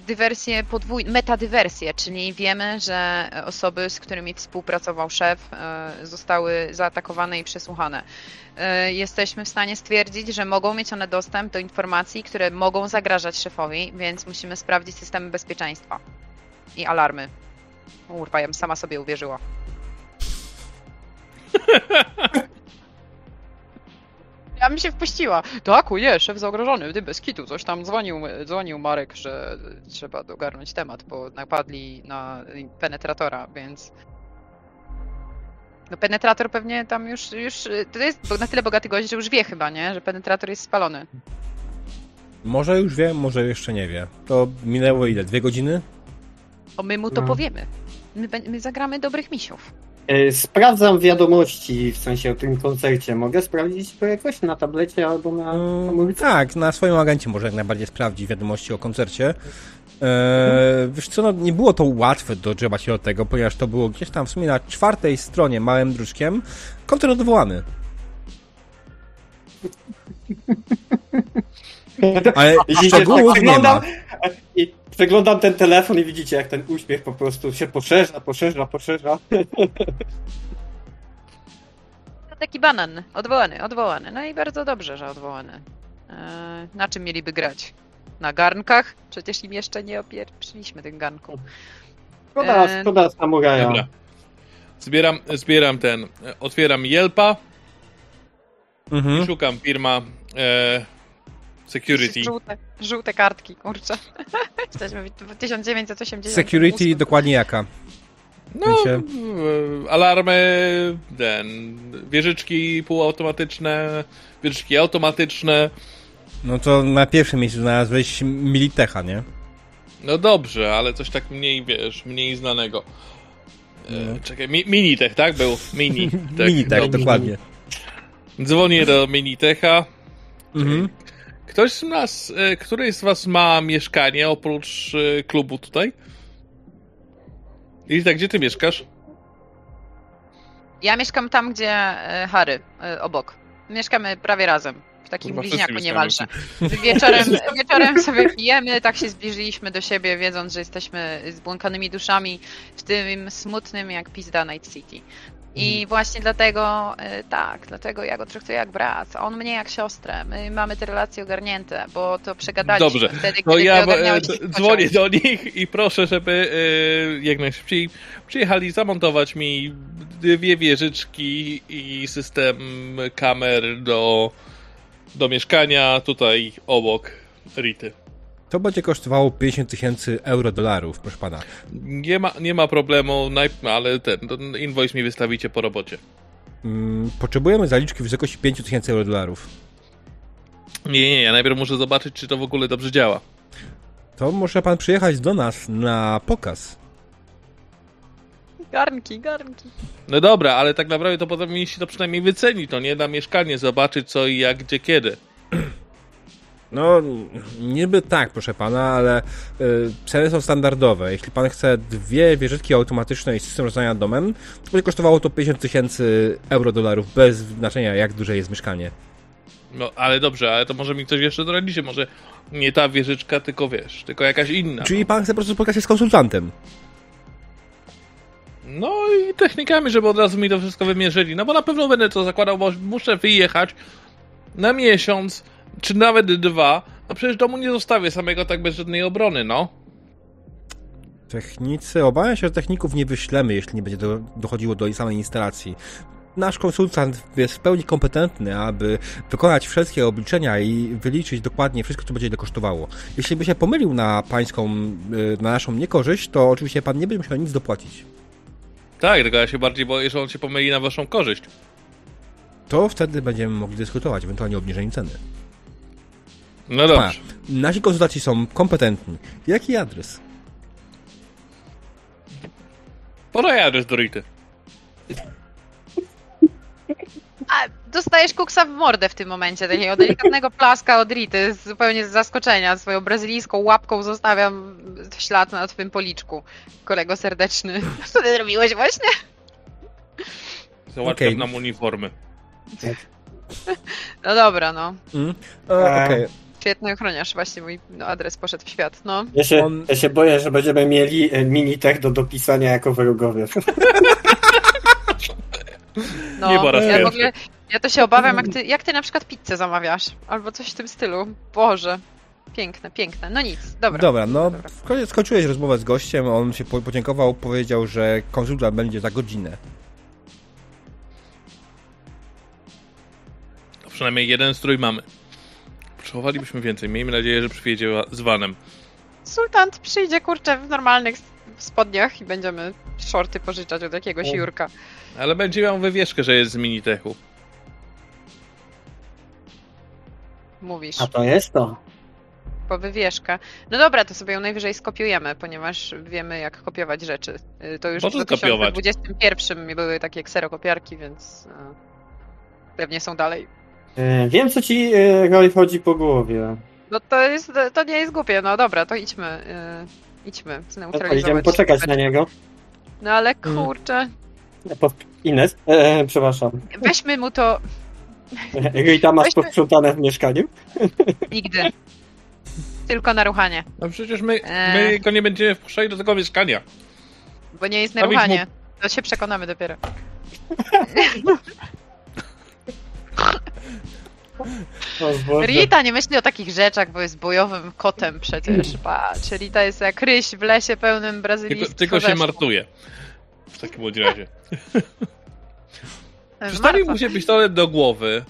dywersję podwójną, metadywersję, czyli wiemy, że osoby, z którymi współpracował szef, e, zostały zaatakowane i przesłuchane. E, Jesteśmy w stanie stwierdzić, że mogą mieć one dostęp do informacji, które mogą zagrażać szefowi, więc musimy sprawdzić systemy bezpieczeństwa i alarmy. Urwa, ja bym sama sobie uwierzyła. Bym się wpuściła. Tak, nie, szef zagrożony, gdy bez kitu. Coś tam dzwonił, dzwonił Marek, że trzeba dogarnąć temat, bo napadli na penetratora, więc... No penetrator pewnie tam już, już to jest na tyle bogaty gość, że już wie chyba, nie? Że penetrator jest spalony. Może już wie, może jeszcze nie wie. To minęło ile? Dwie godziny? O, my mu to No. powiemy. My, my zagramy dobrych misiów. E, Sprawdzam wiadomości, w sensie o tym koncercie. Mogę sprawdzić to jakoś na tablecie albo na Mm, komórce? tak, na swoim agencie może jak najbardziej sprawdzić wiadomości o koncercie. Eee, wiesz co, no, nie było to łatwe dogrzebać się do tego, ponieważ to było gdzieś tam w sumie na czwartej stronie małym druczkiem. Koncert odwołany. Ale szczegółów tak nie ma. I przeglądam ten telefon i widzicie, jak ten uśmiech po prostu się poszerza, poszerza, poszerza. To taki banan. Odwołany, odwołany. No i bardzo dobrze, że odwołany. Eee, na czym mieliby grać? Na garnkach? Przecież im jeszcze nie opieprzyliśmy tych garnków. Szkoda, E, szkoda samuraja. Dobra. Zbieram, zbieram ten, e, otwieram Yelpa i Mhm. szukam firma e, security. Żółte, żółte kartki, kurczę. Jesteśmy w 1980. Security dokładnie jaka? No, Wiecie? e, alarmy, ten, wieżyczki półautomatyczne, wieżyczki automatyczne. No to na pierwszym miejscu znalazłeś Militecha, nie? No dobrze, ale coś tak mniej, wiesz, mniej znanego. E, No. Czekaj, mi, Minitech, tak? Był Mini. Tak, Militech, dobrze. dokładnie. Dzwonię do Minitecha. Mhm. Ktoś z nas, e, któryś z was ma mieszkanie oprócz e, klubu tutaj? Lita, gdzie ty mieszkasz? Ja mieszkam tam, gdzie e, Harry, obok. Mieszkamy prawie razem. W takim Kurwa, bliźniaku niemalże. Wieczorem, wieczorem sobie pijemy, tak się zbliżyliśmy do siebie, wiedząc, że jesteśmy zbłąkanymi duszami w tym smutnym jak pizda Night City. Mhm. I właśnie dlatego, e, tak, dlatego ja go traktuję jak brat, a on mnie jak siostrę. My mamy te relacje ogarnięte, bo to przegadaliśmy Dobrze, wtedy, To ja e, dzwonię do nich i proszę, żeby e, jak najszybciej przyjechali zamontować mi dwie wieżyczki i system kamer do, do mieszkania tutaj obok Rity. To będzie kosztowało 50 tysięcy euro dolarów, proszę pana. Nie ma, nie ma problemu, ale ten, ten invoice mi wystawicie po robocie. Mm, Potrzebujemy zaliczki w wysokości 5 tysięcy euro dolarów. Nie, nie, ja najpierw muszę zobaczyć, czy to w ogóle dobrze działa. To może pan przyjechać do nas na pokaz. Garnki, garnki. No dobra, ale tak naprawdę to potem mieliście to przynajmniej wycenić, to nie na mieszkanie, zobaczyć co i jak, gdzie, kiedy. No, niby tak, proszę pana, ale y, ceny są standardowe. Jeśli pan chce dwie wieżyczki automatyczne i system rozwiązania domem, to będzie kosztowało to 50 tysięcy euro dolarów, bez znaczenia jak duże jest mieszkanie. No, ale dobrze, ale to może mi ktoś jeszcze doradzicie, może nie ta wieżyczka, tylko wiesz, tylko jakaś inna. Czyli pan chce po prostu spotkać się z konsultantem. No i technikami, żeby od razu mi to wszystko wymierzyli, no bo na pewno będę to zakładał, bo muszę wyjechać na miesiąc, czy nawet dwa, a przecież domu nie zostawię samego tak bez żadnej obrony, no. Technicy, obawiam się, że techników nie wyślemy, jeśli nie będzie do, dochodziło do samej instalacji. Nasz konsultant jest w pełni kompetentny, aby wykonać wszystkie obliczenia i wyliczyć dokładnie wszystko, co będzie ile kosztowało. Jeśli by się pomylił na pańską, y, na naszą niekorzyść, to oczywiście pan nie będzie musiał nic dopłacić. Tak, tylko ja się bardziej boję, że on się pomyli na waszą korzyść. To wtedy będziemy mogli dyskutować, ewentualnie o obniżeniu ceny. No dobrze. nasi konsultaci są kompetentni. Jaki adres? Podaj adres do Rity. A, dostajesz kuksa w mordę w tym momencie, takiego delikatnego plaska od Rity, zupełnie z zaskoczenia. Swoją brazylijską łapką zostawiam ślad na twym policzku. Kolego serdeczny. Co ty zrobiłeś właśnie? Załatwiam Okej. nam uniformy. No dobra, no. Mm? E, Okej. Przyjemny ochroniarz, właśnie mój no, adres poszedł w świat, no. Ja się, On- ja się boję, że będziemy mieli e, mini tech do dopisania jako wrogowie. no. Nie ja, w ogóle, ja to się obawiam, jak ty, jak ty na przykład pizzę zamawiasz, albo coś w tym stylu. Boże. Piękne, piękne. No nic, dobra. Dobra, no Dobra. skończyłeś rozmowę z gościem, on się po- podziękował, powiedział, że konsulta będzie za godzinę. To przynajmniej jeden strój mamy. Potrzebowalibyśmy więcej. Miejmy nadzieję, że przyjedzie z vanem. Sultant przyjdzie, kurczę, w normalnych spodniach i będziemy shorty pożyczać od jakiegoś O. Jurka. Ale będzie miał wywieszkę, że jest z Minitechu. Mówisz. A to jest to. po wywieszkę. No dobra, to sobie ją najwyżej skopiujemy, ponieważ wiemy, jak kopiować rzeczy. Y, To już Można w skopiować. 2021 były takie kserokopiarki, więc y, pewnie są dalej. E, Wiem, co ci e, Roy chodzi po głowie. No to jest, to nie jest głupie, no dobra, to idźmy. y, Idźmy, No zneutralizować. idziemy poczekać na niego. No ale Mm. kurczę, Ines, e, przepraszam. weźmy mu to Rita masz Weźmy- posprzątane w mieszkaniu? nigdy. Tylko na ruchanie, No przecież my, my go nie będziemy wpuszczali do tego mieszkania. bo nie jest na Stawić mu- ruchanie. To się przekonamy dopiero. O. Rita nie myśli o takich rzeczach, bo jest bojowym kotem przecież. Patrz, Rita jest jak ryś w lesie pełnym Tylko, brazylijskiego tylko się martuje. W takim bądź razie. Przystawił mu się pistolet do głowy.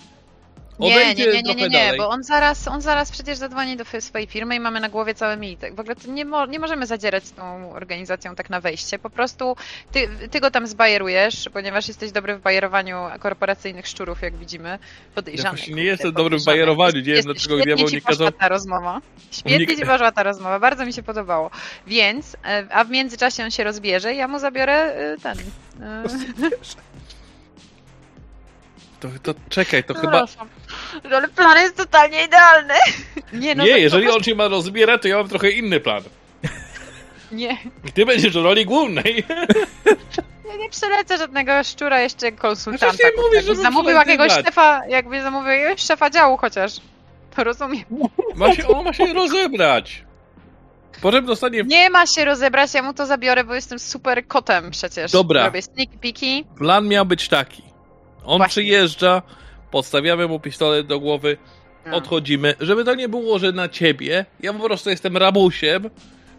Nie, nie, nie, nie, nie, bo on zaraz, on zaraz przecież zadzwoni do swojej firmy i mamy na głowie cały militek. W ogóle nie, mo nie możemy zadzierać z tą organizacją tak na wejście. Po prostu ty, ty go tam zbajerujesz, ponieważ jesteś dobry w bajerowaniu korporacyjnych szczurów, jak widzimy. Podejrzany. Ja nie jestem dobry w bajerowaniu, nie wiem, dlaczego diabeł nie kazał- ta rozmowa. Świetnie Nie- ci poszła ta rozmowa, bardzo mi się podobało. Więc, e, a w międzyczasie on się rozbierze i ja mu zabiorę e, ten... e, To, to czekaj, to chyba... Przepraszam. Ale plan jest totalnie idealny. Nie, no nie, jeżeli on się ma rozbierać, to ja mam trochę inny plan. Nie, Ty będziesz w roli głównej. ja nie przelecę żadnego szczura jeszcze konsultanta. No mówisz, Jakbyś żeby zamówił jakiegoś szefa, jakby zamówił jakiegoś szefa działu chociaż. To rozumiem. Ma się, on ma się rozebrać. Potem dostanie Nie ma się rozebrać, ja mu to zabiorę, bo jestem super kotem przecież. Dobra. Robię sneaky peeki. Plan miał być taki. On Właśnie. przyjeżdża, podstawiamy mu pistolet do głowy, No. odchodzimy, żeby to nie było, że na ciebie. Ja po prostu jestem rabusiem,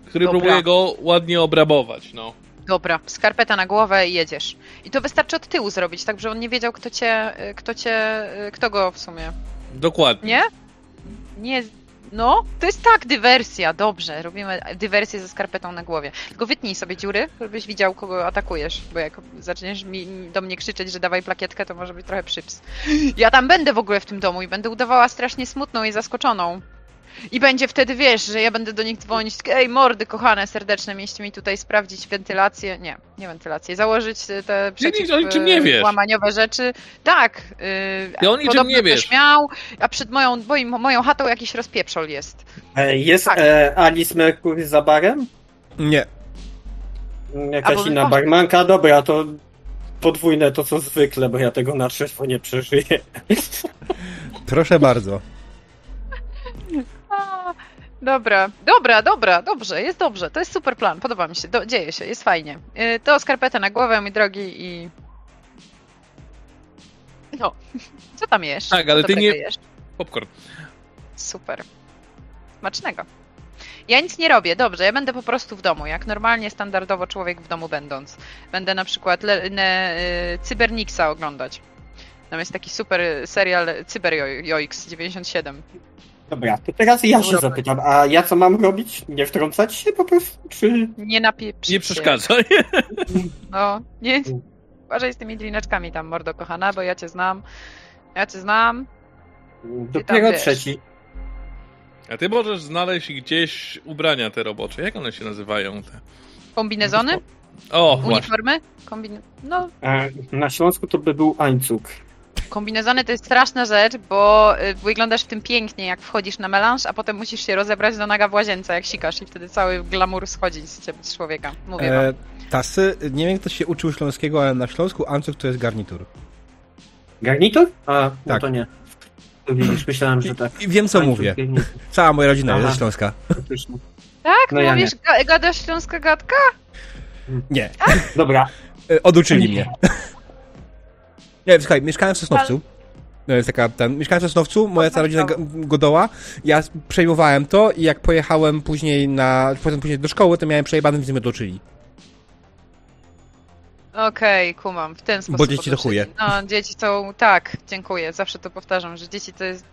który Dobra. próbuje go ładnie obrabować, no. Dobra, skarpeta na głowę i jedziesz. I to wystarczy od tyłu zrobić, tak, żeby on nie wiedział, kto cię, kto cię, kto go w sumie. Dokładnie. Nie? Nie. No, to jest tak, dywersja, dobrze. Robimy dywersję ze skarpetą na głowie. Tylko wytnij sobie dziury, żebyś widział, kogo atakujesz. Bo jak zaczniesz mi, do mnie krzyczeć, że dawaj plakietkę, to może być trochę przyps. Ja tam będę w ogóle w tym domu i będę udawała strasznie smutną i zaskoczoną. I będzie wtedy, wiesz, że ja będę do nich dzwonić, ej, mordy kochane, serdeczne, mieliście mi tutaj sprawdzić wentylację, nie, nie wentylację, założyć y, te przeciw, o niczym nie y, wiesz. łamaniowe rzeczy. Tak, yy, Ty o niczym nie wiesz. miał, a przed moją, moim, moją chatą jakiś rozpieprzol jest. E, Jest Tak. e, Alice Mercury za barem? Nie. Jakaś Albo inna barmanka? Dobra, to podwójne to co zwykle, bo ja tego na trzeźwo nie przeżyję. Proszę bardzo. Dobra, dobra, dobra, dobrze, jest dobrze, to jest super plan, podoba mi się, do, dzieje się, jest fajnie. Yy, to skarpetę na głowę, mój drogi, i... No, co tam jesz? Tak, ale ty nie- Jesz? Popcorn. Super. Smacznego. Ja nic nie robię, dobrze, ja będę po prostu w domu, jak normalnie, standardowo człowiek w domu będąc. Będę na przykład le, ne, y, Cybernixa oglądać. Tam jest taki super serial Cyber Joix 97. Dobra, to teraz ja się zapytam, a ja co mam robić? Nie wtrącać się po prostu? Czy... Nie napieprzyć Nie się. przeszkadzaj. No, nie. Uważaj z tymi drineczkami tam, mordo kochana, bo ja cię znam. Ja cię znam. Dopiero trzeci. A ty możesz znaleźć gdzieś ubrania te robocze. Jak one się nazywają? Te? Kombinezony? O. Uniformy? Kombine... No, E, Na Śląsku to by był ańcuk. Kombinezony to jest straszna rzecz, bo y, wyglądasz w tym pięknie, jak wchodzisz na melanż, a potem musisz się rozebrać do naga w łazience, jak sikasz i wtedy cały glamour schodzi z ciebie, z człowieka. Mówię wam. E, tasy, nie wiem kto się uczył śląskiego, ale na Śląsku ancuk to jest garnitur. Garnitur? A, no Tak. to nie. To widzisz, myślałem, że tak. I wiem, co Tańczą mówię. piwnicy, Cała moja rodzina jest Aha. ze Śląska. Tak? No ja Mówisz, ga- gadasz śląska gadka? Nie, Dobra, e, oduczyli mnie. Nie, słuchaj, mieszkałem w Sosnowcu. Jest taka, ten, mieszkałem w Sosnowcu, moja cała rodzina go- godoła. Ja przejmowałem to i jak pojechałem później na, potem później do szkoły, to miałem przejebane, więc mnie oduczyli. Okej, kumam, w ten sposób. Bo dzieci to chuje. No, dzieci to, tak, dziękuję, zawsze to powtarzam, że dzieci to jest...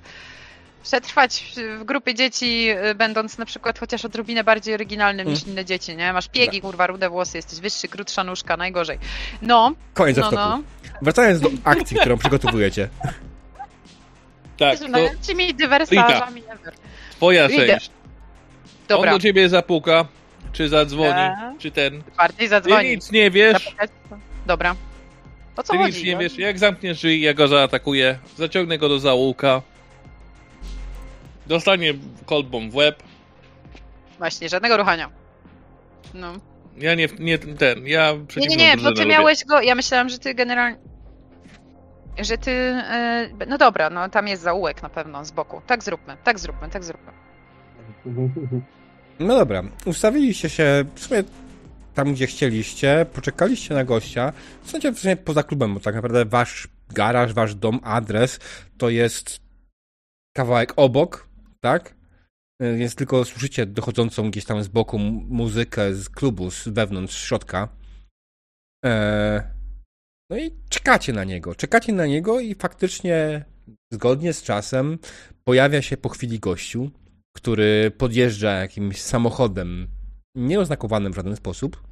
Przetrwać w- grupie dzieci, y, będąc na przykład chociaż odrobinę bardziej oryginalnym niż Mm. inne dzieci, nie? Masz piegi, kurwa, rude włosy, jesteś wyższy, krótsza nóżka, najgorzej. No, Koniec no, no. Wracając do akcji, którą przygotowujecie. Tak, to najlepszymi dywersarzami ever. twoja część. Dobra, On do ciebie zapuka, czy zadzwoni, Eee. czy ten. bardziej Ty zadzwoni. nic nie wiesz, Zapukać. Dobra. O co ty chodzi? nic nie no? wiesz. Jak zamkniesz drzwi, ja go zaatakuję, zaciągnę go do zaułka. Dostanie kolbą w łeb. Właśnie, żadnego ruchania. No. Ja nie, nie ten, ja Nie, nie, nie, bo ty lubię. miałeś go. Ja myślałam, że ty generalnie. Że ty. e, No dobra, no tam jest zaułek na pewno z boku. Tak zróbmy, tak zróbmy, tak zróbmy. No dobra, ustawiliście się w sumie tam, gdzie chcieliście, poczekaliście na gościa. W sensie w sumie poza klubem, bo tak naprawdę wasz garaż, wasz dom, adres to jest kawałek obok, tak? Y, Więc tylko słyszycie dochodzącą gdzieś tam z boku mu- muzykę z klubu, z wewnątrz, z środka. Eee, no i czekacie na niego. Czekacie na niego i faktycznie zgodnie z czasem pojawia się po chwili gościu, który podjeżdża jakimś samochodem nieoznakowanym w żaden sposób.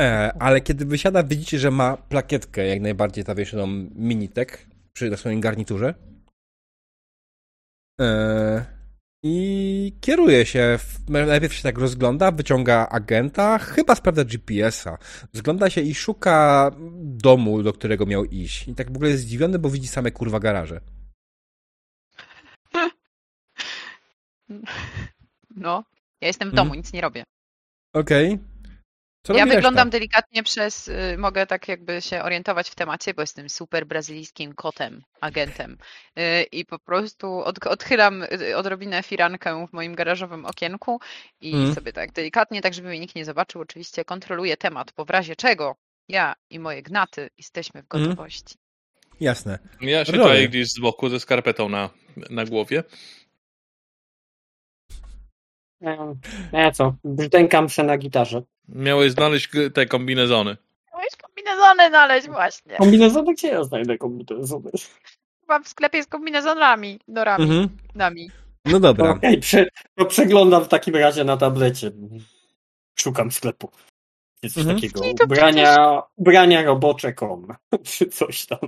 E, ale kiedy wysiada, widzicie, że ma plakietkę jak najbardziej zawieszoną Minitek przy na swoim garniturze. E, I kieruje się, najpierw się tak rozgląda, wyciąga agenta, chyba sprawdza GPS-a. Zgląda się i szuka domu, do którego miał iść. I tak w ogóle jest zdziwiony, bo widzi same kurwa garaże. No. Ja jestem w domu, nic nie robię. Okej. Co ja wyglądam reszta? delikatnie przez. y, mogę tak jakby się orientować w temacie, bo jestem super brazylijskim kotem, agentem. Y, I po prostu od, odchylam y, odrobinę firankę w moim garażowym okienku i Mhm. sobie tak delikatnie, tak żeby mnie nikt nie zobaczył, oczywiście kontroluję temat, bo w razie czego ja i moje gnaty jesteśmy w Mhm. gotowości. Jasne. Ja się Robię. czaję gdzieś z boku ze skarpetą na, na głowie. Ja, ja co? Brzdękam się na gitarze. Miałeś znaleźć te kombinezony. Możesz kombinezony znaleźć właśnie. Kombinezony? Gdzie ja znajdę kombinezony? Chyba w sklepie z kombinezonami, dorami, Mhm. nami. No dobra. Okej, prze, to przeglądam w takim razie na tablecie. Szukam sklepu. Jest coś Mhm. takiego. I to Ubrania, ubrania robocze.com. Czy coś tam.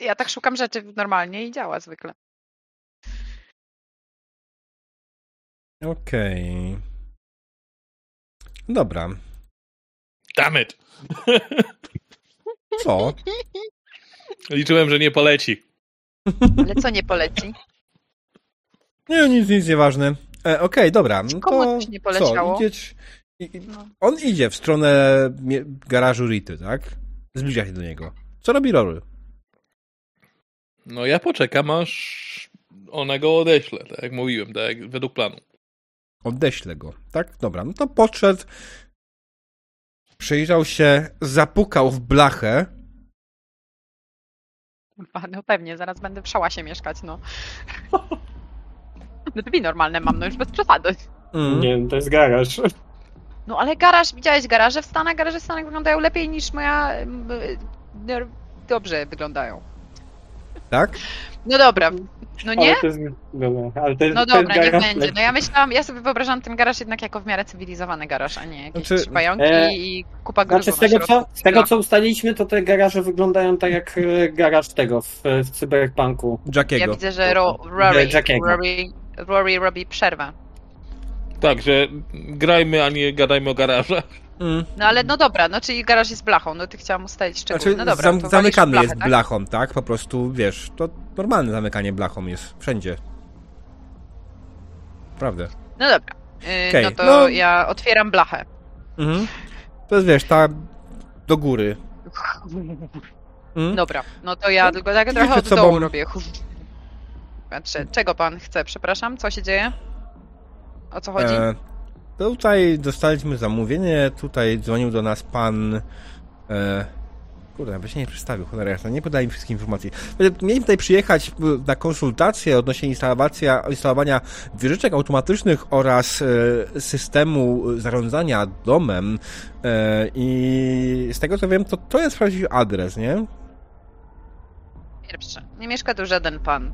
Ja tak szukam rzeczy normalnie i działa zwykle. Okej. Dobra. Damn it! Co? Liczyłem, że nie poleci. Ale co nie poleci? Nie, nic, nic nieważne. E, Okej, dobra. No Komu to coś nie poleciało? Co, idziesz... i- i- No. On idzie w stronę mie- garażu Rity, tak? Zbliża się do niego. Co robi Rory? No ja poczekam, aż ona go odeślę, tak jak mówiłem, tak jak według planu. Odeślę go, tak? Dobra, no to podszedł, przyjrzał się, zapukał w blachę. Kurwa, No pewnie, zaraz będę w szałasie mieszkać, no. No drzwi normalne mam, no już bez przesady. Mm. Nie, to jest garaż. No ale garaż, widziałeś garaże w Stanach? Garaże w Stanach wyglądają lepiej niż moja... em, y, no, Dobrze wyglądają. Tak? No dobra, no nie? Ale to jest, dobra, ale to jest, No to jest dobra, niech garaż będzie. No ja myślałam, ja sobie wyobrażam ten garaż jednak jako w miarę cywilizowany garaż, a nie jakieś Znaczy, trzy pająki e, i kupa gruzu Znaczy z tego, co, z tego co ustaliliśmy, to te garaże wyglądają tak jak e, garaż tego w, w cyberpunku. Ja Jackiego. widzę, że Ro, Rory. Rory, Rory robi przerwę. Także grajmy, a nie gadajmy o garażach. Mm. No ale no dobra, no czyli garaż jest blachą, no ty chciałam ustalić szczegóły. Znaczy, no dobra, zam- zamykany blachę, jest tak? blachą, tak? Po prostu, wiesz, to normalne zamykanie blachą jest wszędzie. Prawda. No dobra, yy, Okej, no to no- ja otwieram blachę. Mhm. To jest, wiesz, ta do góry. Mm? Dobra, no to ja tylko tak trochę od dołu sobą- robię. Czego pan chce? Przepraszam, co się dzieje? O co chodzi? E, tutaj dostaliśmy zamówienie, tutaj dzwonił do nas pan... E, kurde, by się nie przedstawił, cholera jasna, nie podali mi wszystkich informacji. Mieliśmy tutaj przyjechać na konsultację odnośnie instalowania wieżyczek automatycznych oraz e, systemu zarządzania domem e, i z tego co wiem, to to jest prawdziwy adres, nie? Pierwsze, nie mieszka tu żaden pan.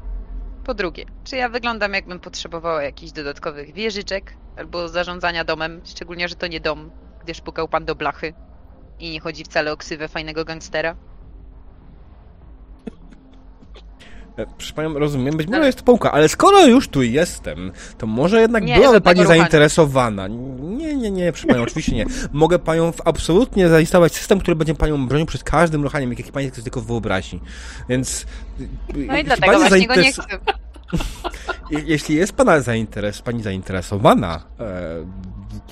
Po drugie, czy ja wyglądam jakbym potrzebowała jakichś dodatkowych wieżyczek albo zarządzania domem, szczególnie, że to nie dom, gdyż pukał pan do blachy i nie chodzi wcale o ksywę fajnego gangstera. E, panią, rozumiem, być może jest to pomyłka, ale skoro już tu jestem, to może jednak Nie, byłaby pani ruchania. zainteresowana. Nie, nie, nie, proszę panią, oczywiście nie. Mogę panią w- absolutnie zainstalować system, który będzie panią bronił przed każdym ruchaniem, jaki pani sobie tylko wyobrazi. Więc... No i dlatego właśnie go nie chcę. Je- Jeśli jest pana zainteres, pani zainteresowana e,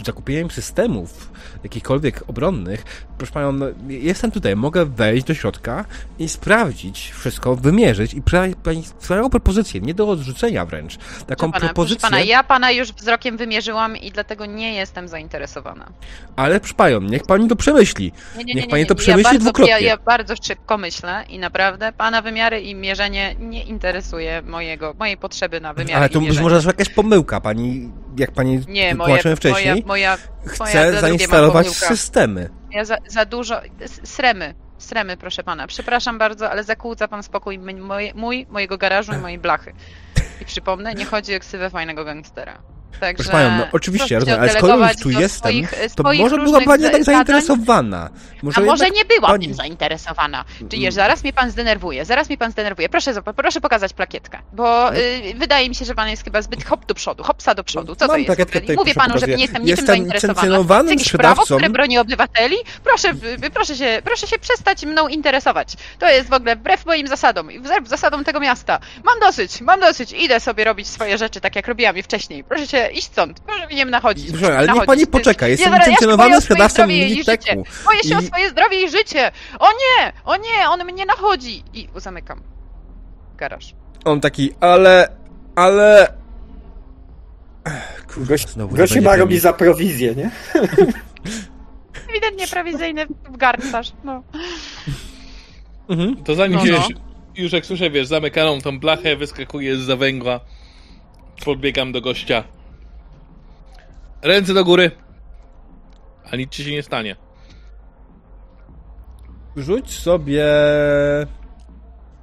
zakupieniem systemów jakichkolwiek obronnych, proszę panią, no, jestem tutaj, mogę wejść do środka i sprawdzić wszystko, wymierzyć i pani wspaniałą propozycję, nie do odrzucenia wręcz. Taką pana, propozycję, pana, ja pana już wzrokiem wymierzyłam i dlatego nie jestem zainteresowana. ale proszę panią, niech pani to przemyśli. Nie, nie, Niech nie, pani nie, to przemyśli ja bardzo, dwukrotnie. Ja, ja bardzo szybko myślę i naprawdę pana wymiary i mierzenie nie interesuje mojego, mojej potrzeby na wymiary Ale to być może jakaś pomyłka, pani, jak pani Nie, moje, moja, moja, chce moja zainstalować systemy. Ja za, za dużo. Sremy. Sremy, proszę pana. Przepraszam bardzo, ale zakłóca pan spokój mój, mojego garażu i mojej blachy. I przypomnę, nie chodzi o ksywę fajnego gangstera. Także Proszę panią, no oczywiście, rozumiem, ale skoro już tu jestem, swoich, to swoich może była pani zadań. zainteresowana. Może A może nie byłam pani- tym zainteresowana. Czyli Mm. zaraz mnie pan zdenerwuje, zaraz mnie pan zdenerwuje. Proszę, proszę pokazać plakietkę, bo No. y, wydaje mi się, że pan jest chyba zbyt hop do przodu, hopsa do przodu. Co to Mam jest? plakietkę tutaj, Mówię panu, że pokazuję. nie jestem niczym Jestem zainteresowana. licencjonowanym Jest jakieś prawo, sprzedawcą. które broni obywateli? Proszę, proszę, się, proszę się przestać mną interesować. To jest w ogóle wbrew moim zasadom i wbrew zasadom tego miasta. Mam dosyć, mam dosyć. Idę sobie robić swoje rzeczy tak, jak robiłam je wcześniej. Proszę się iść stąd. Proszę mi nie nachodzić. Proszę, ale niech pani poczeka, jestem ja licencjonowanym o sprzedawcą Militeku. Boję się o I- swoje zdrowie i życie! O nie! O nie! On mnie nachodzi! I zamykam. Garaż. On taki, ale, ale... Kurwa, znowu gość to będzie chyba ten- robi za prowizję, nie? Ewidentnie prowizyjny garncarz. No. Mhm. To zanim No, się no. już, już jak słyszę, wiesz, zamykaną tą blachę, wyskakuję z węgła, podbiegam do gościa. Ręce do góry. A nic ci się nie stanie. Rzuć sobie...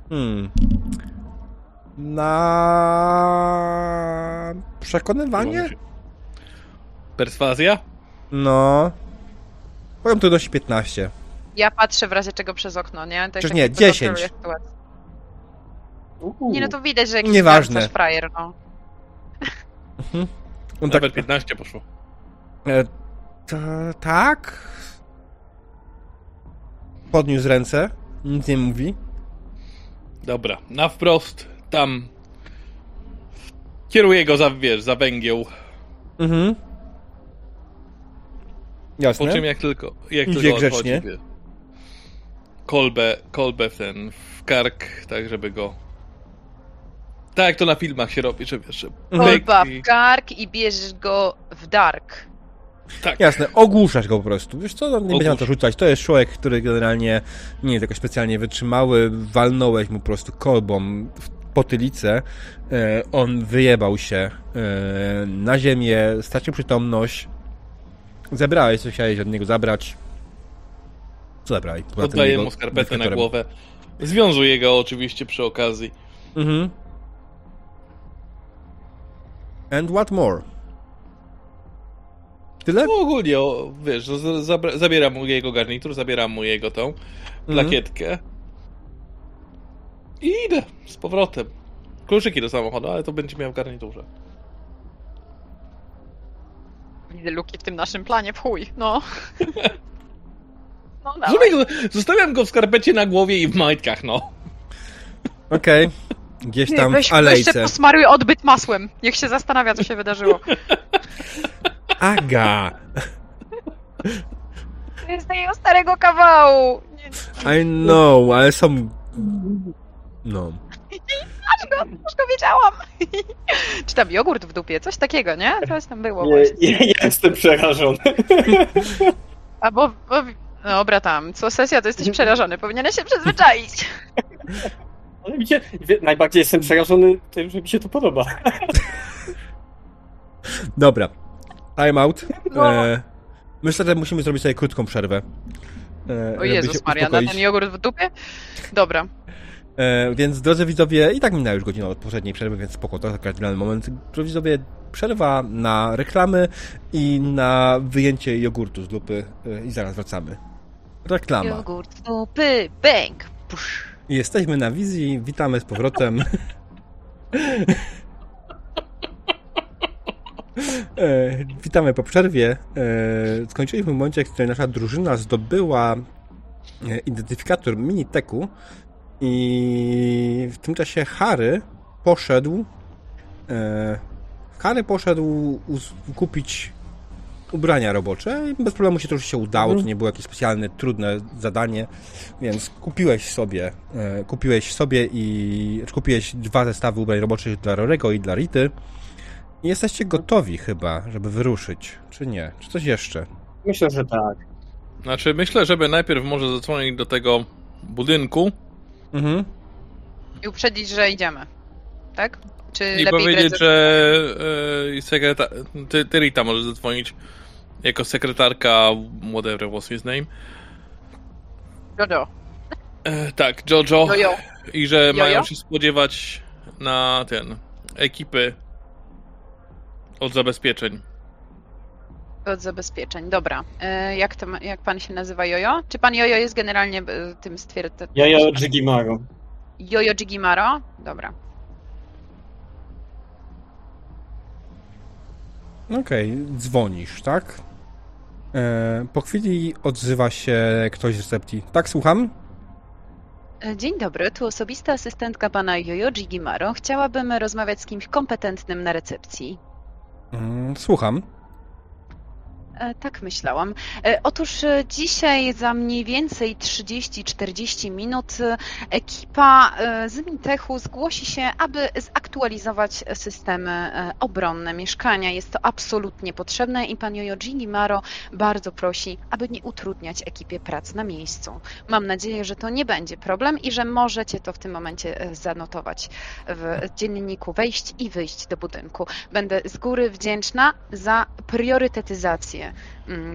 Hmm... Na... Przekonywanie? Perswazja? No... Powiem trudności 15. Ja patrzę w razie czego przez okno, nie? Przecież jak nie, to 10. kontroluję sytuację. Uuu. Nie, no to widać, że jakiś Nieważne. frajer, no. On tak... Nawet 15 poszło. E, tak? Podniósł ręce. Nic nie mówi. Dobra, na wprost, tam. Kieruję go za, wiesz, za węgieł. Mhm. Po Jasne. czym jak tylko, jak Idzie tylko grzecznie. odchodzi, kolbę, kolbę w ten, w kark, tak żeby go... Tak jak to na filmach się robi, że wiesz, że Mhm. Kolba i- w kark i bierzesz go w dark. Tak, Jasne, ogłuszasz go po prostu. Wiesz co, no, nie będziemy na to Ogłusz. rzucać. To jest człowiek, który generalnie nie jest jakoś specjalnie wytrzymały. Walnąłeś mu po prostu kolbą w potylicę. E, on wyjebał się e, na ziemię, stracił przytomność. Zebrałeś, co chciałeś od niego zabrać. Co zabrałeś? Oddaję mu skarpetę na głowę. Związuję go oczywiście przy okazji. Mhm. And what more? Tyle? No ogólnie, o, wiesz, zabra- zabieram mu jego garnitur, zabieram mu jego tą plakietkę. I idę z powrotem. Kluczyki do samochodu, ale to będzie miał w garniturze. Widzę luki w tym naszym planie, w chuj, no. No, zostawiam go w skarpecie na głowie i w majtkach, no. Okej. Gdzieś Nie, tam weź, w weź alejce. się posmaruj odbyt masłem. Niech się zastanawia, co się wydarzyło. Aga! To jest z tego starego kawału. Nie, I know, ale są... No. Aż go, aż go wiedziałam. Czy tam jogurt w dupie, coś takiego, nie? Coś tam było Nie, właśnie. ja jestem przerażony. Albo, bo, dobra tam, co sesja to jesteś przerażony, powinieneś się przyzwyczaić. Ale mi się, najbardziej jestem przerażony tym, że mi się to podoba. Dobra. Time out. No. E, myślę, że musimy zrobić sobie krótką przerwę. E, O Jezus Maria, na ten jogurt w dupie? Dobra. E, więc drodzy widzowie, i tak minęła już godzina od poprzedniej przerwy, więc spoko, to jest kardynalny moment. Drodzy widzowie, przerwa na reklamy i na wyjęcie jogurtu z lupy e, i zaraz wracamy. Reklama. Jogurt w dupy, bang. Pusz. Jesteśmy na wizji, witamy z powrotem. E, witamy po przerwie. E, skończyliśmy w momencie, w którym nasza drużyna zdobyła e, identyfikator Miniteku i w tym czasie Harry poszedł e, Harry poszedł kupić ubrania robocze i bez problemu się to już się udało, to nie było jakieś specjalne, trudne zadanie, więc kupiłeś sobie, e, kupiłeś sobie i kupiłeś dwa zestawy ubrań roboczych dla Rorego i dla Rity i jesteście gotowi chyba, żeby wyruszyć, czy nie? Czy coś jeszcze? Myślę, że tak. Znaczy, myślę, żeby najpierw może zadzwonić do tego budynku Mhm. I uprzedzić, że idziemy. Tak? Czy i lepiej powiedzieć, grać- że sekreta... ty, ty Rita może zadzwonić jako sekretarka whatever was his name. Jojo. E, tak, Jojo. Jojo. I że Jojo? mają się spodziewać na ten ekipy od zabezpieczeń. Od zabezpieczeń. Dobra. E, jak, to, jak pan się nazywa Jojo? Czy pan Jojo jest generalnie e, tym stwierdzeniem? Jaja Jigimaro. Jojo Jigimaro? Dobra. Okej, dzwonisz, tak? E, po chwili odzywa się ktoś z recepcji. Tak, słucham? E, Dzień dobry, tu osobista asystentka pana Jojo Jigimaro. Chciałabym rozmawiać z kimś kompetentnym na recepcji. Mm, słucham. E, Tak myślałam. E, Otóż e, dzisiaj za mniej więcej 30-40 minut ekipa z Mintechu zgłosi się, aby zaktualizować systemy obronne mieszkania. Jest to absolutnie potrzebne i pan Jojo Maro bardzo prosi, aby nie utrudniać ekipie prac na miejscu. Mam nadzieję, że to nie będzie problem i że możecie to w tym momencie zanotować w dzienniku wejść i wyjść do budynku. Będę z góry wdzięczna za priorytetyzację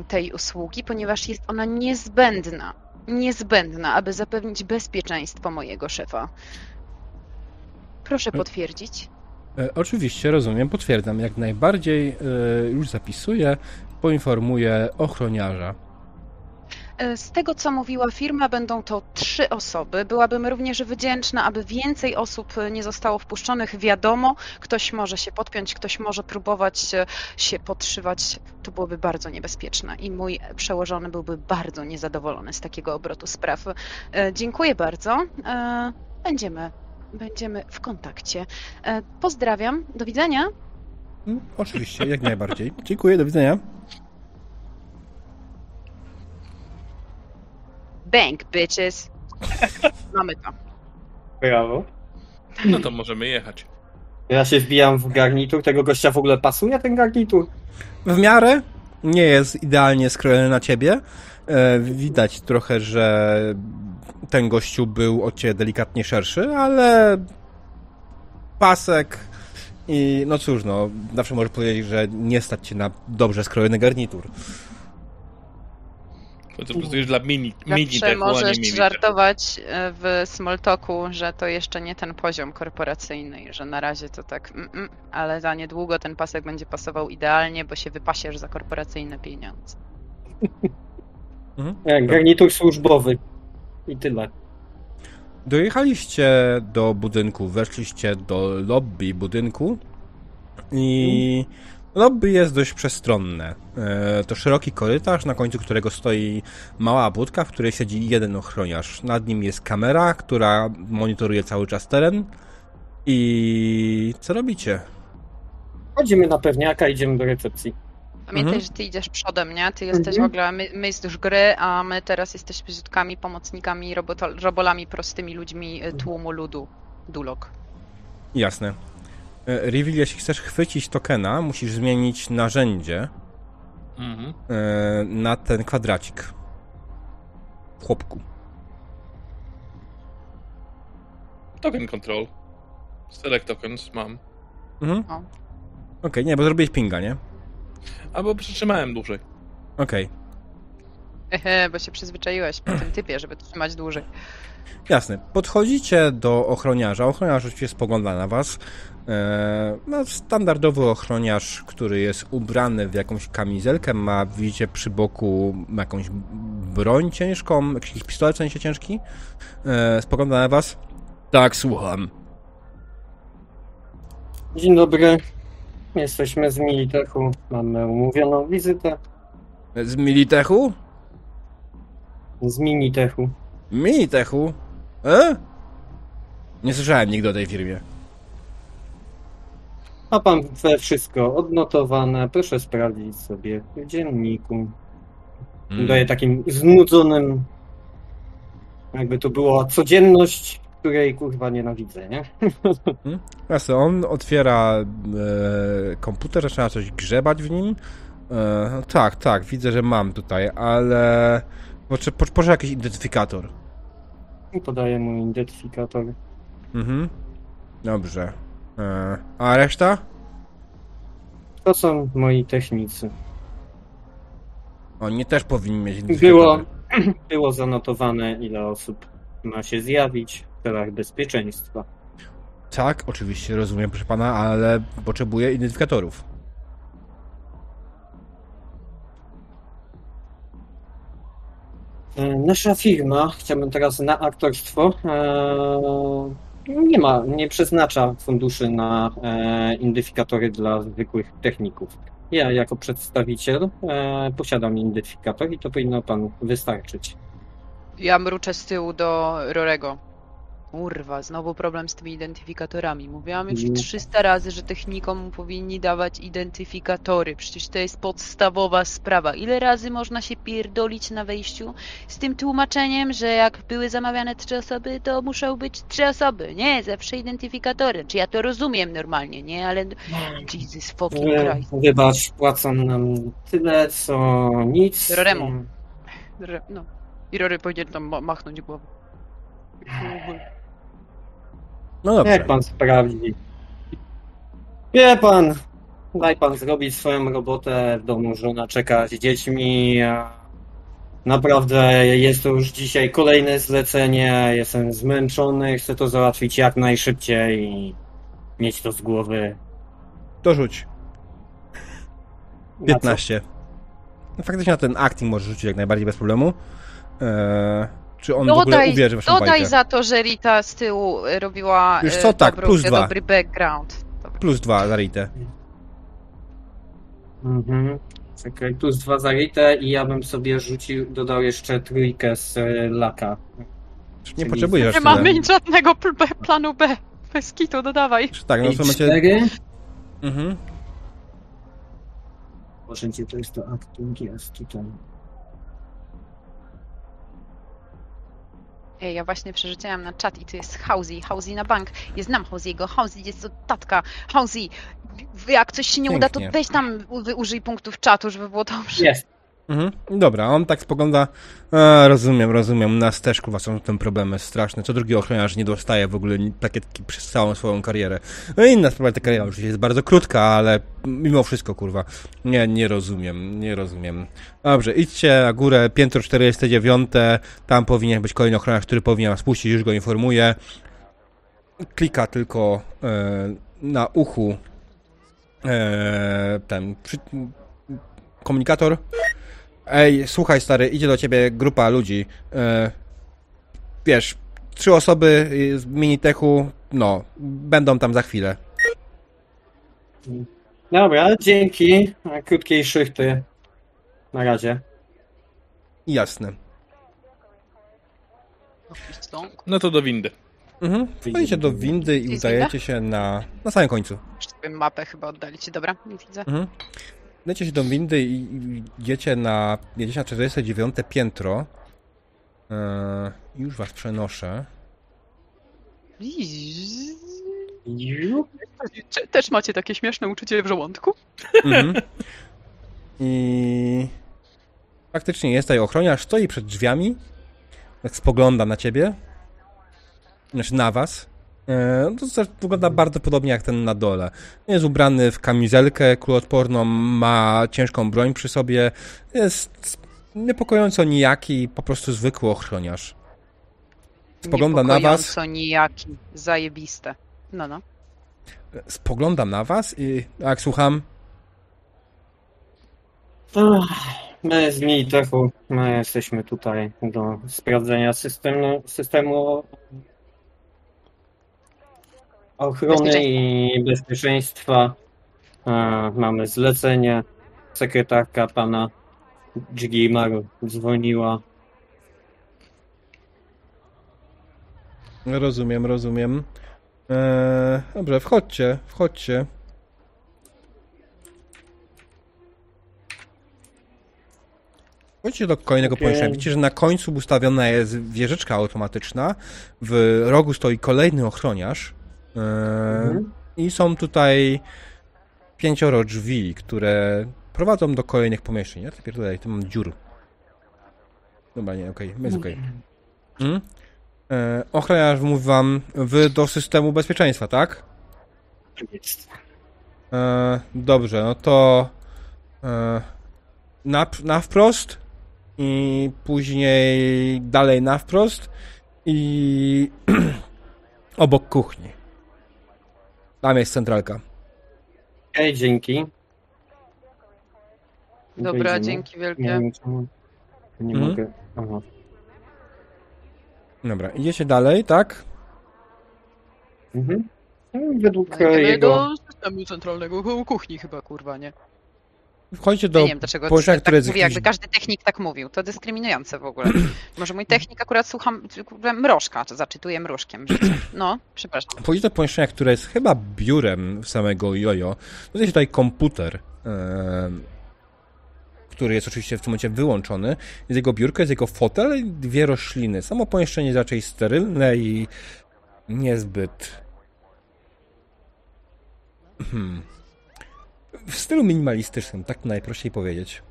tej usługi, ponieważ jest ona niezbędna. Niezbędna, aby zapewnić bezpieczeństwo mojego szefa. Proszę potwierdzić. E, oczywiście, rozumiem, potwierdzam jak najbardziej. E, już zapisuję, poinformuję ochroniarza. E, Z tego, co mówiła firma, będą to trzy osoby. Byłabym również wdzięczna, aby więcej osób e, nie zostało wpuszczonych. Wiadomo, ktoś może się podpiąć, ktoś może próbować e, się podszywać. To byłoby bardzo niebezpieczne i mój przełożony byłby bardzo niezadowolony z takiego obrotu spraw. Dziękuję bardzo. Będziemy, będziemy w kontakcie. Pozdrawiam. Do widzenia. Mm, Oczywiście, jak najbardziej. Dziękuję, do widzenia. Bank, bitches. Mamy to. Brawo. No to możemy jechać. Ja się wbijam w garnitur. Tego gościa w ogóle pasuje ten garnitur? W miarę nie jest idealnie skrojony na ciebie. E, widać trochę, że ten gościu był od ciebie delikatnie szerszy, ale pasek i no cóż, no zawsze możesz powiedzieć, że nie stać cię na dobrze skrojony garnitur. To po prostu już dla mini, mini Zawsze techu, możesz mini żartować e, w Smalltalku, że to jeszcze nie ten poziom korporacyjny i że na razie to tak, mm, mm, ale za niedługo ten pasek będzie pasował idealnie, bo się wypasiesz za korporacyjne pieniądze. Mhm. Jak garnitur służbowy. I tyle. Dojechaliście do budynku, weszliście do lobby budynku i lobby jest dość przestronne. E, To szeroki korytarz, na końcu którego stoi mała budka, w której siedzi jeden ochroniarz. Nad nim jest kamera, która monitoruje cały czas teren. I co robicie? Chodzimy na pewniaka, idziemy do recepcji. Pamiętaj, Mhm. że ty idziesz przodem, nie? Ty jesteś Mhm. w ogóle my, mistrz gry, a my teraz jesteśmy rzutkami, pomocnikami, robolami, prostymi ludźmi y, tłumu ludu. Dulok. Jasne. E, Reveal, jeśli chcesz chwycić tokena, musisz zmienić narzędzie Mhm. e, na ten kwadracik. W chłopku. Token control. Select tokens mam. Mhm. O. Okej, nie, bo zrobiłeś pinga, nie? Albo przytrzymałem dłużej. Okej, Ehe, bo się przyzwyczaiłeś po tym typie, żeby trzymać dłużej. jasne. Podchodzicie do ochroniarza. Ochroniarz oczywiście spogląda na was. E, no, standardowy ochroniarz, który jest ubrany w jakąś kamizelkę, ma, widzicie, przy boku jakąś broń ciężką, jakiś pistolet w sensie ciężki. E, spogląda na was. Tak, słucham. Dzień dobry. Jesteśmy z Militechu. Mamy umówioną wizytę Z Militechu? z Minitechu. Minitechu? E? Nie słyszałem nigdy o tej firmie. Ma pan we wszystko odnotowane. Proszę sprawdzić sobie w dzienniku. Mm. Daje takim znudzonym. Jakby to była codzienność, której kurwa nienawidzę, nie? Jasne, on otwiera e, komputer, zaczyna coś grzebać w nim. E, tak, tak, widzę, że mam tutaj, ale po- proszę jakiś identyfikator. Podaję mu identyfikator. Mhm. Dobrze. E, a reszta? To są moi technicy. Oni też powinni mieć. Było, było zanotowane, ile osób ma się zjawić w celach bezpieczeństwa. Tak, oczywiście, rozumiem, proszę pana, ale potrzebuję identyfikatorów. E, Nasza firma, chciałbym teraz na aktorstwo, e, nie ma, nie przeznacza funduszy na e, identyfikatory dla zwykłych techników. Ja jako przedstawiciel e, posiadam identyfikator i to powinno panu wystarczyć. Ja mruczę z tyłu do Rorego. Kurwa, znowu problem z tymi identyfikatorami. Mówiłam już Mm. 300 razy, że technikom powinni dawać identyfikatory. Przecież to jest podstawowa sprawa. Ile razy można się pierdolić na wejściu z tym tłumaczeniem, że jak były zamawiane trzy osoby, to muszą być trzy osoby. Nie, zawsze identyfikatory. Czy ja to rozumiem normalnie, nie? Ale Jesus fucking Christ. Wybacz, płacą nam tyle, co nic. Roremu. Re- No. I Rory powinien tam ma- machnąć głową. No dobrze. Jak pan sprawdzi? Wie pan, daj pan zrobić swoją robotę w domu, żona czeka z dziećmi. Naprawdę jest to już dzisiaj kolejne zlecenie. Jestem zmęczony, chcę to załatwić jak najszybciej i mieć to z głowy. To rzuć. Na co? 15. No, faktycznie na ten acting możesz rzucić jak najbardziej bez problemu. Eee, czy on w ogóle Dodaj, uwierzy w waszą dodaj bajkę? za to, że Rita z tyłu y, robiła Wiesz y, co, tak, dobrą, plus y, dwa. dobry background. Dobra. Plus dwa za Ritę. Mhm. Czekaj, plus dwa za Ritę i ja bym sobie rzucił, dodał jeszcze trójkę z e, laka. Nie Czyli- potrzebujesz Nie tyle. mamy żadnego pl- B, planu B. Bez kitu, dodawaj. Tak, no w I tym momencie... cztery. Mhm. Proszę cię, to jest to acting, jest tutaj. Ej, ja właśnie przerzuciłam na czat i to jest Hausi. Hausi na bank. Ja znam Hausiego. Hausi jest od tatka. Hausi, jak coś się nie uda, to Pięknie. weź tam użyj punktów czatu, żeby było dobrze. Jest. Mhm. Dobra, on tak spogląda. A, rozumiem, rozumiem. U nas też kurwa są tym problemy straszne. Co drugi ochroniarz nie dostaje w ogóle plakietki przez całą swoją karierę. No i inna sprawa, ta kariera oczywiście jest bardzo krótka, ale mimo wszystko kurwa. Nie, nie rozumiem, nie rozumiem. Dobrze, idźcie na górę, piętro 49, tam powinien być kolejny ochroniarz, który powinien nas puścić, już go informuję. Klika tylko e, na uchu e, ten przy, komunikator. Ej, słuchaj stary, idzie do ciebie grupa ludzi. E, wiesz, trzy osoby z Minitechu, no, będą tam za chwilę. Dobra, dzięki. Krótkiej szychty. Na razie. Jasne. No to do windy. Mhm. Wchodzicie do windy i Jest udajecie się na, na samym końcu. Mapę chyba oddalić. Dobra, nie widzę. Mhm. Lecie się do windy i idziecie na, jedziecie na 49 piętro. Eee, już was przenoszę. Też macie takie śmieszne uczucie w żołądku? Mhm. I faktycznie jest tutaj ochroniarz, stoi przed drzwiami, tak spogląda na ciebie, znaczy na was. E, To też wygląda bardzo podobnie jak ten na dole. Jest ubrany w kamizelkę kuloodporną, ma ciężką broń przy sobie, jest niepokojąco nijaki, po prostu zwykły ochroniarz. Spogląda na was, Niepokojąco nijaki. Zajebiste. No, no. spogląda na was i jak słucham, My z Militechu, my jesteśmy tutaj do sprawdzenia systemu, systemu ochrony i bezpieczeństwa. E, Mamy zlecenie. Sekretarka pana Dżgimaru dzwoniła. Rozumiem, rozumiem. Eee, dobrze, wchodźcie, wchodźcie. Wchodźcie do kolejnego Okej. pomieszczenia. Widzicie, że na końcu ustawiona jest wieżyczka automatyczna. W rogu stoi kolejny ochroniarz. Mhm. I są tutaj pięcioro drzwi, które prowadzą do kolejnych pomieszczeń. Ja tutaj tutaj tu mam dziur. Dobra, nie, okej, jest okej. Mm? E, ochroniarz mówi wam, wy do systemu bezpieczeństwa, tak? Jest. E, dobrze, no to e, na, na wprost i później dalej na wprost i obok kuchni. Tam jest centralka. Okej, dzięki. Dobra, Wejdziemy. dzięki Nie wielkie. wiem, czemu. Nie Mhm. mogę. Aha. Dobra, idziecie dalej, tak? Mhm. No, Według idziemy jego. do systemu centralnego ku- kuchni chyba, kurwa, nie? Wchodzicie Ja do nie wiem, dlaczego tak które jest mówi, jakby każdy technik tak mówił. To dyskryminujące w ogóle. Może mój technik akurat słucham mrożka, czy zaczytuje mrożkiem. No, przepraszam. Wchodzicie do pomieszczenia, które jest chyba biurem samego Jojo. To jest tutaj komputer, em, który jest oczywiście w tym momencie wyłączony. Jest jego biurko, jest jego fotel i dwie rośliny. Samo pomieszczenie jest raczej sterylne i niezbyt... Hmm. W stylu minimalistycznym, tak najprościej powiedzieć.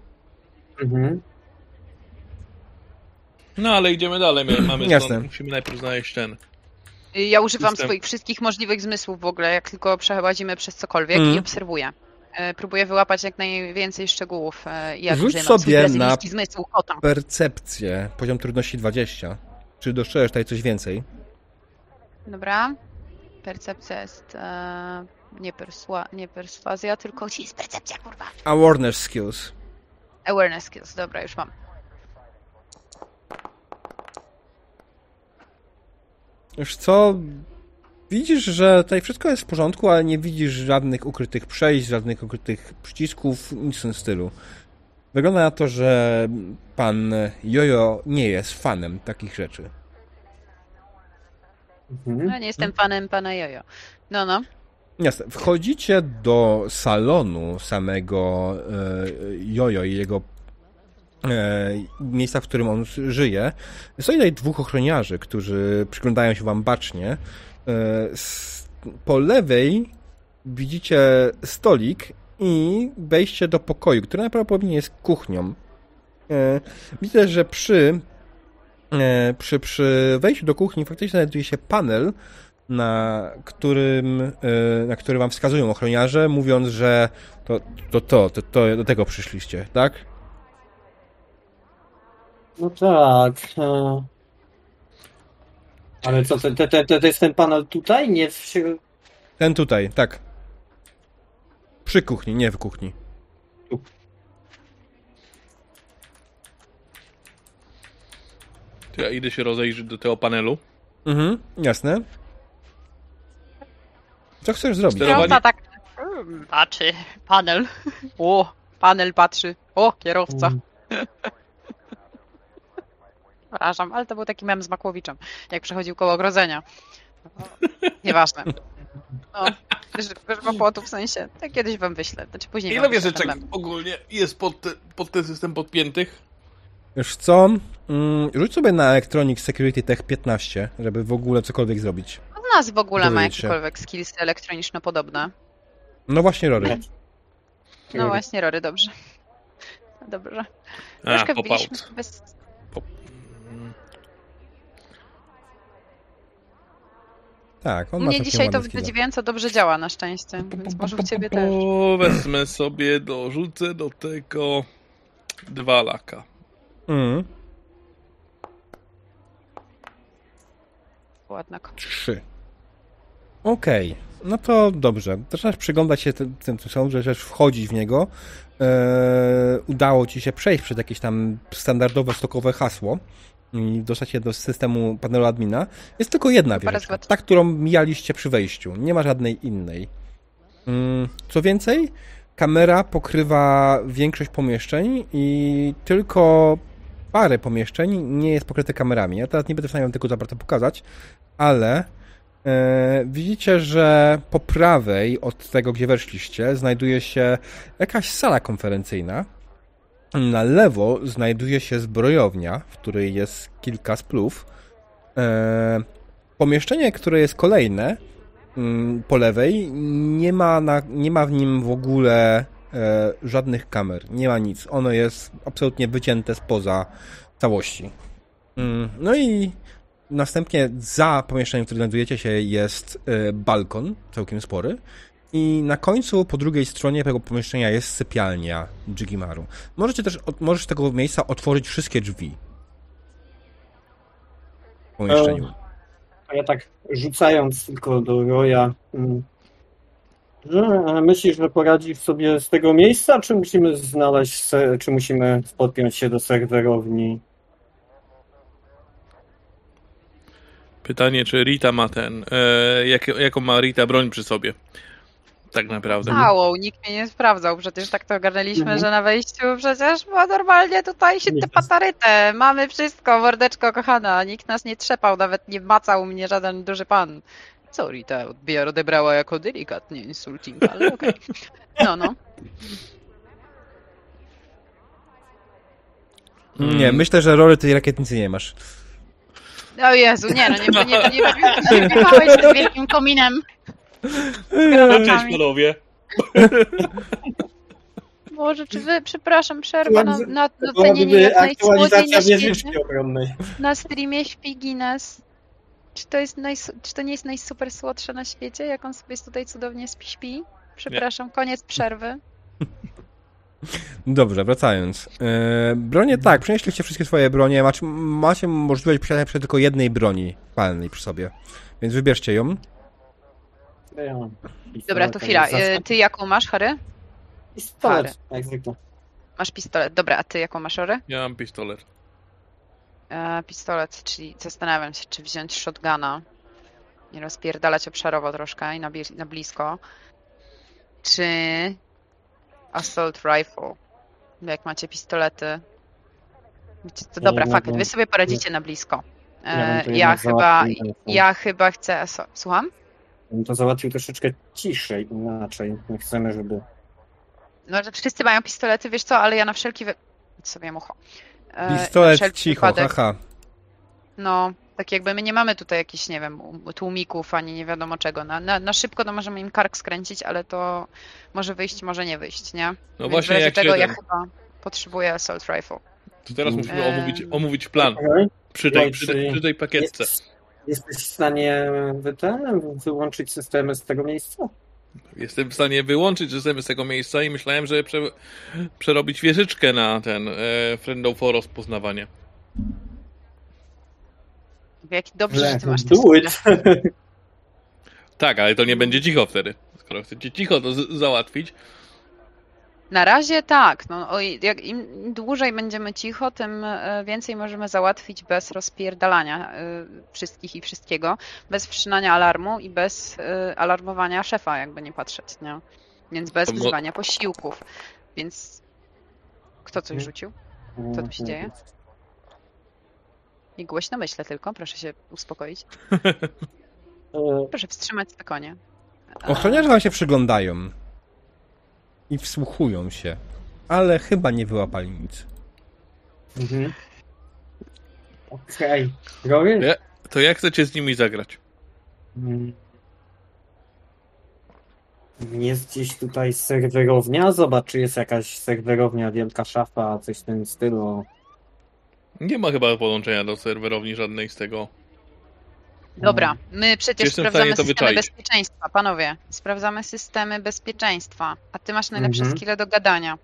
Mhm. No ale idziemy dalej, my- mamy Jasne. stąd, musimy najpierw znaleźć ten. Ja używam System. swoich wszystkich możliwych zmysłów w ogóle, jak tylko przechodzimy przez cokolwiek Mhm. i obserwuję. E, Próbuję wyłapać jak najwięcej szczegółów. e, Jak Rzuć sobie na- zmysł kota. Percepcję, poziom trudności 20. Czy dostrzeżesz tutaj coś więcej? Dobra. Percepcja jest e, nie, persua, nie perswazja, tylko jest percepcja, kurwa. Awareness skills. Awareness skills, dobra, już mam. Wiesz co? Widzisz, że tutaj wszystko jest w porządku, ale nie widzisz żadnych ukrytych przejść, żadnych ukrytych przycisków, nic w tym stylu. Wygląda na to, że pan Jojo nie jest fanem takich rzeczy. Mhm. No nie jestem fanem pana Jojo. No, no. Jasne. Wchodzicie do salonu samego e, Jojo i jego e, miejsca, w którym on żyje. Stoi tutaj dwóch ochroniarzy, którzy przyglądają się wam bacznie. E, po lewej widzicie stolik i wejście do pokoju, który najprawdopodobniej jest kuchnią. Widzę, że przy, przy, przy wejściu do kuchni faktycznie znajduje się panel, na którym, e, na który wam wskazują ochroniarze, mówiąc, że to to, to, to, to do tego przyszliście, tak? No tak. e. Ale co, to, to, to, to jest ten panel tutaj? Nie w Ten tutaj, tak. Przy kuchni, nie w kuchni. To ja idę się rozejrzeć do tego panelu. Mhm, jasne. Co chcesz zrobić? Sterowanie- Kierowca tak mm, patrzy, panel. O, panel patrzy. O, kierowca. Mm. Przepraszam, ale to był taki mem z Makłowiczem, jak przechodził koło ogrodzenia. Nieważne. No, Że ma płotu w sensie. Tak kiedyś wam wyślę. Znaczy później Ile wieżyczek ogólnie jest pod, te- pod ten system podpiętych? Wiesz co? Mm, rzuć sobie na Electronic Security Tech 15, żeby w ogóle cokolwiek zrobić. Nas w ogóle ma Dowiedzieć się. jakiekolwiek skillsy elektroniczno podobne. No właśnie, Rory. No właśnie, Rory, dobrze. Dobrze. A, Troszkę pop wbiliśmy out. bez... Pop. Mm. Tak, on U ma mnie dzisiaj to ładne skille. zadziwiająco dobrze działa na szczęście, więc może u ciebie też. O, Wezmę sobie, dorzucę do tego dwa laka. Mm, Ładna trzy. Okej, no to dobrze. Zaczynasz przyglądać się tym, tym tym że rzecz wchodzić w niego. Eee, udało ci się przejść przez jakieś tam standardowe, stokowe hasło i dostać się do systemu panelu admina. Jest tylko jedna wieżyczka, ta, którą mijaliście przy wejściu. Nie ma żadnej innej. Mm, Co więcej, kamera pokrywa większość pomieszczeń i tylko parę pomieszczeń nie jest pokryte kamerami. Ja teraz nie będę w stanie wam tego za bardzo pokazać, ale widzicie, że po prawej od tego, gdzie weszliście, znajduje się jakaś sala konferencyjna. Na lewo znajduje się zbrojownia, w której jest kilka splów. E, pomieszczenie, które jest kolejne mm, po lewej, nie ma, na, nie ma w nim w ogóle e, żadnych kamer. Nie ma nic. Ono jest absolutnie wycięte spoza całości. Mm, No i następnie za pomieszczeniem, w którym znajdujecie się, jest e, balkon, całkiem spory. I na końcu, po drugiej stronie tego pomieszczenia jest sypialnia Jigimaru. Możecie też, możesz z tego miejsca otworzyć wszystkie drzwi w pomieszczeniu. A ja tak rzucając tylko do Roya. mm, Że myślisz, że poradzisz sobie z tego miejsca, czy musimy znaleźć, czy musimy podpiąć się do serwerowni? Pytanie, czy Rita ma ten. E, jak, jaką ma Rita broń przy sobie? Tak naprawdę. Całą, nikt mnie nie sprawdzał, przecież tak to ogarnęliśmy, Mhm. że na wejściu przecież, bo normalnie tutaj się te patarytę, mamy wszystko, mordeczko kochana, nikt nas nie trzepał, nawet nie macał mnie żaden duży pan. Co Rita odebrała jako delikatnie insulting, ale okej. No, no. Mm. Nie, myślę, że Rory tej rakietnicy nie masz. O Jezu, nie no, nie, nie, nie, nie, nie wjechałeś z wielkim kominem. No, cześć panowie. Boże, czy wy, przepraszam, przerwa na, na, na To była cenienie niby jak najsłodziej aktualizacja na streamie śpi Guinness. Czy to, jest najs- czy to nie jest najsuper słodsze na świecie, jak on sobie tutaj cudownie śpi? śpi? Przepraszam, koniec przerwy. Dobrze, wracając. E, bronie tak, przenieśliście wszystkie swoje bronie. Macie, macie możliwość posiadania przy tylko jednej broni palnej przy sobie. Więc wybierzcie ją. Ja mam Dobra, to pistolet, chwila. tak, y, Ty jaką masz, Harry? Pistolet, jak zwykle. Masz pistolet. Dobra, a ty jaką masz, Rory? Ja mam pistolet. E, pistolet, czyli zastanawiam się, czy wziąć shotguna i rozpierdalać obszarowo troszkę i na, na blisko, czy assault rifle. Jak macie pistolety. Wiecie co, dobra, Ja bym- wy sobie poradzicie na blisko. Ja E, to ja chyba, ja chyba chcę, słucham? Bym to załatwił troszeczkę ciszej, inaczej. Nie chcemy, żeby... No, że wszyscy mają pistolety, wiesz co, ale ja na wszelki wy... Sobie mucho. E, na Pistolet wszelki cicho, wypadek- haha. No, tak jakby my nie mamy tutaj jakichś, nie wiem, um- tłumików, ani nie wiadomo czego. Na, na, na szybko to możemy im kark skręcić, ale to może wyjść, może nie wyjść, nie? No Więc właśnie, w razie jak czego ja chyba potrzebuję assault rifle. to teraz musimy Em. omówić, omówić plan przy tej, przy, tej, przy tej pakietce. Jest, jesteś w stanie wy ten, wyłączyć systemy z tego miejsca? Jestem w stanie wyłączyć systemy z tego miejsca i myślałem, że prze, przerobić wieżyczkę na ten e, Friend for rozpoznawanie. Jak dobrze, że ty masz te! Tak, ale to nie będzie cicho wtedy. Skoro chcecie cicho to załatwić, Na razie tak. No, jak im dłużej będziemy cicho, tym e, więcej możemy załatwić bez rozpierdalania e, wszystkich i wszystkiego, bez wszczynania alarmu i bez e, alarmowania szefa, jakby nie patrzeć, nie? Więc bez wzywania posiłków. Więc kto coś rzucił? Co tu się dzieje? I głośno myślę tylko, proszę się uspokoić. E, Proszę wstrzymać te konie. Ochroniarze wam się przyglądają. I wsłuchują się. Ale chyba nie wyłapali nic. Mhm. Okej. Rory? Ja, to jak chcecie z nimi zagrać? Mm. Jest gdzieś tutaj serwerownia? Zobacz, czy jest jakaś serwerownia, wielka szafa, coś w tym stylu. Nie ma chyba połączenia do serwerowni żadnej z tego. Dobra, my przecież Jestem sprawdzamy systemy wyczaić. bezpieczeństwa, panowie. Sprawdzamy systemy bezpieczeństwa, a ty masz najlepsze Mhm. skille do gadania.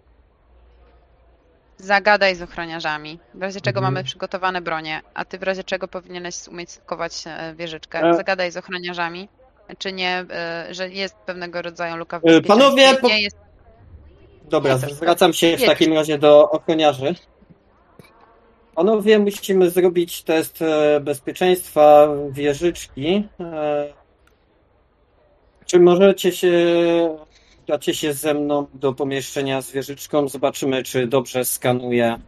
Zagadaj z ochroniarzami, w razie czego Mhm. mamy przygotowane bronie, a ty w razie czego powinieneś umieć skować e, wieżyczkę. E. Zagadaj z ochroniarzami, czy nie, e, że jest pewnego rodzaju luka w bezpieczeństwie. panowie, po- jest Dobra, zwracam się w takim razie do ochroniarzy. Panowie, musimy zrobić test e, bezpieczeństwa wieżyczki. E, Czy możecie się, dacie się ze mną do pomieszczenia z wieżyczką? Zobaczymy, czy dobrze skanuje.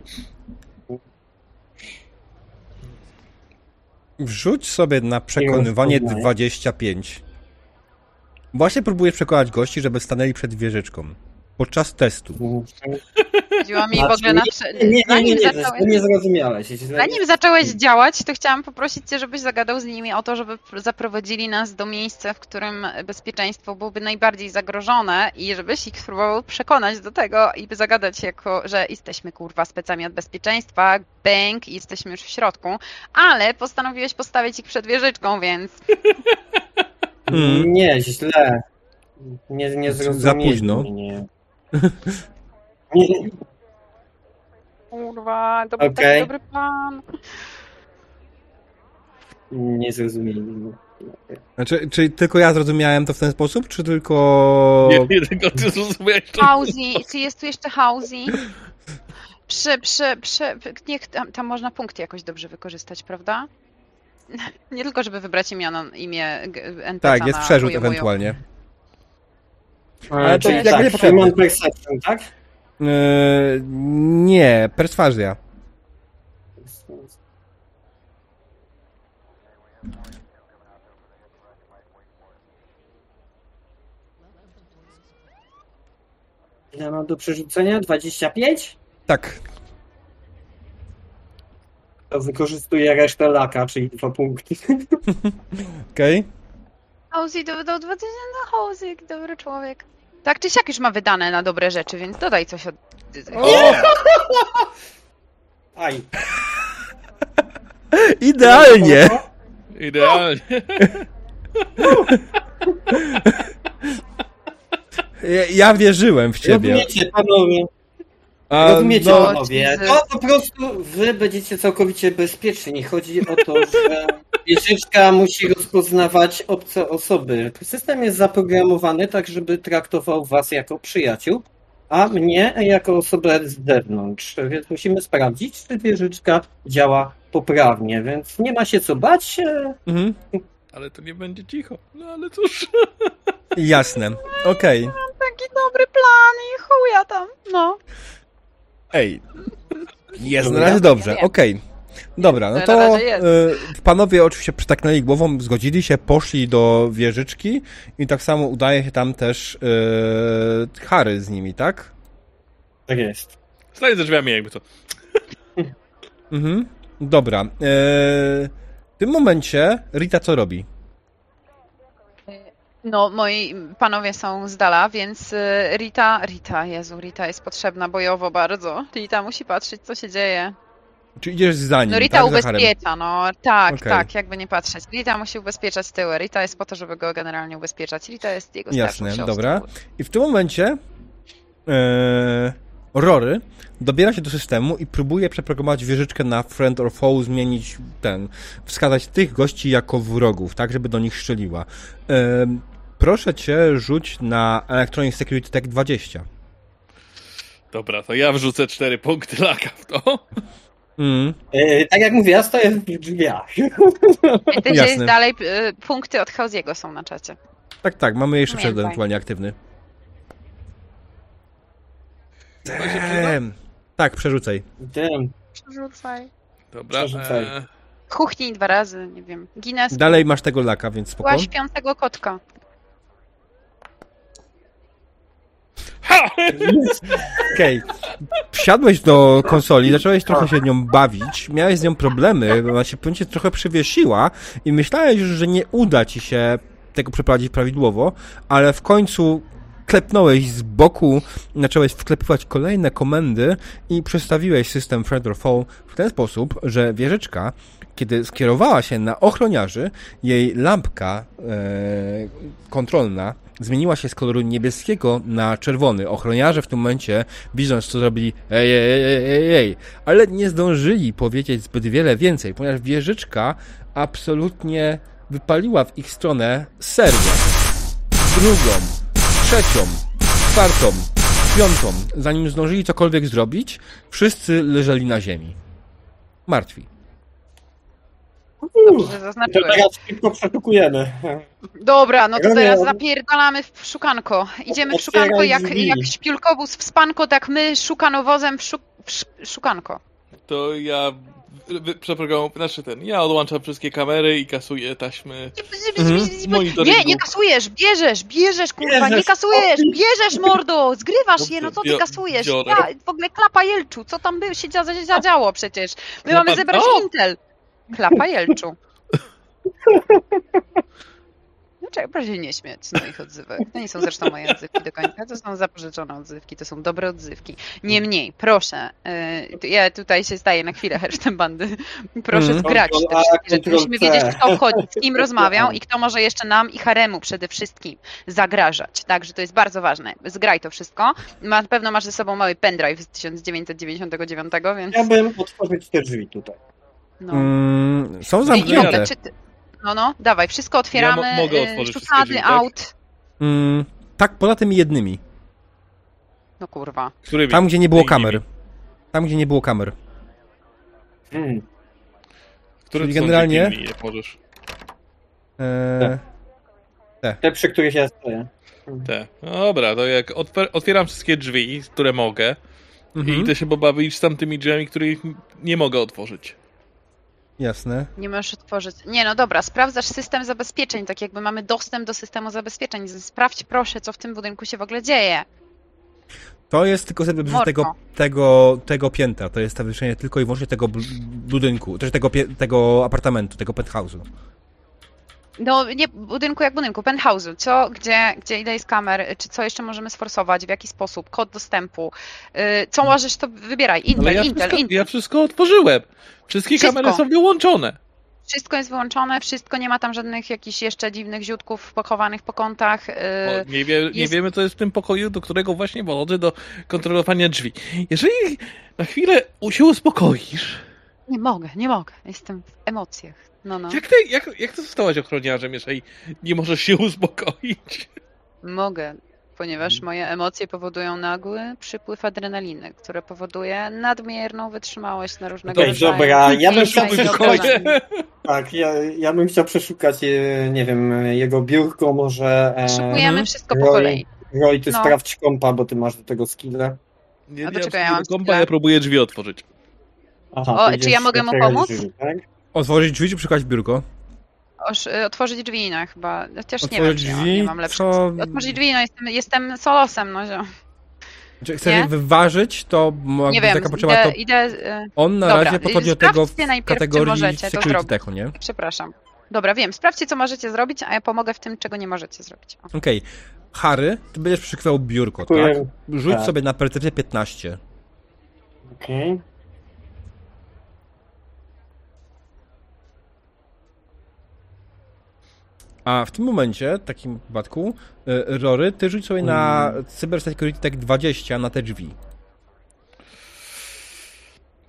Wrzuć sobie na przekonywanie rozpoznaję. 25. Właśnie próbuję przekonać gości, żeby stanęli przed wieżyczką. Podczas testu. chodziło mi w Znaczy, ogóle na... nie, nie, nie, zacząłeś- zrozumiałeś. Źle Zanim zacząłeś działać, to chciałam poprosić Cię, żebyś zagadał z nimi o to, żeby pr- zaprowadzili nas do miejsca, w którym bezpieczeństwo byłoby najbardziej zagrożone i żebyś ich spróbował przekonać do tego i by zagadać jako, że jesteśmy kurwa specami od bezpieczeństwa, bęk i jesteśmy już w środku, ale postanowiłeś postawić ich przed wieżyczką, więc Mm. Nie, źle. Nie, nie Za późno. Nie, kurwa, to był Okej. taki dobry plan. nie zrozumieli mnie. Znaczy, czy tylko ja zrozumiałem to w ten sposób, czy tylko... Nie, nie tylko ty zrozumiałeś to. Hausi, czy jest tu jeszcze Hausi? Przy, przy, przy, niech tam, tam można punkty jakoś dobrze wykorzystać, prawda? Nie tylko, żeby wybrać imię g- NPC Tak, jest przerzut ewentualnie. Ale to czyli jakby tak, niepotrzebne. Human Perception, tak? Yy, nie, perswazja. Ile mam do przerzucenia? 25? Tak. To wykorzystuję resztę laka, czyli dwa punkty. Okej. Hausi to wydał 2000 na jaki dobry człowiek. Tak czy siak już ma wydane na dobre rzeczy, więc dodaj coś od... O! Aj. Idealnie! Idealnie. Ja, ja wierzyłem w ciebie. Rozumiecie, panowie, A, rozumiecie, no, panowie. To po prostu wy będziecie całkowicie bezpieczni. Chodzi o to, że wieżyczka musi rozpoznawać obce osoby. System jest zaprogramowany tak, żeby traktował was jako przyjaciół, a mnie jako osobę z zewnątrz. Więc musimy sprawdzić, czy wieżyczka działa poprawnie, więc nie ma się co bać. e, mhm. Ale to nie będzie cicho. No ale cóż. Jasne. Okej. Taki dobry plan i chuja tam, no. Ej. Jest na razie dobrze, Ja wiem. Dobra, no to y, panowie oczywiście przytaknęli głową, zgodzili się, poszli do wieżyczki i tak samo udaje się tam też y, Harry z nimi, tak? Tak jest. Stań za drzwiami jakby to. Mhm. Dobra. y, w tym momencie Rita co robi? No, moi panowie są z dala, więc y, Rita, Rita, Jezu, Rita jest potrzebna bojowo bardzo. Rita musi patrzeć, co się dzieje. Czy idziesz za nim, No Rita tak? Za ubezpiecza, no tak, Okej. tak, jakby nie patrzeć. Rita musi ubezpieczać tyły. Rita jest po to, żeby go generalnie ubezpieczać. Rita jest jego starszą Jasne, siostrą. dobra. I w tym momencie e, Rory dobiera się do systemu i próbuje przeprogramować wieżyczkę na friend or foe, zmienić ten, wskazać tych gości jako wrogów, tak, żeby do nich strzeliła. E, proszę cię, rzuć na Electronic Security Tech 20. Dobra, to ja wrzucę cztery punkty laka w to. Mm, E, tak jak mówię, ja stoję w drzwiach. Jasne. dalej y, punkty od Hausiego są na czacie. tak, tak, mamy jeszcze przed ewentualnie aktywny. Em, tak, przerzucaj. Tym. Przerzucaj. Dobra. Przerzucaj. E, Kuchnij dwa razy, nie wiem. Guinness, Dalej masz tego laka, więc spoko. była śpiącego kotka. Okej. Wsiadłeś do konsoli, zacząłeś trochę się nią bawić, miałeś z nią problemy, bo ona się pewnie trochę przywiesiła i myślałeś już, że nie uda ci się tego przeprowadzić prawidłowo, ale w końcu klepnąłeś z boku, zacząłeś wklepywać kolejne komendy i przestawiłeś system Friend or Fall w ten sposób, że wieżyczka, kiedy skierowała się na ochroniarzy, jej lampka e, kontrolna zmieniła się z koloru niebieskiego na czerwony. Ochroniarze w tym momencie, widząc co zrobili, ej, ej, ej, ej, ej, ale nie zdążyli powiedzieć zbyt wiele więcej, ponieważ wieżyczka absolutnie wypaliła w ich stronę serię. Drugą, trzecią, czwartą, piątą. Zanim zdążyli cokolwiek zrobić, wszyscy leżeli na ziemi. Martwi. Dobrze To teraz szybko przeszukujemy. Dobra, no to teraz zapierdalamy w szukanko. Idziemy w szukanko jak, jak śpiulkowóz w spanko, tak my szukanowozem w, szuk w sz szukanko. To ja przeprogramuję, znaczy ten, ja odłączam wszystkie kamery i kasuję taśmy Mhm. monitoringu. Nie, nie kasujesz, bierzesz, bierzesz, kurwa, nie kasujesz, bierzesz, mordo, zgrywasz je, no co ty kasujesz? Ja, w ogóle klapa Jelczu, co tam by się dzia- zadziało przecież? My Klapa- mamy zebrać o! Intel. Klapa Jelczu. Proszę się nie śmiać z moich odzywek? To nie są zresztą moje odzywki do końca, to są zapożyczone odzywki, to są dobre odzywki. Niemniej, proszę, y, ja tutaj się staję na chwilę hersztem bandy, proszę Mhm. zgrać te wszystkie rzeczy. Musimy wiedzieć, kto wchodzi, z kim rozmawiał i kto może jeszcze nam i haremu przede wszystkim zagrażać. Także to jest bardzo ważne. Zgraj to wszystko. Na pewno masz ze sobą mały pendrive z 1999, więc Chciałbym otworzyć te drzwi tutaj. no. Mm, są Ej, zamknięte. Ile, czy ty... No, no, dawaj, wszystko otwieramy. Ja mo- mogę y, otworzyć szuflady, drzwi, tak? out. Mm, tak, poza tymi jednymi. No kurwa. Którymi? Tam, gdzie nie było kamer. Tam, gdzie nie było kamer. Hmm. Które Czyli są generalnie- dziekinni, jak możesz. Eee, Te, przy których ja stoję. Te. No dobra, to jak otwieram wszystkie drzwi, które mogę i mhm, idę się pobawić z tamtymi drzwiami, których nie mogę otworzyć. Jasne. Nie możesz otworzyć. Nie, no dobra, sprawdzasz system zabezpieczeń, tak jakby mamy dostęp do systemu zabezpieczeń. Sprawdź proszę, co w tym budynku się w ogóle dzieje. To jest tylko sobie tego, tego, tego piętra. To jest zawieszenie tylko i wyłącznie tego budynku, też tego, tego apartamentu, tego penthouse'u. No nie budynku jak budynku, penthouse'u. Co, gdzie, gdzie ile jest kamer, czy co jeszcze możemy sforsować, w jaki sposób, kod dostępu. Y, Co możesz, to wybieraj. Intel, Ale ja, Intel, wszystko, Intel. ja wszystko otworzyłem. Wszystkie Wszystko. kamery są wyłączone. Wszystko jest wyłączone, wszystko, nie ma tam żadnych jakichś jeszcze dziwnych ziutków pochowanych po kątach. y, nie, wie, nie jest- wiemy, co jest w tym pokoju, do którego właśnie podchodzę do kontrolowania drzwi. Jeżeli na chwilę się uspokoisz, Nie mogę, nie mogę. Jestem w emocjach. No, no. jak, ty, jak, jak ty zostałaś ochroniarzem, jeżeli nie możesz się uspokoić? Mogę, ponieważ moje emocje powodują nagły przypływ adrenaliny, które powoduje nadmierną wytrzymałość na różnego Okej, rodzaju. dobra, ja bym chciał przeszukać. Tak, ja, ja bym chciał przeszukać, e, nie wiem, jego biurko, może. E, Szykujemy Mhm. wszystko po Roy. kolei. Roy, ty No. sprawdź kompa, bo ty masz do tego skilla. Nie, A nie czekaj, ja mam kompa, ja próbuję drzwi otworzyć. Aha, O, czy ja mogę mu pomóc? Drzwi, tak? Otworzyć drzwi czy przykłać biurko? Oż, y, otworzyć drzwi, no chyba. Chociaż nie wiem, Otworzyć czy ja drzwi, nie mam lepszych. co- Otworzyć drzwi, no jestem, jestem solosem, no. zio. Czy chcesz Nie? je wyważyć, to ma Nie być wiem, taka potrzeba, to idę, idę y, on na Dobra, razie podchodzi do tego w najpierw, czy kategorii możecie to security zrobić. techu, nie? przepraszam. Dobra, wiem, sprawdźcie, co możecie zrobić, a ja pomogę w tym, czego nie możecie zrobić. O. Okej. Harry, ty będziesz przykrywał biurko, tak? Dziękuję. Rzuć Tak. sobie na percepcję 15. Okej. A w tym momencie, w takim wypadku, y, Rory, ty rzuć sobie na Mm. Cyber Security Tech 20 na te drzwi.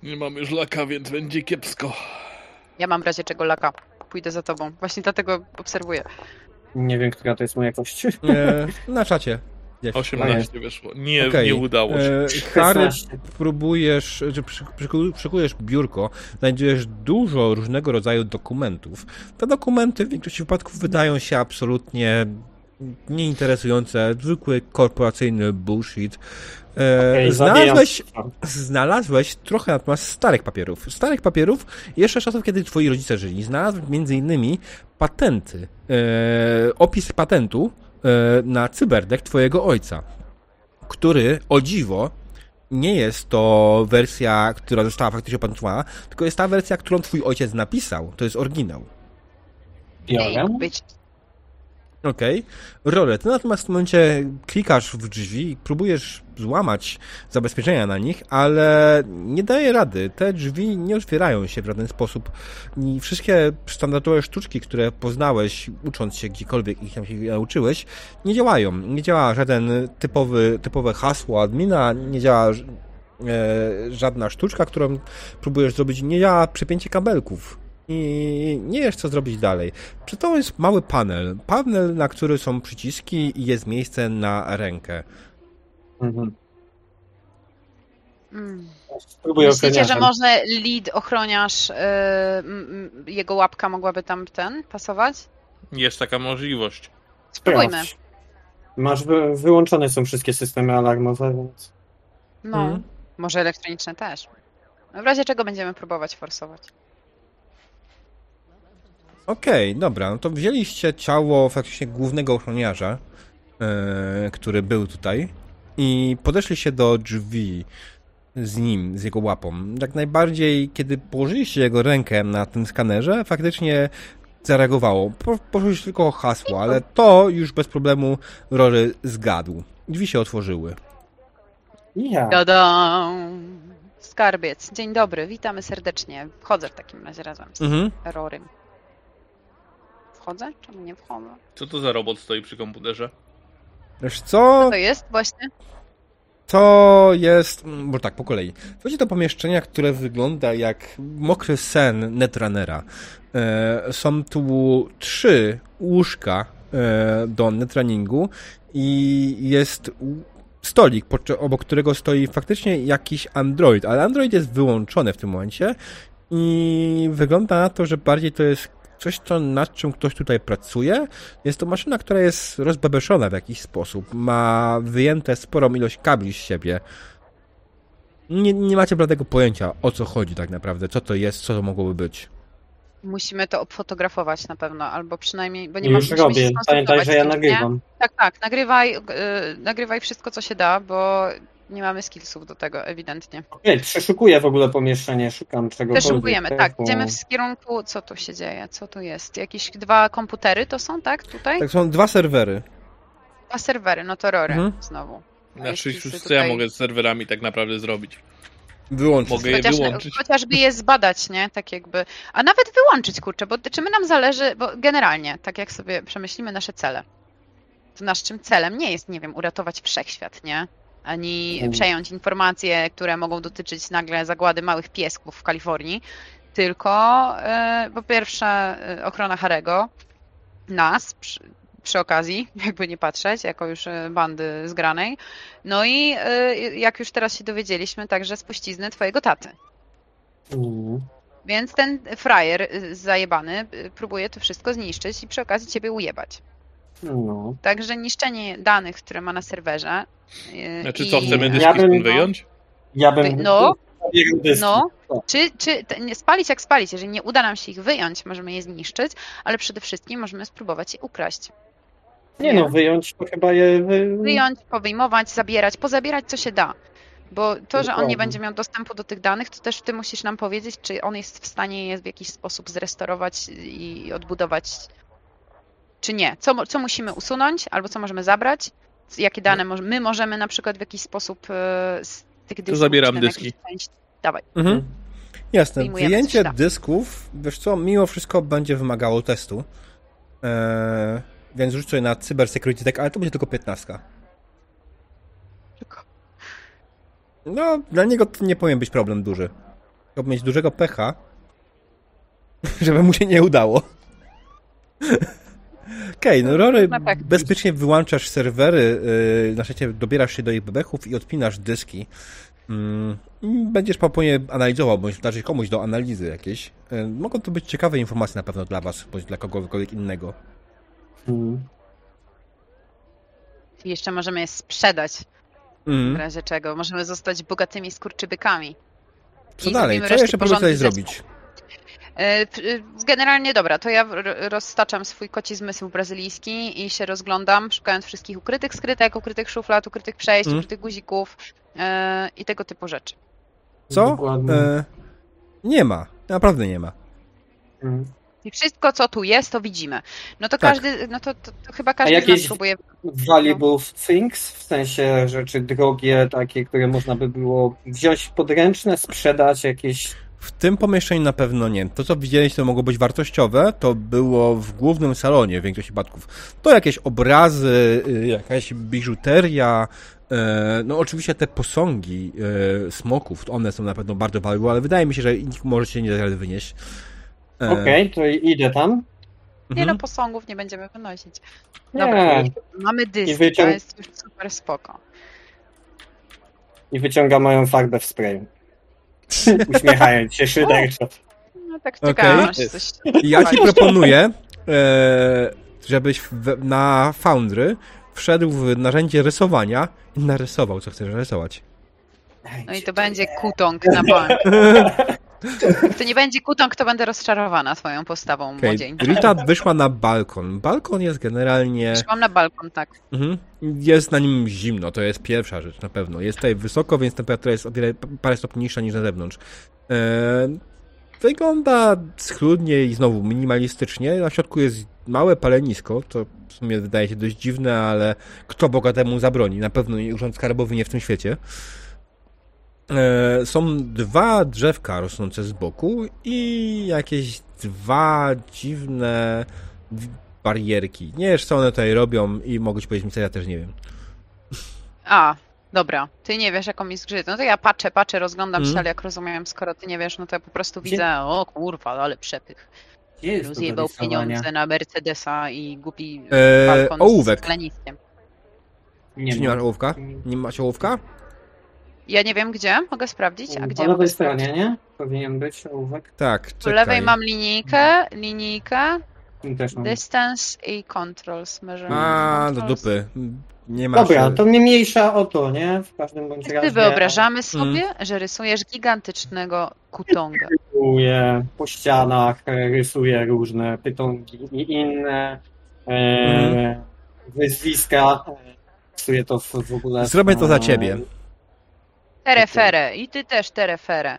Nie mam już laka, więc będzie kiepsko. Ja mam w razie czego laka. Pójdę za tobą. Właśnie dlatego obserwuję. Nie wiem, która to jest moja kość. E, na czacie. Gdzieś. 18 wyszło. Nie, Okej. nie udało się. E, Harry, 16. próbujesz, przyku- przykujesz biurko, znajdujesz dużo różnego rodzaju dokumentów. Te dokumenty w większości wypadków wydają się absolutnie nieinteresujące, zwykły korporacyjny bullshit. E, zabijam. znalazłeś, znalazłeś trochę natomiast starych papierów. Starych papierów jeszcze z czasów, kiedy twoi rodzice żyli. Znalazłeś między innymi patenty, e, opis patentu na cyberdek twojego ojca. który, o dziwo, nie jest to wersja, która została faktycznie opatentowana, tylko jest ta wersja, którą twój ojciec napisał. To jest oryginał. Biorę. Być. Okej. Role, ty natomiast w tym momencie klikasz w drzwi, próbujesz złamać zabezpieczenia na nich, ale nie daje rady. Te drzwi nie otwierają się w żaden sposób. I wszystkie standardowe sztuczki, które poznałeś, ucząc się gdziekolwiek ich tam się nauczyłeś, nie działają. Nie działa żaden typowy, typowe hasło admina, nie działa e, żadna sztuczka, którą próbujesz zrobić, nie działa przepięcie kabelków. I nie wiesz, co zrobić dalej. Przy to jest mały panel. Panel, na który są przyciski i jest miejsce na rękę. Mhm. Mm. Spróbuję Myślicie, że może lead ochroniarz, y, m, m, jego łapka mogłaby tam ten pasować? Jest taka możliwość. Spróbujmy. Masz wy, wyłączone są wszystkie systemy alarmowe, więc No, Mhm. może elektroniczne też. W razie czego będziemy próbować forsować. Okej, dobra, no to wzięliście ciało faktycznie głównego ochroniarza, e, który był tutaj i podeszliście do drzwi z nim, z jego łapą. Jak najbardziej, kiedy położyliście jego rękę na tym skanerze, faktycznie zareagowało. Po, poszło tylko hasło, ale to już bez problemu Rory zgadł. Drzwi się otworzyły. ja. Tada! Skarbiec, dzień dobry, witamy serdecznie. Wchodzę w takim razie razem z Mhm. Rorym. Wchodzę? Czemu nie wchodzę? Co to za robot stoi przy komputerze? Wiesz co? Co to jest właśnie? To jest. mm, Bo tak, po kolei. Wchodzi do pomieszczenia, które wygląda jak mokry sen Netrunnera. E, są tu trzy łóżka e, do netrunningu i jest stolik, obok którego stoi faktycznie jakiś Android, ale Android jest wyłączony w tym momencie i wygląda na to, że bardziej to jest coś, co, nad czym ktoś tutaj pracuje. Jest to maszyna, która jest rozbebeszona w jakiś sposób. Ma wyjęte sporą ilość kabli z siebie. Nie, nie macie bladego pojęcia, o co chodzi tak naprawdę, co to jest, co to mogłoby być. Musimy to obfotografować na pewno, albo przynajmniej, bo nie Już się robię. Pamiętaj, że ja kimś, nie? nagrywam. Tak, tak, nagrywaj, yy, nagrywaj wszystko, co się da, bo nie mamy skillsów do tego, ewidentnie. Okej, przeszukuję w ogóle pomieszczenie, szukam czegokolwiek. Przeszukujemy, tak, idziemy w kierunku, co tu się dzieje, co tu jest? Jakieś dwa komputery to są, tak, tutaj? Tak, są dwa serwery. Dwa serwery, no to rory Mhm. znowu. Znaczy, już co ja mogę z serwerami tak naprawdę zrobić? Wyłączyć. Mogę je Chociaż, wyłączyć. chociażby je zbadać, nie? Tak jakby. A nawet wyłączyć, kurczę, bo czy my nam zależy, bo generalnie, tak jak sobie przemyślimy nasze cele, to naszym celem nie jest, nie wiem, uratować wszechświat, nie? Ani przejąć informacje, które mogą dotyczyć nagle zagłady małych piesków w Kalifornii, tylko e, po pierwsze e, ochrona Harego, nas przy, przy okazji, jakby nie patrzeć, jako już e, bandy zgranej. No i jak już teraz się dowiedzieliśmy, także spuścizny twojego taty. Mm. Więc ten frajer zajebany próbuje to wszystko zniszczyć i przy okazji ciebie ujebać. No. Także niszczenie danych, które ma na serwerze. y, Znaczy i- co, chcemy Ja dyski bym- stąd wyjąć? Ja bym... No. No, Tak. czy, czy spalić jak spalić, jeżeli nie uda nam się ich wyjąć, możemy je zniszczyć, ale przede wszystkim możemy spróbować je ukraść. Nie no, wyjąć to chyba je... Wy... Wyjąć, powyjmować, zabierać, pozabierać co się da. Bo to, że on nie będzie miał dostępu do tych danych, to też ty musisz nam powiedzieć, czy on jest w stanie je w jakiś sposób zrestaurować i odbudować, czy nie. Co, co musimy usunąć, albo co możemy zabrać, jakie dane moż- my możemy na przykład w jakiś sposób e, z tych dysków, zabieram czy tam dyski. Dawaj. Mhm. Jasne. Wyjmujemy, Wyjęcie dysków, wiesz co, mimo wszystko będzie wymagało testu. Eee, więc rzuć sobie na Cyber Security Tech, ale to będzie tylko 15. Tylko- No, dla niego to nie powinien być problem duży. Trzeba mieć dużego pecha, żeby mu się nie udało. Okej, no Rory, pech. bezpiecznie wyłączasz serwery, yy, na szczęście dobierasz się do ich bebechów i odpinasz dyski. Mm, i Będziesz później analizował, bądź darzyć komuś do analizy jakiejś. Yy, Mogą to być ciekawe informacje na pewno dla was, bądź dla kogokolwiek innego. Mm. I jeszcze możemy je sprzedać, w Mm. razie czego. Możemy zostać bogatymi skurczybykami. Co I dalej? Co jeszcze próbujesz zrobić? E, e, Generalnie dobra, to ja roztaczam swój koci zmysł brazylijski i się rozglądam, szukając wszystkich ukrytych skrytek, ukrytych szuflad, ukrytych przejść, Mm. ukrytych guzików e, i tego typu rzeczy. Co? E, nie ma. Naprawdę nie ma. Mm. I wszystko, co tu jest, to widzimy. No to Tak. każdy, no to, to, to chyba każdy z jakieś- nas próbuje. Valuable things, w sensie rzeczy drogie, takie, które można by było wziąć podręczne, sprzedać, jakieś W tym pomieszczeniu na pewno nie. To, co widzieliście, to mogło być wartościowe, to było w głównym salonie w większości przypadków. To jakieś obrazy, y, jakaś biżuteria, e, no oczywiście te posągi e, smoków, one są na pewno bardzo valuable, ale wydaje mi się, że ich możecie nie da rady wynieść. E, Okej, to idę tam. Nie mhm. no, posągów nie będziemy wynosić. Nie. Dobra, mamy dyski, wyciąg- to jest już super spoko. I wyciąga moją farbę w sprayu. Uśmiechając się szyderczo. No tak czekałam, aż coś... Ja ci proponuję, e, żebyś w, na Foundry wszedł w narzędzie rysowania i narysował, co chcesz rysować. No i to będzie kutong na bank. To nie będzie kutong, to będę rozczarowana twoją postawą, Okay. młodzieńcza. Rita wyszła na balkon. Balkon jest generalnie. Mam na balkon, tak. Mhm. Jest na nim zimno, to jest pierwsza rzecz na pewno. Jest tutaj wysoko, więc temperatura jest o wiele parę stopni niższa niż na zewnątrz. E, wygląda schludnie i znowu minimalistycznie. Na środku jest małe palenisko, to w sumie wydaje się dość dziwne, ale kto Boga temu zabroni? Na pewno urząd skarbowy nie w tym świecie. E, są dwa drzewka rosnące z boku i jakieś dwa dziwne barierki. Nie wiesz, co one tutaj robią i mogę ci powiedzieć mi, co ja też nie wiem. A, dobra. Ty nie wiesz, jaką mi zgrzyt. No to ja patrzę, patrzę, rozglądam Mhm. się, ale jak rozumiem, skoro ty nie wiesz, no to ja po prostu Gdzie- widzę, o kurwa, ale przepych. Rozjebał pieniądze na Mercedesa i głupi Eee, balkon ołówek. z pleniskiem. Nie Czy nie ma. masz ołówka? Nie masz ołówka? Ja nie wiem gdzie, mogę sprawdzić? A Po gdzie lewej mogę stronie, nie? Powinien być ołówek. Tak, Po czekaj. lewej mam linijkę, linijkę, Tu też mam. distance i controls. measurement A, do dupy. Nie masz... Dobra, to mnie mniejsza o to, nie? W każdym bądź razie. Ty wyobrażamy sobie, Mm. że rysujesz gigantycznego kutonga. Rysuję po ścianach, rysuję różne pytongi i inne e, Mhm. wyzwiska. e, Rysuję to w, w ogóle. Zrobię to za ciebie. Tereferę i ty też tereferę.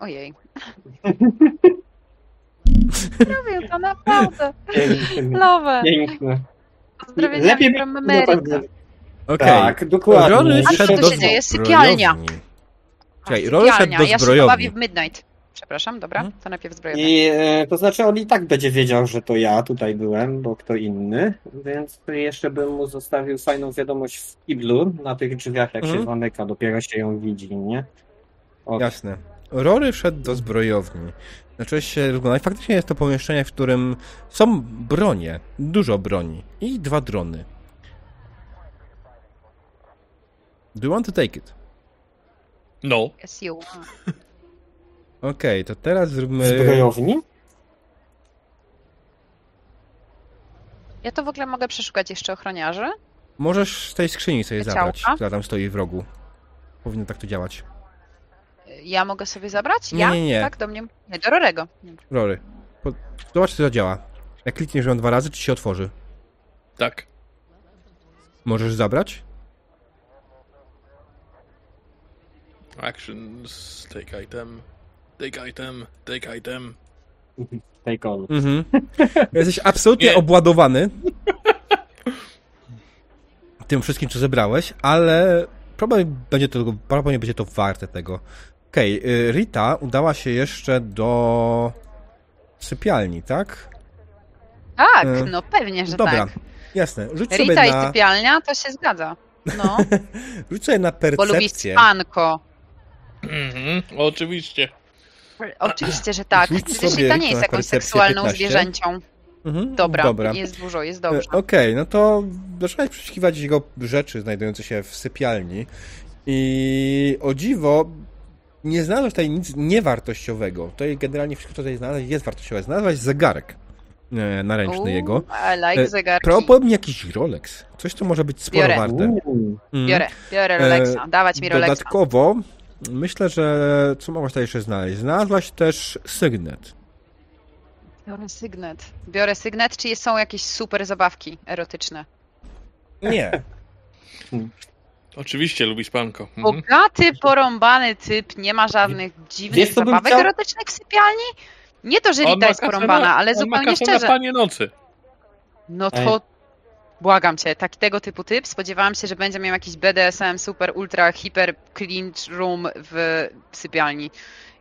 Ojej. Robię to naprawdę. Lowe. Piękne. Pozdrowienia Lepiej from America. Okej. Tak, dokładnie. Rory A co szedł tu do się dzieje? Sypialnia. Czekaj, Rory szedł sypialnia. do Ja się zbrojowni. bawię w Midnight. Przepraszam, dobra, Mhm. to najpierw zbrojownia. I e, to znaczy on i tak będzie wiedział, że to ja tutaj byłem, bo kto inny, więc jeszcze bym mu zostawił fajną wiadomość w kiblu na tych drzwiach, jak Mhm. się zamyka, dopiero się ją widzi, nie? O, Jasne. Rory wszedł do zbrojowni. Zacząłeś się rozglądać. Faktycznie jest to pomieszczenie, w którym są bronie. Dużo broni. I dwa drony. Do you want to take it? No. Yes, you. Okej, to teraz w zróbmy... zbrojowni? Ja to w ogóle mogę przeszukać jeszcze ochroniarzy? Możesz z tej skrzyni sobie Te zabrać, ciałka? która tam stoi w rogu. Powinno tak to działać. Ja mogę sobie zabrać? Nie, ja? nie, nie. Tak, do mnie? Nie, do Rorego. Nie. Rory, po... zobacz, czy to działa. Jak klikniesz ją dwa razy, czy się otworzy? Tak. Możesz zabrać? Actions, take item, take item, take item. Take on. Mhm. Jesteś absolutnie Nie. obładowany tym wszystkim, co zebrałeś, ale problem będzie to, prawdopodobnie będzie to warte tego. Okej, okay, Rita udała się jeszcze do sypialni, tak? Tak, E, no pewnie, że Dobra, tak. jasne. Rzuć sobie Rita i na, sypialnia, to się zgadza. No, rzuć sobie na bo lubi percepcję. spanko. Mhm, oczywiście. Oczywiście, że tak. Rzuć Przecież sobie Rita nie jest jakąś seksualną 15. zwierzęcią. Mhm, Dobra, dobra. jest dużo, jest E, dobrze. Okej, no to zacząłeś przeszukiwać jego rzeczy znajdujące się w sypialni i o dziwo nie znalazłeś tutaj nic niewartościowego. Tutaj generalnie wszystko, co tutaj znalazłeś jest wartościowe. Znalazłeś zegarek e, naręczny Uuu, jego. I like E, zegarki. Prawdopodobnie jakiś Rolex. Coś, co może być sporo Biorę. warte. Mm. Biorę, biorę Rolexa. Dawać mi Rolexa. Dodatkowo myślę, że co mogłaś tutaj jeszcze znaleźć? Znalazłaś też sygnet. Biorę sygnet. Biorę sygnet, czy są jakieś super zabawki erotyczne? Nie. Oczywiście lubisz panko. Mhm. Bogaty, porąbany typ, nie ma żadnych dziwnych Wiesz, co bym zabawek chciał? erotycznych w sypialni? Nie to, że On ma Rita jest kasę porąbana, na- ale on ma zupełnie kasę na szczerze. panie nocy. No to błagam cię, taki tego typu typ. Spodziewałam się, że będzie miał jakiś BDSM, super, ultra, hiper clinch room w sypialni.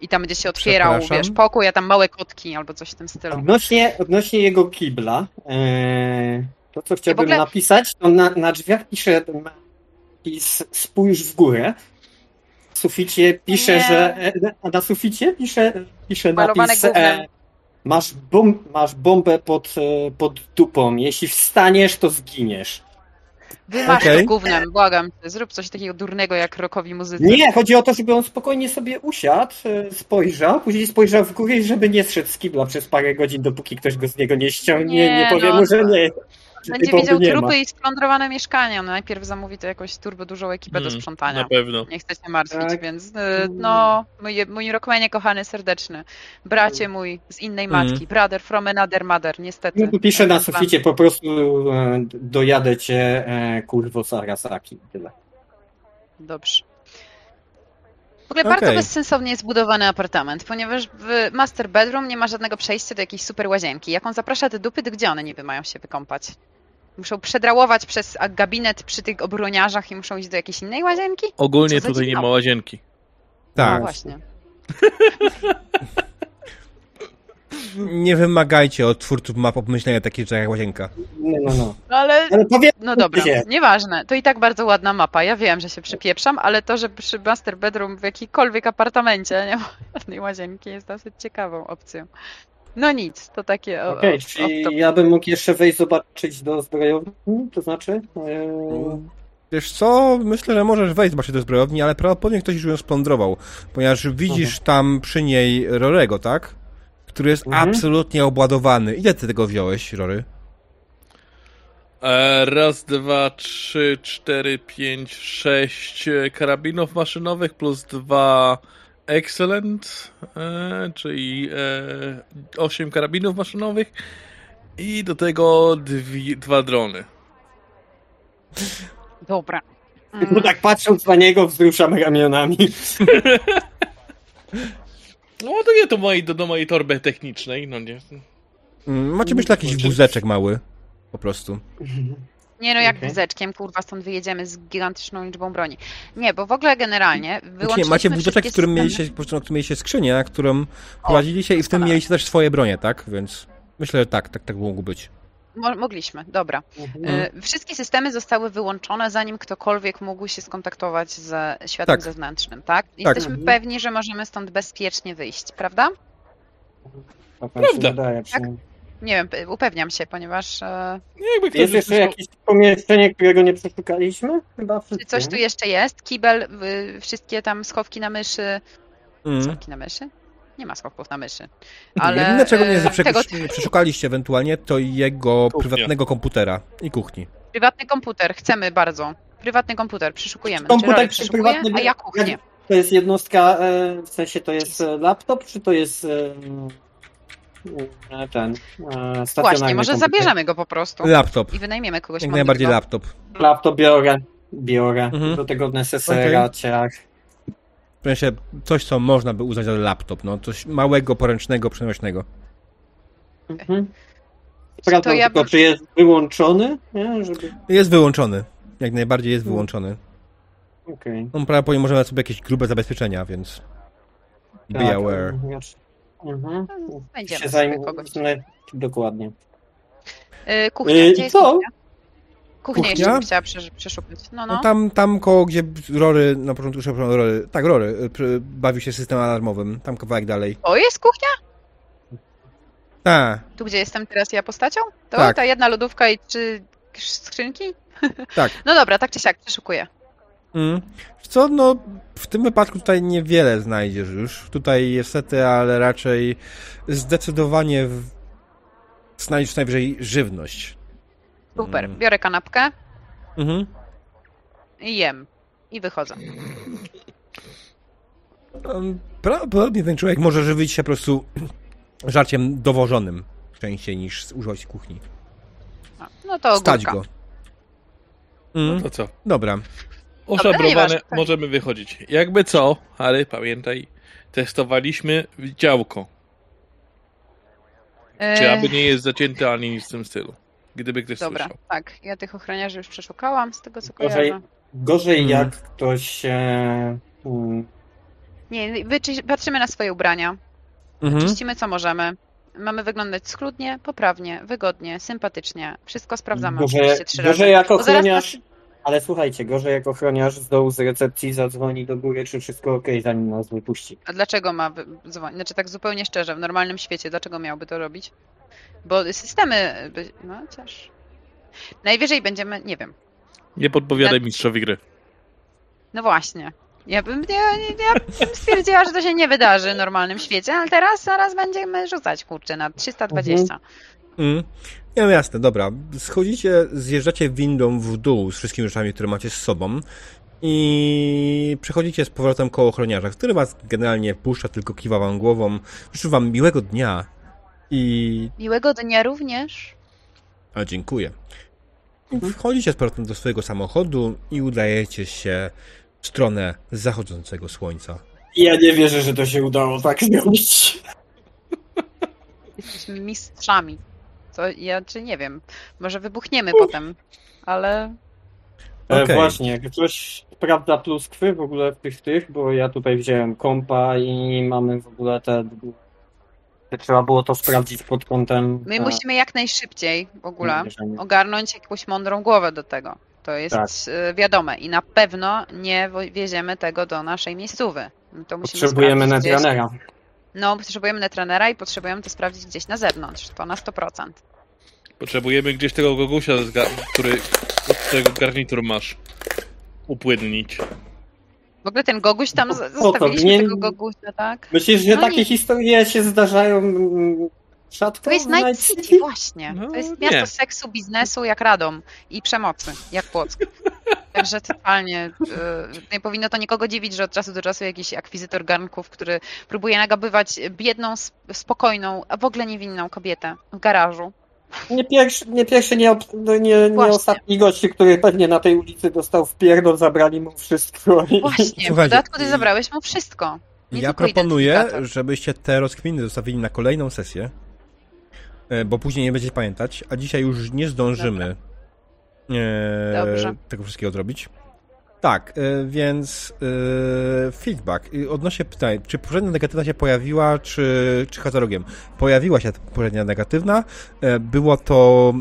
I tam będzie się otwierał, wiesz, pokój, a tam małe kotki albo coś w tym stylu. Odnośnie, odnośnie jego kibla, e, to co chciałbym ogóle- napisać, to na, na drzwiach pisze napis spójrz w górę. W suficie pisze, Nie. że. e, A na suficie pisze, pisze Malowane napis. E, masz, bom, masz bombę pod, e, pod dupą. Jeśli wstaniesz, to zginiesz. Wymasz Okej. to gównem, błagam cię. Zrób coś takiego durnego jak rokowi muzycy. Nie, chodzi o to, żeby on spokojnie sobie usiadł, e, spojrzał, później spojrzał w górę i żeby nie zszedł z kibla przez parę godzin, dopóki ktoś go z niego nie ściągnie, nie, Nie, powie no. mu, że nie. Będzie widział trupy i splądrowane mieszkania. No najpierw zamówi to jakąś turbo dużą ekipę do Mm, sprzątania. Na pewno. Nie chcę się martwić, Tak. więc y, no, mój, mój Rockmanie kochany, serdeczny. Bracie Mm. mój z innej matki, brother from another mother, niestety. No tu pisze na Tak, suficie, po prostu e, dojadę cię, e, kurwo Sarasaki. Tyle. Dobrze. W ogóle bardzo bezsensownie jest budowany apartament, ponieważ w master bedroom nie ma żadnego przejścia do jakiejś super łazienki. Jak on zaprasza te dupy, to gdzie one niby mają się wykąpać? Muszą przedrałować przez gabinet przy tych obroniarzach i muszą iść do jakiejś innej łazienki? Ogólnie tutaj nie ma łazienki. No Tak. właśnie. Nie wymagajcie od twórców map obmyślenia takich rzeczy jak łazienka. No, no, no. Ale Ale powiem, No dobra, Gdzie? nieważne. To i tak bardzo ładna mapa. Ja wiem, że się przypieprzam, ale to, że przy master bedroom w jakikolwiek apartamencie nie ma żadnej łazienki jest dosyć ciekawą opcją. No nic, to takie okej, o, czyli off-top. ja bym mógł jeszcze wejść zobaczyć do zbrojowni, to znaczy? E, Wiesz co, myślę, że możesz wejść zobaczyć do zbrojowni, ale prawdopodobnie ktoś już ją splądrował, ponieważ widzisz tam przy niej Rorego, tak? Który jest Mhm. absolutnie obładowany. Ile ty tego wziąłeś, Rory? E, raz, dwa, trzy, cztery, pięć, sześć e, karabinów maszynowych plus dwa Excellent, e, czyli e, osiem karabinów maszynowych i do tego dwi, dwa drony. Dobra. No tak patrząc na niego wzruszam ramionami. No ładuję to mojej, do, do mojej torby technicznej, no nie. Mm, Macie myślę jakiś wózeczek mały. Po prostu. Nie no, jak Okej. wózeczkiem, kurwa, stąd wyjedziemy z gigantyczną liczbą broni. Nie, bo w ogóle generalnie Znaczy, wyłączyliśmy macie wózeczek, w którym mieliście, po którym mieliście skrzynię, na którą prowadziliście i w tym mieliście też swoje bronie, tak? Więc myślę, że tak, tak, tak mogło być. Mo- mogliśmy, dobra. Mhm. Y, Wszystkie systemy zostały wyłączone, zanim ktokolwiek mógł się skontaktować ze światem Tak. zewnętrznym, tak? Tak. Jesteśmy Mhm. pewni, że możemy stąd bezpiecznie wyjść, prawda? Tak Prawda. wydaje, przynajmniej. Nie wiem, upewniam się, ponieważ e, Nie, Jakby ktoś Jest jeszcze usłyszał- jakieś pomieszczenie, którego nie przeszukaliśmy? Chyba czy coś tu jeszcze jest? Kibel, y, wszystkie tam schowki na myszy. Mm. Schowki na myszy? Nie ma schowków na myszy. Ale, Jedyne, czego nie e, prze- tego, przeszukaliście ewentualnie, to jego Kuchnia. prywatnego komputera i kuchni. prywatny komputer, chcemy bardzo. Prywatny komputer, przeszukujemy. Komputer Znaczy, przeszukuje, prywatnym- a ja kuchnię. To jest jednostka, e, w sensie to jest e, laptop, czy to jest e, ten stacjonarny Właśnie, może komputer? zabierzemy go po prostu Laptop. i wynajmiemy kogoś Jak najbardziej laptop. Laptop biorę, biorę. Mhm. Do tego necessera, ciach. W sensie coś, co można by uznać za laptop, no coś małego, poręcznego, przenośnego. Mhm. Sprawdzam To ja tylko, bym- czy jest wyłączony, nie? Żeby... Jest wyłączony. Jak najbardziej jest wyłączony. Okej. No prawdopodobnie możemy sobie jakieś grube zabezpieczenia, więc be Tak, aware. mhm. Mhm. Znajdziemy Się sobie zajmę kogoś. dokładnie. Y, kuchnia, Y, gdzie i jest co? kuchnia? Kuchnię Kuchnia? jeszcze bym chciała przesz- przeszukać. No, no. No tam, tam koło, gdzie Rory, na początku, przepraszam, Rory, tak, Rory, y, bawi się systemem alarmowym, tam kawałek dalej. O, jest kuchnia? Tak, Tu, gdzie jestem teraz ja postacią? To Tak. ta jedna lodówka i trzy skrzynki? tak. No dobra, tak czy siak, przeszukuję. Mm. Co, no, w tym wypadku tutaj niewiele znajdziesz już. Tutaj niestety, ale raczej zdecydowanie w... znajdziesz najwyżej żywność. Super, Mm. biorę kanapkę Mhm. i jem. I wychodzę. Prawdopodobnie ten człowiek może żywić się po prostu żarciem dowożonym częściej niż używać w kuchni. No, no to Stać ogórka. go. Mm, To co? dobra. Tak. możemy wychodzić. Jakby co, ale pamiętaj, testowaliśmy działko. Czy aby nie jest zacięte ani nic w tym stylu. Gdyby ktoś Dobra, słyszał. tak. Ja tych ochroniarzy już przeszukałam z tego, co Gorzej, kojarzę. gorzej Mm. jak ktoś e, Nie, wyczy- patrzymy na swoje ubrania, Mhm. czyścimy co możemy. Mamy wyglądać schludnie, poprawnie, wygodnie, sympatycznie. Wszystko sprawdzamy gorzej, oczywiście trzy razy. gorzej zaraz ochroniarz, nas- ale słuchajcie, gorzej jak ochroniarz z dołu z recepcji zadzwoni do góry, czy wszystko ok, zanim nas wypuści. A dlaczego ma dzwonić? Znaczy tak zupełnie szczerze, w normalnym świecie, dlaczego miałby to robić? Bo systemy... No chociaż... Najwyżej będziemy... Nie wiem. Nie podpowiadaj Tak. mistrzowi gry. No właśnie. Ja bym, ja, ja bym stwierdziła, że to się nie wydarzy w normalnym świecie, ale teraz zaraz będziemy rzucać, kurczę, na 320. Mm. Ja, no jasne, dobra. Schodzicie, zjeżdżacie windą w dół z wszystkimi rzeczami, które macie z sobą i przechodzicie z powrotem koło ochroniarza, który was generalnie puszcza, tylko kiwa wam głową. Życzę wam miłego dnia i... Miłego dnia również. A, dziękuję. I wchodzicie z powrotem do swojego samochodu i udajecie się w stronę zachodzącego słońca. Ja nie wierzę, że to się udało tak zrobić. Jesteśmy mistrzami. To ja, czy nie wiem, może wybuchniemy potem, ale E, Okej. Właśnie, jak ktoś sprawdza pluskwy w ogóle w tych tych, bo ja tutaj wziąłem kompa i mamy w ogóle te... Trzeba było to sprawdzić pod kątem... my e, musimy jak najszybciej w ogóle ogarnąć jakąś mądrą głowę do tego. To jest Tak. e, wiadome i na pewno nie wieziemy tego do naszej miejscówy. To musimy Potrzebujemy netranera. No, potrzebujemy netranera i potrzebujemy to sprawdzić gdzieś na zewnątrz. To na 100%. Potrzebujemy gdzieś tego gogusia, który od którego garnitur masz. Upłynnić. W ogóle ten goguś tam, z- po to, zostawiliśmy nie- tego gogusia, tak? Myślisz, że No takie nie. historie się zdarzają mm, rzadko To jest w Night City, właśnie. No, to jest nie. miasto seksu, biznesu jak Radom i przemocy, jak Płock. Także totalnie y, nie powinno to nikogo dziwić, że od czasu do czasu jakiś akwizytor garnków, który próbuje nagabywać biedną, sp- spokojną, a w ogóle niewinną kobietę w garażu. Nie pierwszy, nie, pierwszy nie, no nie, nie ostatni gość, który pewnie na tej ulicy dostał w pierdol, zabrali mu wszystko. I... Właśnie, w dodatku ty zabrałeś mu wszystko. Nie ja proponuję, żebyście te rozkminy zostawili na kolejną sesję, e, bo później nie będziecie pamiętać, a dzisiaj już nie zdążymy e, Dobrze. tego wszystkiego zrobić. Tak, e, więc e, feedback. Odnośnie pytań, czy poprzednia negatywna się pojawiła, czy, czy hazardogiem? Pojawiła się poprzednia negatywna. E, Było to.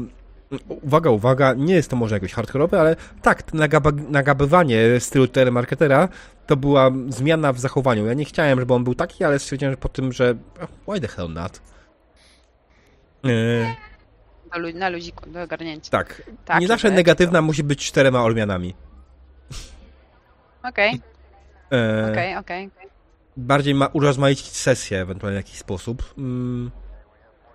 Uwaga, uwaga, nie jest to może jakoś hardkorowe, ale tak, to nagaba- nagabywanie stylu telemarketera to była zmiana w zachowaniu. Ja nie chciałem, żeby on był taki, ale stwierdziłem że po tym, że why the hell not? E, Do, lu- na luziku, do ogarnięcia. tak, Tak, nie zawsze negatywna musi być czterema odmianami. Okej, E, okej, okej. bardziej ma urozmaicić sesję ewentualnie w jakiś sposób. Mm,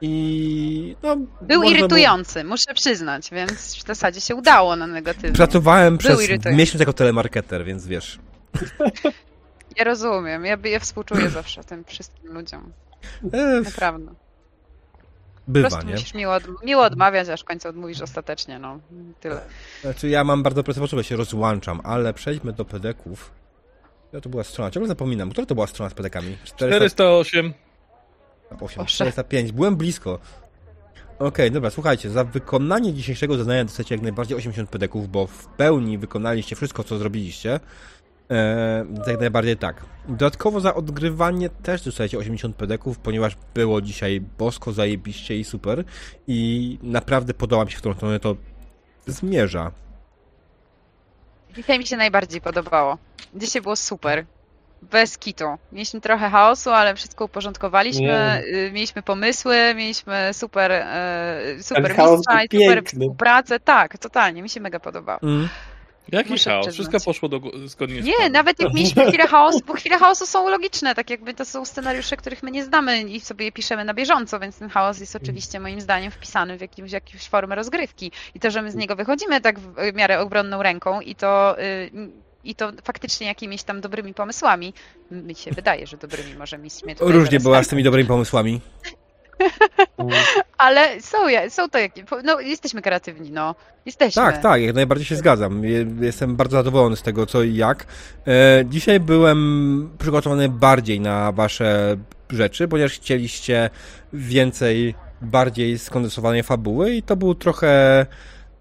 I no, Był irytujący, muszę przyznać, więc w zasadzie się udało na Było... negatywnie. Pracowałem przez irytujący. miesiąc jako telemarketer, więc wiesz. Ja rozumiem, ja, ja współczuję zawsze tym wszystkim ludziom, E, Po bywa, prostu nie? musisz miło, miło odmawiać, aż w końcu odmówisz ostatecznie, no. Tyle. Znaczy ja mam bardzo prostą potrzebę, się rozłączam, ale przejdźmy do pedeków. Ja to była strona, ciągle zapominam, która to była strona z pedekami? 408. 408, Proszę. 405, byłem blisko. Okej, dobra, słuchajcie, za wykonanie dzisiejszego zadania dostajecie jak najbardziej 80 pedeków, bo w pełni wykonaliście wszystko, co zrobiliście. Eee, jak najbardziej tak. Dodatkowo za odgrywanie też dostajecie 80 pedeków, ponieważ było dzisiaj bosko, zajebiście i super. I naprawdę podoba mi się, w którą stronę to zmierza. Dzisiaj mi się najbardziej podobało. Dzisiaj było super. Bez kitu. Mieliśmy trochę chaosu, ale wszystko uporządkowaliśmy. Nie. y, Mieliśmy pomysły, mieliśmy super, e, super mistrza i super piękny. współpracę. Tak, totalnie, mi się mega podobało. Mm. Jaki Muszę chaos? przyznać. Wszystko poszło do, zgodnie z Nie, nawet jak mieliśmy chwilę chaosu, bo chwile chaosu są logiczne, tak jakby to są scenariusze, których my nie znamy i sobie je piszemy na bieżąco, więc ten chaos jest oczywiście moim zdaniem wpisany w jakimś, jakąś formę rozgrywki. I to, że my z niego wychodzimy tak w miarę obronną ręką i to, y, i to faktycznie jakimiś tam dobrymi pomysłami, mi się wydaje, że dobrymi może tutaj Różnie była z tymi dobrymi pomysłami. Ale są, są to jakieś. No, jesteśmy kreatywni, no. Jesteśmy. Tak, tak, jak najbardziej się zgadzam. Je- Jestem bardzo zadowolony z tego, co i jak. E, dzisiaj byłem przygotowany bardziej na wasze rzeczy, ponieważ chcieliście więcej, bardziej skondensowanej fabuły i to był trochę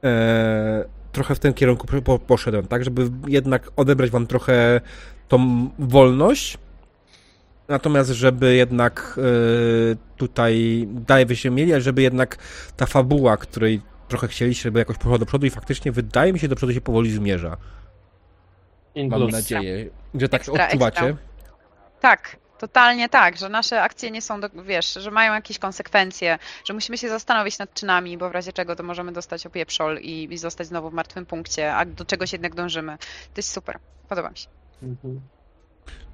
e, trochę w tym kierunku po- po, poszedłem, tak, żeby jednak odebrać wam trochę tą wolność, natomiast żeby jednak e, tutaj dalej byście mieli, ale żeby jednak ta fabuła, której trochę chcieliście, żeby jakoś poszła do przodu i faktycznie wydaje mi się, do przodu się powoli zmierza. In Mam plus. nadzieję, że tak Ekstra, odczuwacie. ekstra. Tak, totalnie tak, że nasze akcje nie są, do, wiesz, że mają jakieś konsekwencje, że musimy się zastanowić nad czynami, bo w razie czego to możemy dostać opieprzol i, i zostać znowu w martwym punkcie, a do czegoś jednak dążymy. To jest super, podoba mi się. Mhm.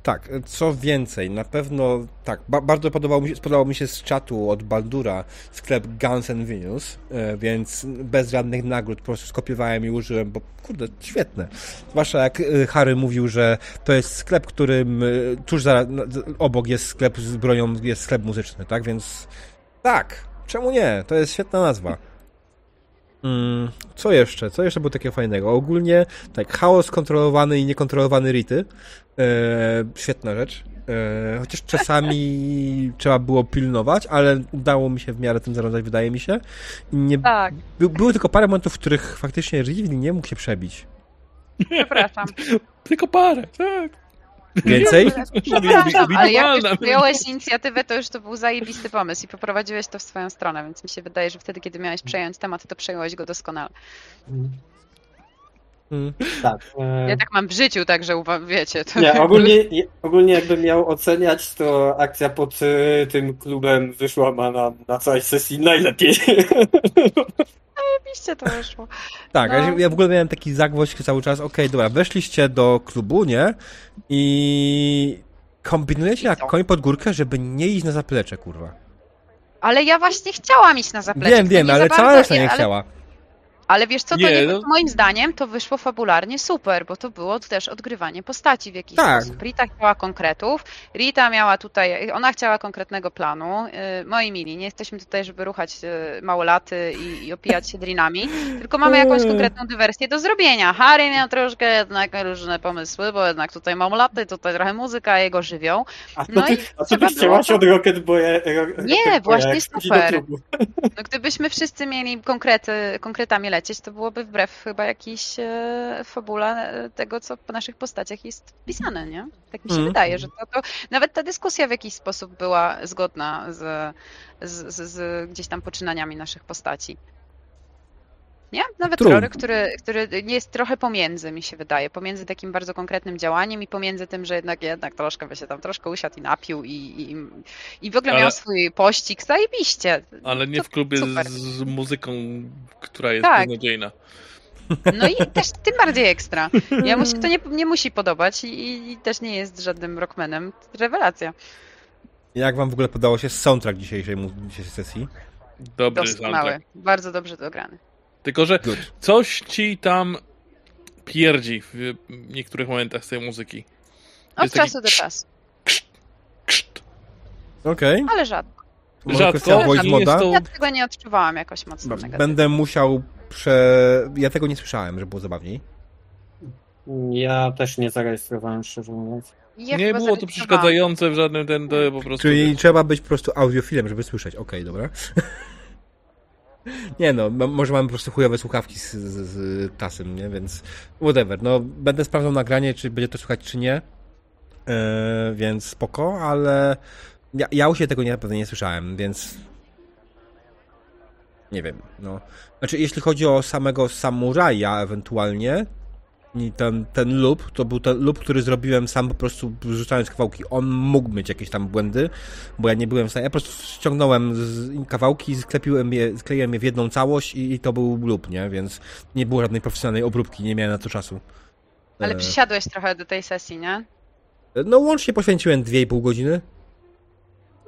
Tak, co więcej, na pewno tak, ba bardzo podobał mi się, mi się z czatu od Baldura sklep Guns and Venus, e, więc bez żadnych nagród po prostu skopiowałem i użyłem, bo kurde, świetne. Zwłaszcza jak e, Harry mówił, że to jest sklep, którym e, tuż za, obok jest sklep z bronią, jest sklep muzyczny, tak, więc tak, czemu nie? To jest świetna nazwa. Mm, co jeszcze? Co jeszcze było takiego fajnego? Ogólnie tak, chaos kontrolowany i niekontrolowany rity. E, świetna rzecz. E, chociaż czasami trzeba było pilnować, ale udało mi się w miarę tym zarządzać, wydaje mi się. Nie, Tak, by, były tylko parę momentów, w których faktycznie Rivli nie mógł się przebić. przepraszam. Tylko parę, tak. Więcej? Przepraszam, ale jak już przyjąłeś inicjatywę, to już to był zajebisty pomysł i poprowadziłeś to w swoją stronę, więc mi się wydaje, że wtedy, kiedy miałeś przejąć temat, to przejąłeś go doskonale. Mm. Tak. Ja tak mam w życiu, także wiecie. To Nie, ogólnie, nie- ogólnie jakbym miał oceniać, to akcja pod e, tym klubem wyszła ma na, na całej sesji najlepiej. Oczywiście to wyszło. Tak, No. ja, w ogóle miałem taki zagwoź cały czas, okej, dobra, weszliście do klubu, nie? I kombinujecie jak koń pod górkę, żeby nie iść na zaplecze, kurwa. Ale ja właśnie chciałam iść na zaplecze. Wiem, wiem, nie ale cała reszta nie ale- chciała. Ale wiesz co, to Nie, nie, no. moim zdaniem to wyszło fabularnie super, bo to było też odgrywanie postaci w jakiś Tak. sposób. Rita chciała konkretów, Rita miała tutaj, ona chciała konkretnego planu. Yy, Moi mili, nie jesteśmy tutaj, żeby ruchać yy, małolaty i, i opijać się drinami, tylko mamy jakąś Mm. konkretną dywersję do zrobienia. Harry miał troszkę jednak różne pomysły, bo jednak tutaj małolaty, tutaj trochę muzyka, jego żywioł. A to No ty, a co trzeba ty chciałaś było od Rocket Boya? Ro, Nie, Rocket Boya, właśnie super. No, gdybyśmy wszyscy mieli konkrety, konkretami lecieć, to byłoby wbrew chyba jakiejś e, fabule e, tego, co po naszych postaciach jest wpisane, nie? Tak mi się Mm. wydaje, że to, to nawet ta dyskusja w jakiś sposób była zgodna z, z, z, z gdzieś tam poczynaniami naszych postaci. Nie? Nawet True. Rory, który, który jest trochę pomiędzy, mi się wydaje, pomiędzy takim bardzo konkretnym działaniem i pomiędzy tym, że jednak jednak troszkę by się tam troszkę usiadł i napił i, i, i w ogóle Ale- miał swój pościg, zajebiście. Ale nie To w klubie super. z, z muzyką, która jest Tak. beznadziejna. No i też tym bardziej ekstra. Jemu się to nie, nie musi podobać i, i też nie jest żadnym rockmanem. Rewelacja. Jak wam w ogóle podało się soundtrack dzisiejszej, mu- dzisiejszej sesji? Dobry Doskonały. soundtrack. Bardzo dobrze dograny. Tylko, że Good. coś ci tam pierdzi w niektórych momentach z tej muzyki. Od Jest czasu do czasu. Okej. Ale rzadko. Może Rzadko, nie jest moda? to... Ja tego nie odczuwałam jakoś mocno negatywnie. Będę musiał prze... Ja tego nie słyszałem, że było zabawniej. Ja też nie zarejestrowałem, szczerze mówiąc. Ja Nie było to przeszkadzające w żadnym ten, to po prostu... Czyli trzeba być po prostu audiofilem, żeby słyszeć. Okej, dobra. Nie no, może mamy po prostu chujowe słuchawki z, z, z tasem, nie? Więc whatever. No, będę sprawdzał nagranie, czy będzie to słychać, czy nie. Yy, więc spoko, ale ja, ja u siebie tego nie, pewno nie słyszałem, więc nie wiem, no. Znaczy, jeśli chodzi o samego samuraja ewentualnie, i ten, ten loop, to był ten loop, który zrobiłem sam po prostu rzucając kawałki. On mógł mieć jakieś tam błędy, bo ja nie byłem w stanie. Ja po prostu ściągnąłem z kawałki, sklepiłem je, skleiłem je w jedną całość i, i to był loop, nie? Więc nie było żadnej profesjonalnej obróbki, nie miałem na to czasu. Ale E, przysiadłeś trochę do tej sesji, nie? No łącznie poświęciłem 2,5 godziny.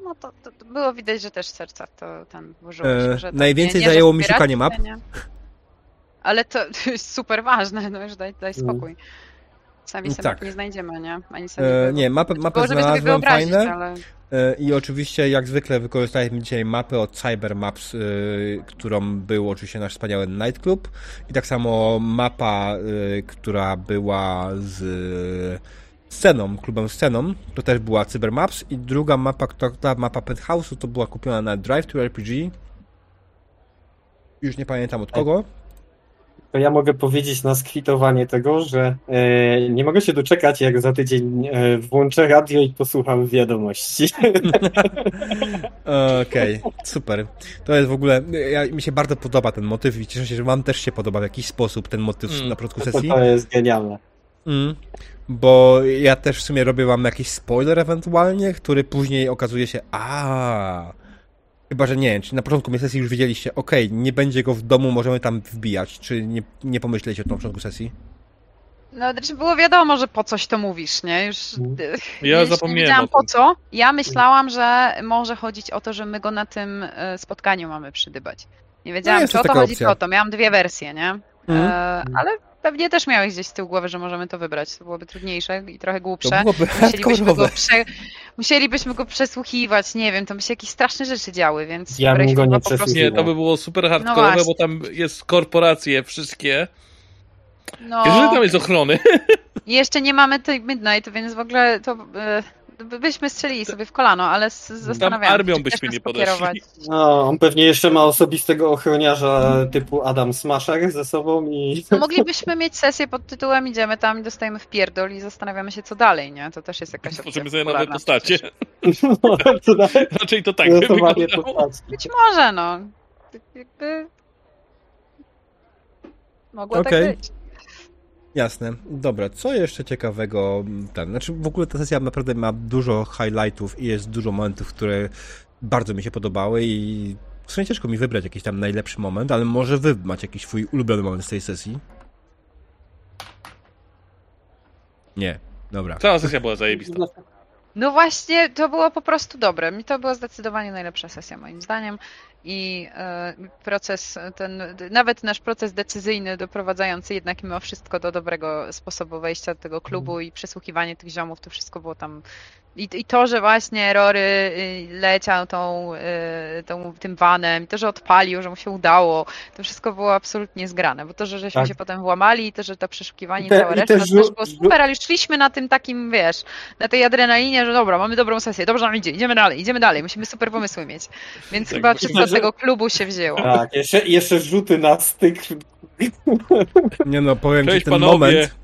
No to, to, było widać, że też serca to tam włożyłeś. E, najwięcej nie, nie, zajęło mi szukanie map. nie. Ale to, to jest super ważne, no już daj, daj Mm. spokój. Sami sobie Tak. nie znajdziemy, nie? Ani sami E, nie, mapę, mapę sobie znalazłem fajne. ale... E, I oczywiście, jak zwykle, wykorzystaliśmy dzisiaj mapę od Cyber Maps, y, którą był oczywiście nasz wspaniały Nightclub. I tak samo mapa, y, która była z sceną, klubem sceną, to też była Cyber Maps. I druga mapa, która, ta mapa Penthouse'u, to była kupiona na Drive to RPG. Już nie pamiętam od kogo. To ja mogę powiedzieć na skwitowanie tego, że e, nie mogę się doczekać, jak za tydzień e, włączę radio i posłucham wiadomości. Okej, super. To jest w ogóle, ja, mi się bardzo podoba ten motyw i cieszę się, że wam też się podoba w jakiś sposób ten motyw Mm. na początku sesji. to jest genialne. Mm. Bo ja też w sumie robię wam jakiś spoiler ewentualnie, który później okazuje się, a Chyba, że nie, czy na początku sesji już wiedzieliście, okej, nie będzie go w domu, możemy tam wbijać, czy nie, nie pomyśleliście o tym na początku sesji? No, znaczy było wiadomo, że po coś to mówisz, nie? Już, Mhm. y, Ja już zapomniałem Nie wiedziałam o tym. po co. Ja myślałam, że może chodzić o to, że my go na tym y, spotkaniu mamy przydybać. Nie wiedziałam, jest czy o to chodzi, opcja. czy o to. Miałam dwie wersje, nie? Mhm. E, ale pewnie też miałeś gdzieś z tyłu głowy, że możemy to wybrać. To byłoby trudniejsze i trochę To głupsze. byłoby Musielibyśmy go, prze... Musielibyśmy go przesłuchiwać, nie wiem, to by się jakieś straszne rzeczy działy, więc Ja bym go nie prostu-. Nie, to by było super No hardkorowe, właśnie. bo tam jest korporacje wszystkie. No, że tam jest ochrony. i jeszcze nie mamy tej Midnight, więc w ogóle to by- byśmy strzelili sobie w kolano, ale zastanawiam armią czy byśmy nie podeszli. pokierować. No, on pewnie jeszcze ma osobistego ochroniarza typu Adam Smasher ze sobą i... No, moglibyśmy mieć sesję pod tytułem idziemy tam i dostajemy w pierdol i zastanawiamy się co dalej, nie? To też jest jakaś opcja Tworzymy sobie nowe postacie. No, to nawet Raczej to tak by wyglądało. postaci. Być może, no. Jakby... Mogło Okej. tak być. Jasne. Dobra, co jeszcze ciekawego? Ten, znaczy w ogóle ta sesja naprawdę ma dużo highlightów i jest dużo momentów, które bardzo mi się podobały i w sumie ciężko mi wybrać jakiś tam najlepszy moment, ale może wy macie jakiś swój ulubiony moment z tej sesji? Nie. Dobra. Cała sesja była zajebista. No właśnie, to było po prostu dobre. Mi to była zdecydowanie najlepsza sesja moim zdaniem i e, proces ten, nawet nasz proces decyzyjny doprowadzający jednak mimo wszystko do dobrego sposobu wejścia do tego klubu i przesłuchiwanie tych ziomów, to wszystko było tam i, i to, że właśnie Rory y, leciał tą, y, tą, tym vanem, to, że odpalił, że mu się udało, to wszystko było absolutnie zgrane, bo to, że żeśmy Tak. się potem włamali i to, że to przeszukiwanie I te- cała i reszta też było super, ale już szliśmy na tym takim, wiesz, na tej adrenalinie, że dobra, mamy dobrą sesję, dobrze nam idzie, idziemy dalej, idziemy dalej, musimy super pomysły mieć. Więc Tak, chyba wszystko z tego klubu się wzięło. Tak, jeszcze, jeszcze rzuty na styk. Nie no, powiem ci Cześć ten panowie. moment.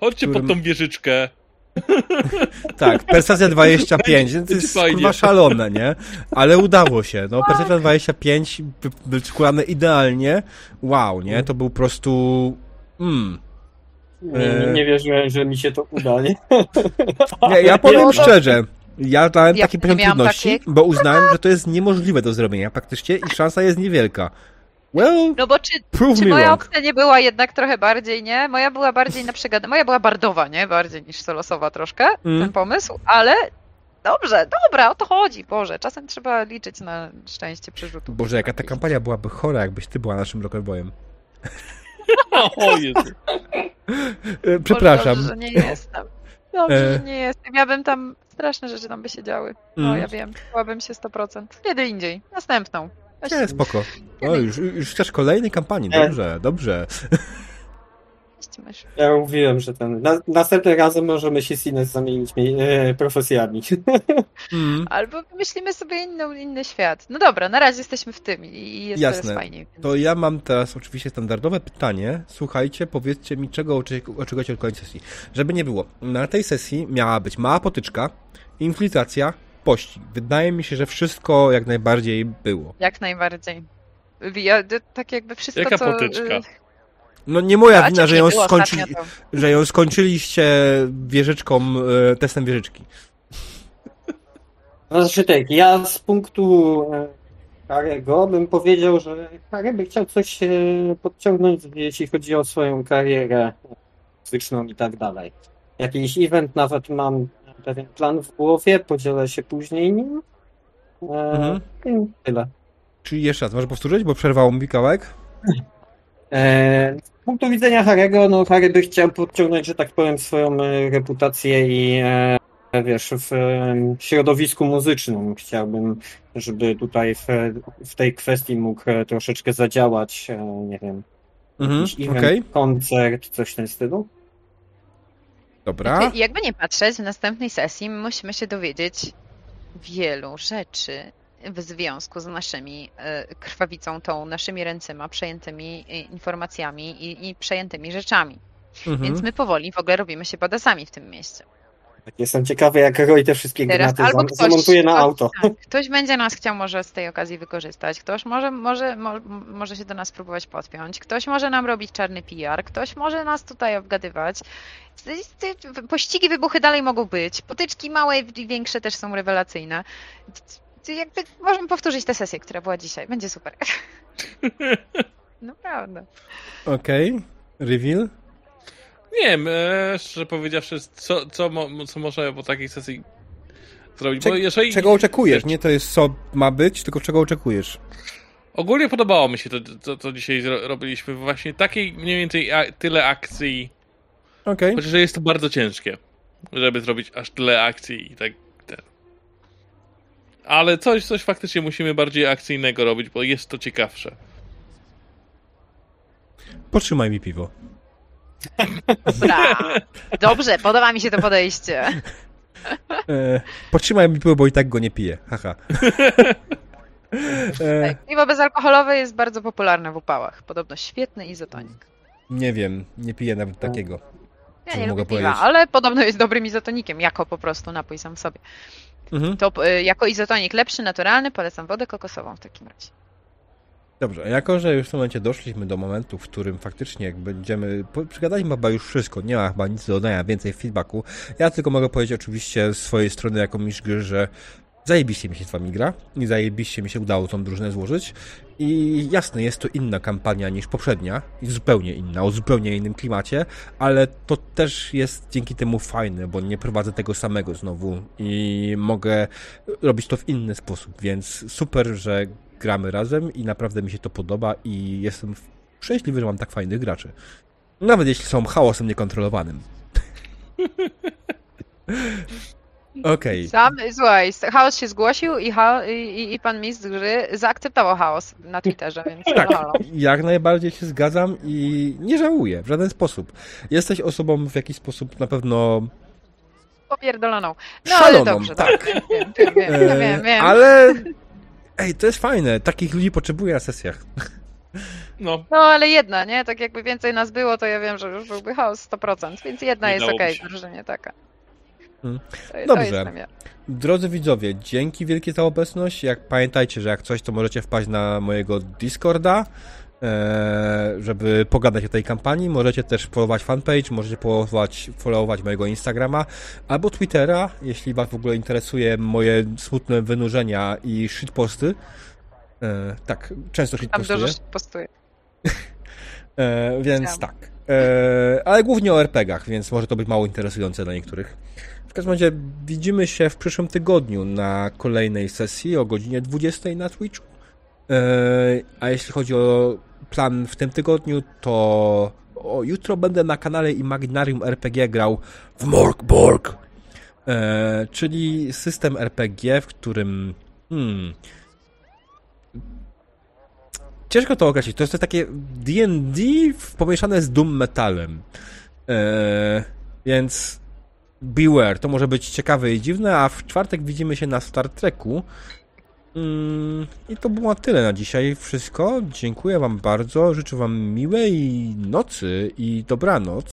Chodźcie którym- pod tą wieżyczkę. Tak, perswazja 25, to jest kurwa szalone, nie? Ale udało się, no perswazja 25 wy- wyczekane idealnie. Wow, nie? To był po prostu... Mm. Nie, nie, wierzyłem, że mi się to uda, nie? Nie, ja powiem No to- szczerze, ja dałem Ja taki poziom trudności, takiej- bo uznałem, że to jest niemożliwe do zrobienia praktycznie i szansa jest niewielka. Well, No bo czy, prove czy me moja wrong. opcja nie była jednak trochę bardziej, nie? Moja była bardziej na przegad... Moja była bardowa, nie? Bardziej niż solosowa troszkę, Mm. ten pomysł, ale dobrze, dobra, o to chodzi, Boże. Czasem trzeba liczyć na szczęście przerzutów. Boże, jaka ta kampania byłaby chora, jakbyś ty była naszym Rockerboyem. O Jezu. E, Przepraszam. Dobrze, że nie jestem. Dobrze, E. że nie jestem. Ja bym tam, straszne rzeczy tam by się działy. No, Mm. ja wiem, byłabym się 100%. Kiedy indziej, następną. Nie, spoko. O, już, już chcesz kolejnej kampanii, dobrze, dobrze. weź mysz. Ja mówiłem, że ten. Na, następnym razem możemy się z Ines zamienić e, profesjami. Mm. Albo wymyślimy sobie inną, inny świat. No dobra, na razie jesteśmy w tym i jest Jasne. teraz fajniej. To ja mam teraz oczywiście standardowe pytanie. Słuchajcie, powiedzcie mi, czego oczekujecie od kolejnej sesji. Żeby nie było, na tej sesji miała być mała potyczka, infiltracja, pościg. Wydaje mi się, że wszystko jak najbardziej było. Jak najbardziej. Ja, tak jakby wszystko, Jaka co... potyczka? y, No nie moja a wina, że ją, że ją skończyliście wieżyczką, e, testem wieżyczki. Znaczy tak, ja z punktu e, Harego bym powiedział, że Harry by chciał coś e, podciągnąć, jeśli chodzi o swoją karierę muzyczną i tak dalej. Jakiś event nawet mam pewien plan w głowie, podzielę się później nim. E, Mhm. i Tyle. Czyli jeszcze raz, może powtórzyć, bo przerwało mi kawałek? E, z punktu widzenia Harego, no Harry by chciał podciągnąć, że tak powiem, swoją e, reputację i e, wiesz, w środowisku muzycznym chciałbym, żeby tutaj w, w tej kwestii mógł e, troszeczkę zadziałać, e, nie wiem, Mhm, event, okej, koncert, coś w tym stylu. Dobra. Jakby nie patrzeć, w następnej sesji musimy się dowiedzieć wielu rzeczy w związku z naszymi e, krwawicą, tą naszymi ręcyma, przejętymi e, informacjami i, i przejętymi rzeczami. Mhm. Więc my powoli w ogóle robimy się badasami w tym mieście. Tak, Jestem ciekawy, jak Roy te wszystkie Teraz granaty albo ktoś, zamontuje na ktoś, auto. Tak, ktoś będzie nas chciał może z tej okazji wykorzystać, ktoś może, może, mo, może się do nas próbować podpiąć, ktoś może nam robić czarny PR, ktoś może nas tutaj obgadywać. Pościgi, wybuchy dalej mogą być, potyczki małe i większe też są rewelacyjne. Jakby możemy powtórzyć tę sesję, która była dzisiaj, będzie super. Naprawdę. Okej, reveal? Nie wiem, e, szczerze powiedziawszy, co, co, mo, co można po takiej sesji zrobić. Jeżeli, Czego oczekujesz? Nie to jest co ma być, tylko czego oczekujesz. Ogólnie podobało mi się to, to co dzisiaj robiliśmy. Właśnie takiej mniej więcej a, tyle akcji. Okej, Chociaż jest to bardzo ciężkie, żeby zrobić aż tyle akcji i tak. Ten. Ale coś, coś faktycznie musimy bardziej akcyjnego robić, bo jest to ciekawsze. potrzymaj mi piwo. Dobra. Dobrze, podoba mi się to podejście. E, potrzymaj mi piwo, bo i tak go nie piję. Haha. E, Piwo bezalkoholowe jest bardzo popularne w upałach. Podobno świetny izotonik. nie wiem, nie piję nawet takiego. Ja Co nie mogę lubię piwa, powiedzieć? ale podobno jest dobrym izotonikiem, jako po prostu napój sam w sobie. Mhm. To y, jako izotonik lepszy, naturalny, polecam wodę kokosową w takim razie. Dobrze, a jako że już w tym momencie doszliśmy do momentu, w którym faktycznie będziemy. Przygadaliśmy chyba już wszystko, nie ma chyba nic do dodania, więcej feedbacku. Ja tylko mogę powiedzieć oczywiście z swojej strony jako mistrz gry, że zajebiście mi się z wami gra i zajebiście mi się udało tą drużynę złożyć. I jasne, jest to inna kampania niż poprzednia, i zupełnie inna, o zupełnie innym klimacie, ale to też jest dzięki temu fajne, bo nie prowadzę tego samego znowu i mogę robić to w inny sposób, więc super, że gramy razem i naprawdę mi się to podoba i jestem szczęśliwy, że mam tak fajnych graczy. Nawet jeśli są chaosem niekontrolowanym. Okej. Sam, słuchaj, chaos się zgłosił i, cha, i, i pan mistrz gry zaakceptował chaos na Twitterze, więc Tak, halo. jak najbardziej się zgadzam i nie żałuję w żaden sposób. Jesteś osobą w jakiś sposób na pewno Popierdoloną. No Szaloną, ale dobrze, tak. tak. Wiem, wiem, wiem, e, wiem, wiem, wiem. ale ej, to jest fajne. Takich ludzi potrzebuję na sesjach. No, No ale jedna, nie? Tak jakby więcej nas było, to ja wiem, że już byłby chaos 100%, więc jedna Nie jest okej, okay, drużynie taka. Hmm. To Dobrze. ja. Drodzy widzowie, dzięki wielkie za obecność. Jak pamiętajcie, że jak coś, to możecie wpaść na mojego Discorda, żeby pogadać o tej kampanii. Możecie też followować fanpage, możecie followować, followować mojego Instagrama albo Twittera, jeśli was w ogóle interesuje moje smutne wynurzenia i shitposty. E, tak, często Tam shitpostuję. dużo postuje. E, więc tak. E, ale głównie o RPGach, więc może to być mało interesujące dla niektórych. W każdym razie widzimy się w przyszłym tygodniu na kolejnej sesji o godzinie 20 na Twitchu. E, a jeśli chodzi o plan w tym tygodniu, to o, jutro będę na kanale Imaginarium RPG grał w Morkborg. E, czyli system RPG, w którym hmm, Ciężko to określić. To jest takie D&D pomieszane z Doom Metalem. Eee, więc beware. To może być ciekawe i dziwne, a w czwartek widzimy się na Star Treku. Mm, I to było tyle na dzisiaj. Wszystko. Dziękuję wam bardzo. Życzę wam miłej nocy i dobranoc.